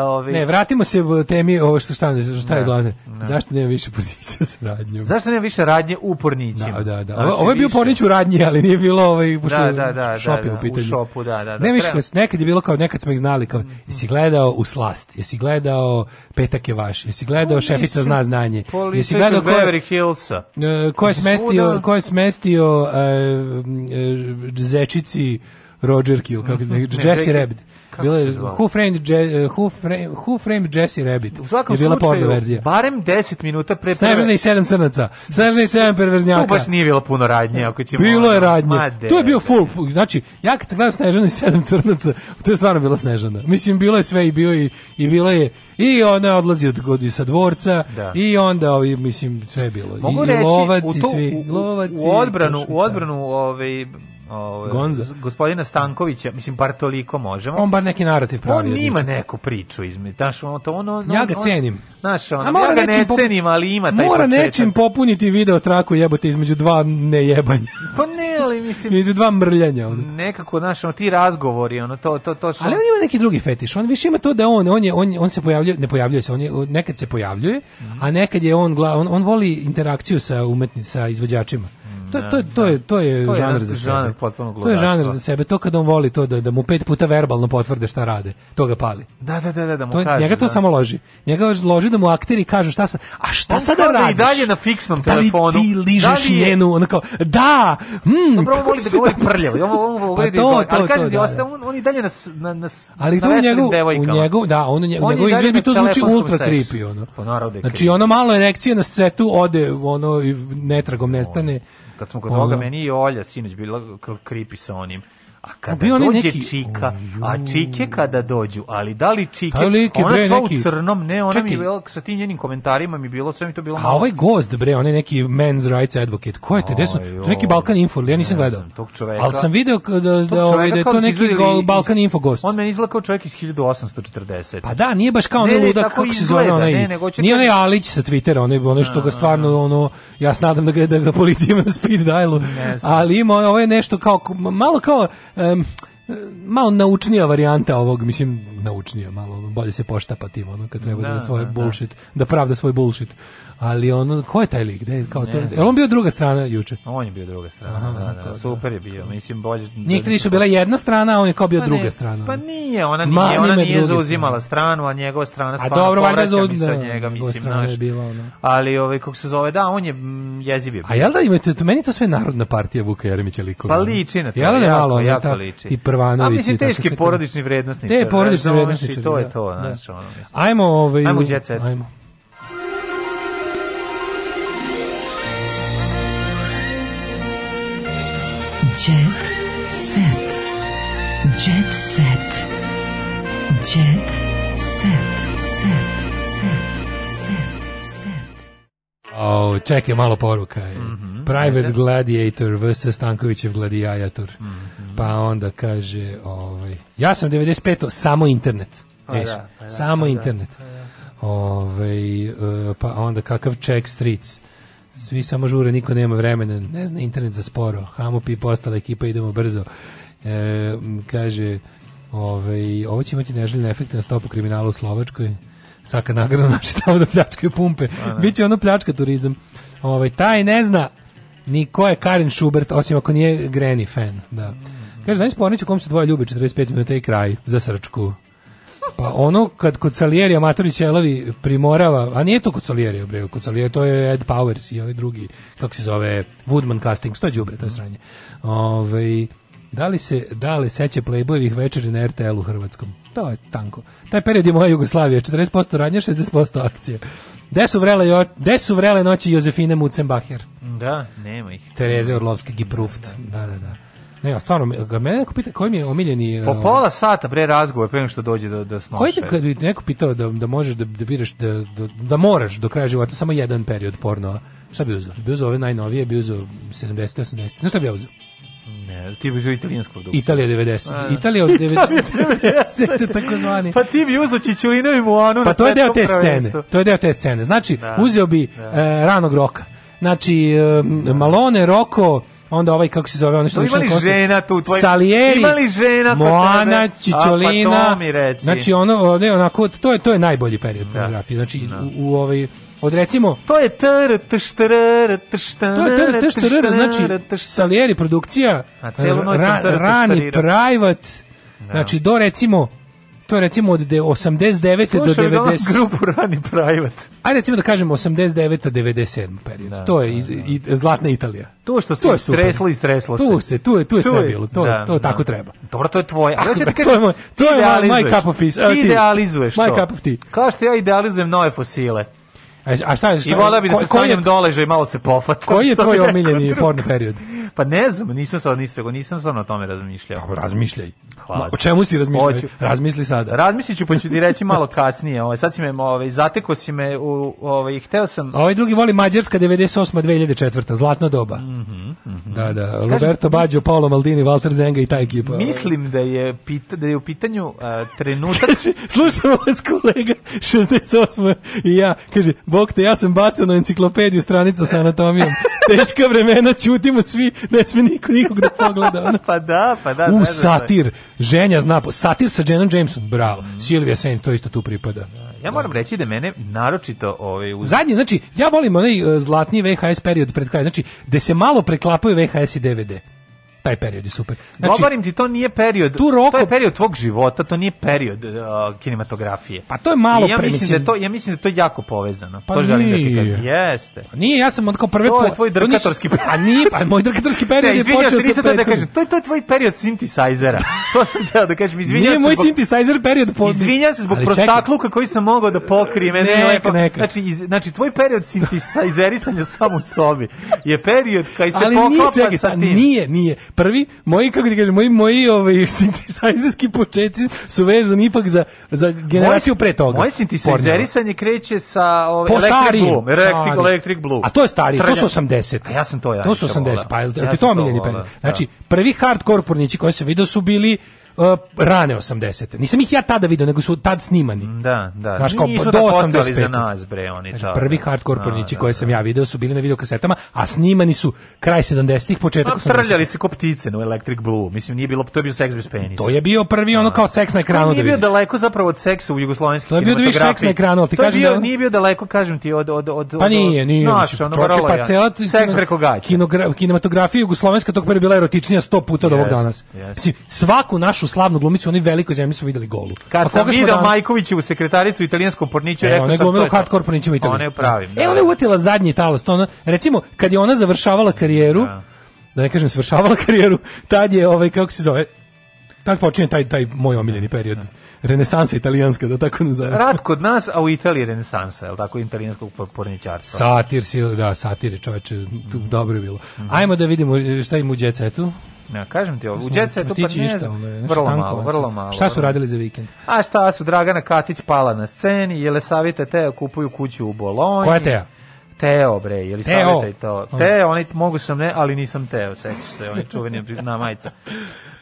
Ovi... Ne, vratimo se temi ovo što šta, šta je glavne. Zašto nema više pornića sa radnjom? Zašto nema više radnje u pornićima? Da, da, da. Znači, ovo je bio pornić u radnji, ali nije bilo ovaj, pošto da, da, da, da, da, u pitanju. U šopu, da, da, da. Ne, više, nekad je bilo kao, nekad smo ih znali, kao, mm. jesi gledao u slast, jesi gledao petak je vaš, jesi gledao pa šefica zna znanje, jesi gledao ko e, je, Hillsa. ko je smestio, ko je smestio uh, uh, zečici Roger Kill, kako mhm. ne, Jesse Rabbit. Bila je Who Framed, Je, eh, Who, Framed, Who Framed Jesse Rabbit. U svakom je bila slučaju, verzija. barem 10 minuta pre... Snažna i 7 crnaca, snažna i 7 perverznjaka. Tu baš nije bilo puno radnje, ako ćemo... Bilo je radnje. Made. Tu je bio full, znači, ja kad sam gledao Snežana i 7 crnaca, to je stvarno bila Snežana. Mislim, bilo je sve i bio i, i bilo je i ona odlazi od godi sa dvorca da. i onda ovi mislim sve je bilo Mogu i reći, lovaci u svi u, u, lovaci u odbranu u odbranu ovaj ovaj Gonza. gospodina Stankovića, mislim bar toliko možemo. On bar neki narativ pravi. On ima neku priču izme, znaš, on to ono, ono Ja ga cenim. Znaš, on, ja ga ne cenim, ali ima taj Mora početak. nečim popuniti video traku jebote između dva nejebanja. Pa ne, ali mislim između dva mrljanja ono. Nekako, znaš, on, ti razgovori, ono to to to što... Ali on ima neki drugi fetiš. On više ima to da on on je on, on se pojavljuje, ne pojavljuje se, on je nekad se pojavljuje, mm -hmm. a nekad je on, on on voli interakciju sa umetnicima, sa izvođačima to, to, to, je, to je to da. žanr je za žanr sebe. To je žanr za sebe. To kad on voli to da, da mu pet puta verbalno potvrde šta rade, to ga pali. Da, da, da, da, da mu to, kaže, Njega to da. samo loži. Njega loži da mu akteri kažu šta sa a šta on sada da radiš? i dalje na fiksnom telefonu. Da li ti ližeš da li je... njenu? Ono kao, da! Mm, Dobro, on voli da govori da- prljavo. On, on, on, pa to, to, ali kažem ti, on, on i dalje na, na, na, ali to u njegov, U njegov, da, on, u on njegov izvedbi to zvuči ultra creepy. Ono. Pa znači, ona malo erekcije na setu ode, ono, i netragom nestane. Kad smo kod toga, meni i Olja sinoć bila creepy sa onim A kada bi dođe neki... Čika, a Čike kada dođu, ali da li Čike, da like, ona bre, sva neki... u crnom, ne, ona Čekaj. mi bila, sa tim njenim komentarima mi bilo, sve mi to bilo... A malo... ovaj gost, bre, on je neki men's rights advocate, ko je te, desu, to neki Balkan Info, ja nisam ne, gledao. Sam, tog čoveka, ali sam video da, da, ovaj, da to da neki gol, Balkan Info gost. On meni izgleda kao čovjek iz 1840. Pa da, nije baš kao ne, ludak, kako izgleda, se zove onaj, ne, nego nije onaj Alić sa Twittera, onaj, onaj što ga stvarno, ono, ja nadam da ga, da ga policija ima na speed dialu, ali ima, ovo je nešto kao, malo kao, Um, malo naučnija varijanta ovog, mislim, naučnija malo, bolje se poštapa tim, ono, kad treba da, da svoje da, da, bullshit, da. pravda svoj bullshit. Ali ono, ko je taj lik? Gde, je, kao ne, to, je on bio druga strana juče? On je bio druga strana, Aha, da, da, to, da. super je bio, mislim, bolje... Njih tri su bila jedna strana, a on je kao bio pa druga ne, strana. Pa nije, ona nije, Ma, ona nije zauzimala stranu, a njegova strana stvarno dobro, povraća mi se od njega, mislim, ona. Ali, ovaj, kako se zove, da, on je mm, jeziv je bio. A jel da imate, meni to sve narodna partija Vuka Jeremića likova. Pa liči na to, da jako, jako liči Karvanović. A mislim teški porodični vrednostnici. Te porodični vrednostnici. To je da. to, znači ono. Mislim. Ajmo ovaj Ajmo jet set. Jet set. Jet set. Jet set. Oh, čekaj, malo poruka je. Mm -hmm. Private Gladiator vs. Stankovićev Gladiator. Mm -hmm. Pa onda kaže, ovaj, ja sam 95. samo internet. Pa da, Eš, pa da, pa samo da, internet. Pa, da, pa, ovaj, eh, pa onda kakav Check Streets. Svi samo žure, niko nema vremena. Ne zna internet za sporo. Hamopi i postala ekipa, idemo brzo. E, kaže, ovaj, ovo će imati neželjene efekte na stopu kriminala u Slovačkoj. Sad kad nagrada naši tamo da pljačkaju pumpe, pa, da. biće ono pljačka turizam. Ovaj, taj ne zna ni ko je Karin Schubert, osim ako nije Granny fan. Da. Kaže, znaš pornić u kom se dvoje ljubi 45 minuta i kraj za srčku. Pa ono kad kod Salieri amatori čelavi primorava, a nije to kod Salieri, bre, kod Salieri to je Ed Powers i onaj drugi, kako se zove, Woodman Casting, što je đubre, to je sranje. Ovaj Da li se da dale seća Playboyevih večeri na RTL u Hrvatskom? To je tanko. Taj period je moja Jugoslavija, 40% radnje, 60% akcije. Gde su vrele, jo, gde su vrele noći Jozefine Mucenbacher? Da, nema ih. Tereze Orlovski Gipruft. Da, da, da. Ne, a stvarno, ga mene neko pita koji mi je omiljeni... E, po pola sata pre razgovor, pre što dođe do, do snoša. Koji te kad bi neko pitao da, da možeš da, da biraš, da, da, da moraš do kraja života samo jedan period porno, šta bi uzao? Bi uzao ove najnovije, bi uzao 70-80, znaš šta bi ja uzao? ti bi uzeo italijanskog dugča. Italija 90. A, Italija od 90. takozvani. Pa ti bi uzeo Čičulinovim u onu pa to je deo te scene. To je deo te scene. Znači, da, uzeo bi da. E, ranog roka. Znači, e, Malone, Roko, onda ovaj kako se zove ono što imali košta. žena tu tvoj Salieri imali žena Moana Čičolina pa znači ono ne onako to je to je najbolji period da. fotografije znači da. u, u ovaj od recimo to je tr tr tr tr znači Salieri produkcija rani private da. znači do recimo to je recimo od 89. do 90. Da grupu Rani Private. Ajde recimo da kažemo 89. 97. period. Da, to je I, zlatna Italija. To što se streslo i streslo se. Tu se, tu je, tu je sve bilo. To, to tako treba. Dobro, to je tvoje. Ako, da, to je moj, to je my cup of peace. Ti idealizuješ to. My cup of tea. Kao što ja idealizujem nove fosile. E, a šta je? Šta, I voda bi da se sanjam doleže i malo se pofat. Koji je tvoj omiljeni porno period? Pa ne znam, nisam sad nisam, nisam sad na tome razmišljao. Dobro, razmišljaj. Hvala. O čemu si razmišljao? Razmisli sada. Razmisliću pa ću ti reći malo kasnije. Ovaj sad si me ovaj zateko si me u ovaj hteo sam. A ovaj drugi voli Mađarska 98 2004. Zlatna doba. Mhm. Mm -hmm. Da, da. Kažem, Roberto Baggio, Paolo Maldini, Walter Zenga i ta ekipa. Ovaj. Mislim da je pita, da je u pitanju a, eh, trenutak. Slušamo vas kolega 68 i ja kaže Bog te ja sam bacao na enciklopediju stranica sa anatomijom. Teška vremena ćutimo svi ne sme niko nikog da pogleda. Ono. pa da, pa da. U, satir, ženja zna, satir sa Janom Jameson, bravo. Mm. Silvia Saint, to isto tu pripada. Ja moram reći da mene naročito ovaj uz... zadnji znači ja volim onaj e, zlatni VHS period pred kraj znači gde se malo preklapaju VHS i DVD taj period je super. Znači, Govorim ti, to nije period, tu roko, to je period tvog života, to nije period uh, kinematografije. Pa to je malo I ja pre, mislim da to ja mislim da to je jako povezano. Pa to želim nije. da ti kažem. Jeste. Pa Nije, ja sam od kao prve to je tvoj drkatorski period. A nije, pa moj drkatorski period ne, je počeo sa da kažem, to je to je tvoj period synthesizera. to sam teo da kažem, izvinjavam se. Nije moj synthesizer period po. Izvinjavam se zbog prostakluka koji sam mogao da pokrijem, ne neka. Znači, iz, znači tvoj period synthesizerisanja samo u sobi je period kad se poklapa sa tim. Nije, nije prvi, moji, kako ti kažem, moji, moji ovaj, sintisajzerski početci su vezani ipak za, za generaciju moj, pre toga. Moje sintisajzerisanje kreće sa ovaj, Electric stari, Blue. Electric, electric Blue. A to je stari, Trnja. to su 80. A ja sam to ja. To su 80, pa, ja ti to omiljeni pa. Znači, prvi hardcore pornići koji se video su bili rane 80. te Nisam ih ja tada video, nego su tad snimani. Da, da. Znaš, kao, Nisu do 85. Da za nas, bre, oni znači, Prvi da. hardcore pornići da, koje sam ja video su bili na videokasetama, a snimani su kraj 70-ih, početak 80-ih. Trljali se ko ptice na Electric Blue. Mislim, nije bilo, to je bio seks bez penisa. To je bio prvi ono kao seks na ekranu da vidiš. Nije bio daleko zapravo od seksa u jugoslovenskim kinematografiji. To je bio više seks na ekranu, ali ti kažem da... Nije bio daleko, kažem ti, od... od, od pa nije, nije. Naš, ono, pa cela seks preko gaća. Kinematografija jugoslovenska tog pre bila erotičnija 100 puta od ovog danas. Mislim, svaku našu tu slavnu glumicu, oni velikoj zemlji su videli golu. Kad A sam video danas... Majković u sekretaricu italijanskom porniću, e, rekao sam Ona je hardcore pornićima Italije. Ona je pravim. Da. E, ona je uvatila zadnji talas. Ona, recimo, kad je ona završavala karijeru, da, da ne kažem završavala karijeru, tad je, ovaj, kako se zove, tako počinje taj taj moj omiljeni period. Renesansa italijanska, da tako nazovem. Rat kod nas, a u Italiji renesansa, je li tako, italijanskog porničarstva. Satir, si, da, satir je čoveče, tu, dobro je bilo. Ajmo da vidimo šta im u djecetu. Na, kažem ti u Jet Setu pa ne znam, vrlo malo, vrlo malo. Šta su radili za vikend? A šta su, Dragana Katić pala na sceni, Jelesavita Teo kupuju kuću u Bolonji. Koja Teo? Teo bre, je li savjetaj to? Teo, oni mogu sam ne, ali nisam Teo, sećaš se, oni čuveni na majca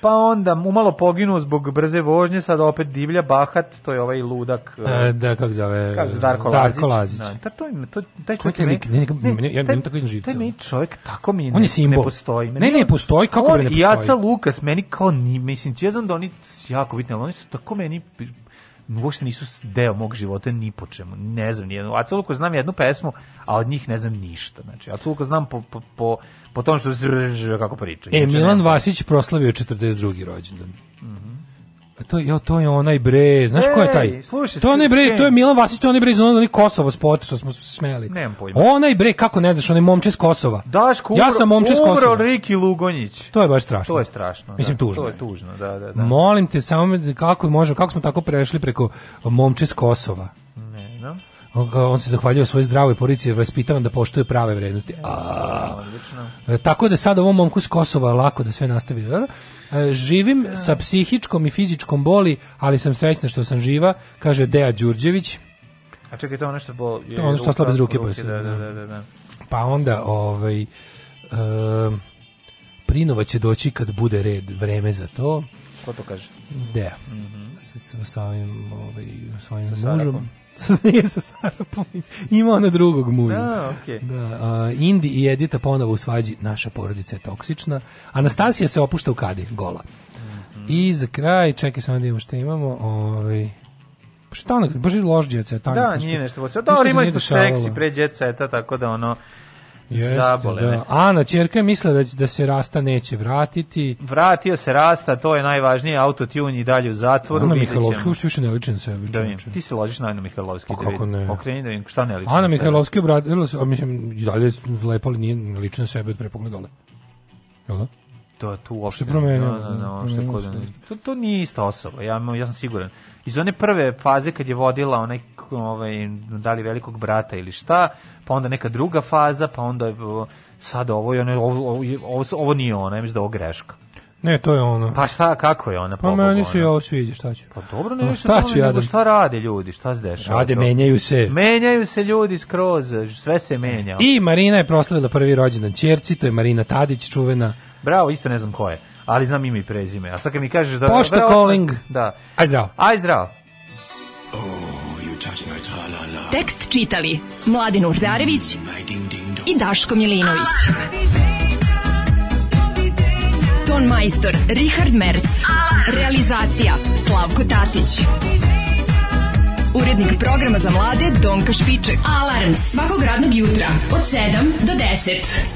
pa onda umalo poginuo zbog brze vožnje, sad opet divlja bahat, to je ovaj ludak. E, da, ovaj, kako zove? Kako zove Darko, Darko Lazić. Lazić. Da, pa to to, taj čovjek me, ne, ne, ne, ja imam tako jednu Taj mi čovjek tako mi ne, On je ne postoji. Meni, ne, ne, postoji, kako on, ne postoji? Jaca Lukas, meni kao, ni, mislim, ja znam da oni jako bitni, ali oni su tako meni uopšte nisu deo mog života ni po čemu. Ne znam, nijedno. Aca Lukas znam jednu pesmu, a od njih ne znam ništa. Znači, Aca Lukas znam po, po, po po tom što se kako priča. E, Milan Vasić proslavio 42. rođendan. A e, to je to je onaj bre, znaš Ej, ko je taj? Slušaj, to je onaj bre, to je Milan Vasić, to je onaj bre iz onog Kosova spot što smo se smejali. Nemam pojma. Onaj bre, kako ne znaš, onaj momče s Kosova. Daš kubro, ja sam momče s Kosova. Umro Riki Lugonjić. To je baš strašno. To je strašno. Da. Mislim da, tužno. To je tužno, da, da, da. Molim te samo kako može, kako smo tako prešli preko momče s Kosova. Ne, da on, on se zahvaljuje svojoj zdravoj porici jer vaspitavan da poštuje prave vrednosti. A, e, tako da sad ovom momku s Kosova lako da sve nastavi. E, živim da. sa psihičkom i fizičkom boli, ali sam srećna što sam živa, kaže Deja Đurđević. A čekaj, to nešto što Je, to ono što oslabi ruke. Pa ruke da da, da, da, da, pa onda, ovaj, e, Prinova će doći kad bude red vreme za to. Ko to kaže? Deja. Mm -hmm. S, s, sa ovim, ovaj, svojim mužom. Nije sa Sarapović. Ima ona drugog mulja. Da, okej. Okay. Da, a, Indi i Edita ponovo u svađi. Naša porodica je toksična. Anastasija se opušta u kadi, gola. Mm -hmm. I za kraj, čekaj samo da imamo što imamo. Ovaj, Šta ono, baš je ložđeca. Da, nije nešto. Da, imali smo seksi pre djeceta, tako da ono... Jeste, zabole. Da. Ana, čerka je mislila da, da se Rasta neće vratiti. Vratio se Rasta, to je najvažnije, autotune i dalje u zatvoru. Ana Mihajlovska još više ne na sebe. Da, ti se ložiš na Ana Mihajlovski. Pa da kako ne? Okreni da vidim šta ne ličen Ana Mihajlovski obradila se, mislim, i dalje lepa, ali nije ličen sebe od prepogled dole. Jel da? To je tu uopšte promenio. Da, da, da, to, to nije ista osoba, ja, ja sam siguran iz one prve faze kad je vodila onaj ovaj da li velikog brata ili šta, pa onda neka druga faza, pa onda sad ovo je ono, ovo, ovo, ovo nije ona, ja mislim da ovo greška. Ne, to je ono. Pa šta, kako je ona? Pa meni se ovo sviđa, šta ću? Pa dobro, ne no, šta ću ja da- Šta rade ljudi, šta se dešava? Rade, to? menjaju se. Menjaju se ljudi skroz, sve se menja. I Marina je proslavila prvi rođendan ćerci, to je Marina Tadić, čuvena. Bravo, isto ne znam ko je ali znam ime i prezime. A sad kad mi kažeš da... Pošta da, da- calling. Da. Aj zdravo. Aj zdravo. Oh, you touch my Tekst čitali Mladin Urdarević i Daško Milinović. Ah! Ton majstor Richard Merc. Ah! Realizacija Slavko Tatić. Urednik programa za mlade Donka Špiček. Alarms svakog radnog jutra od 7 do 10.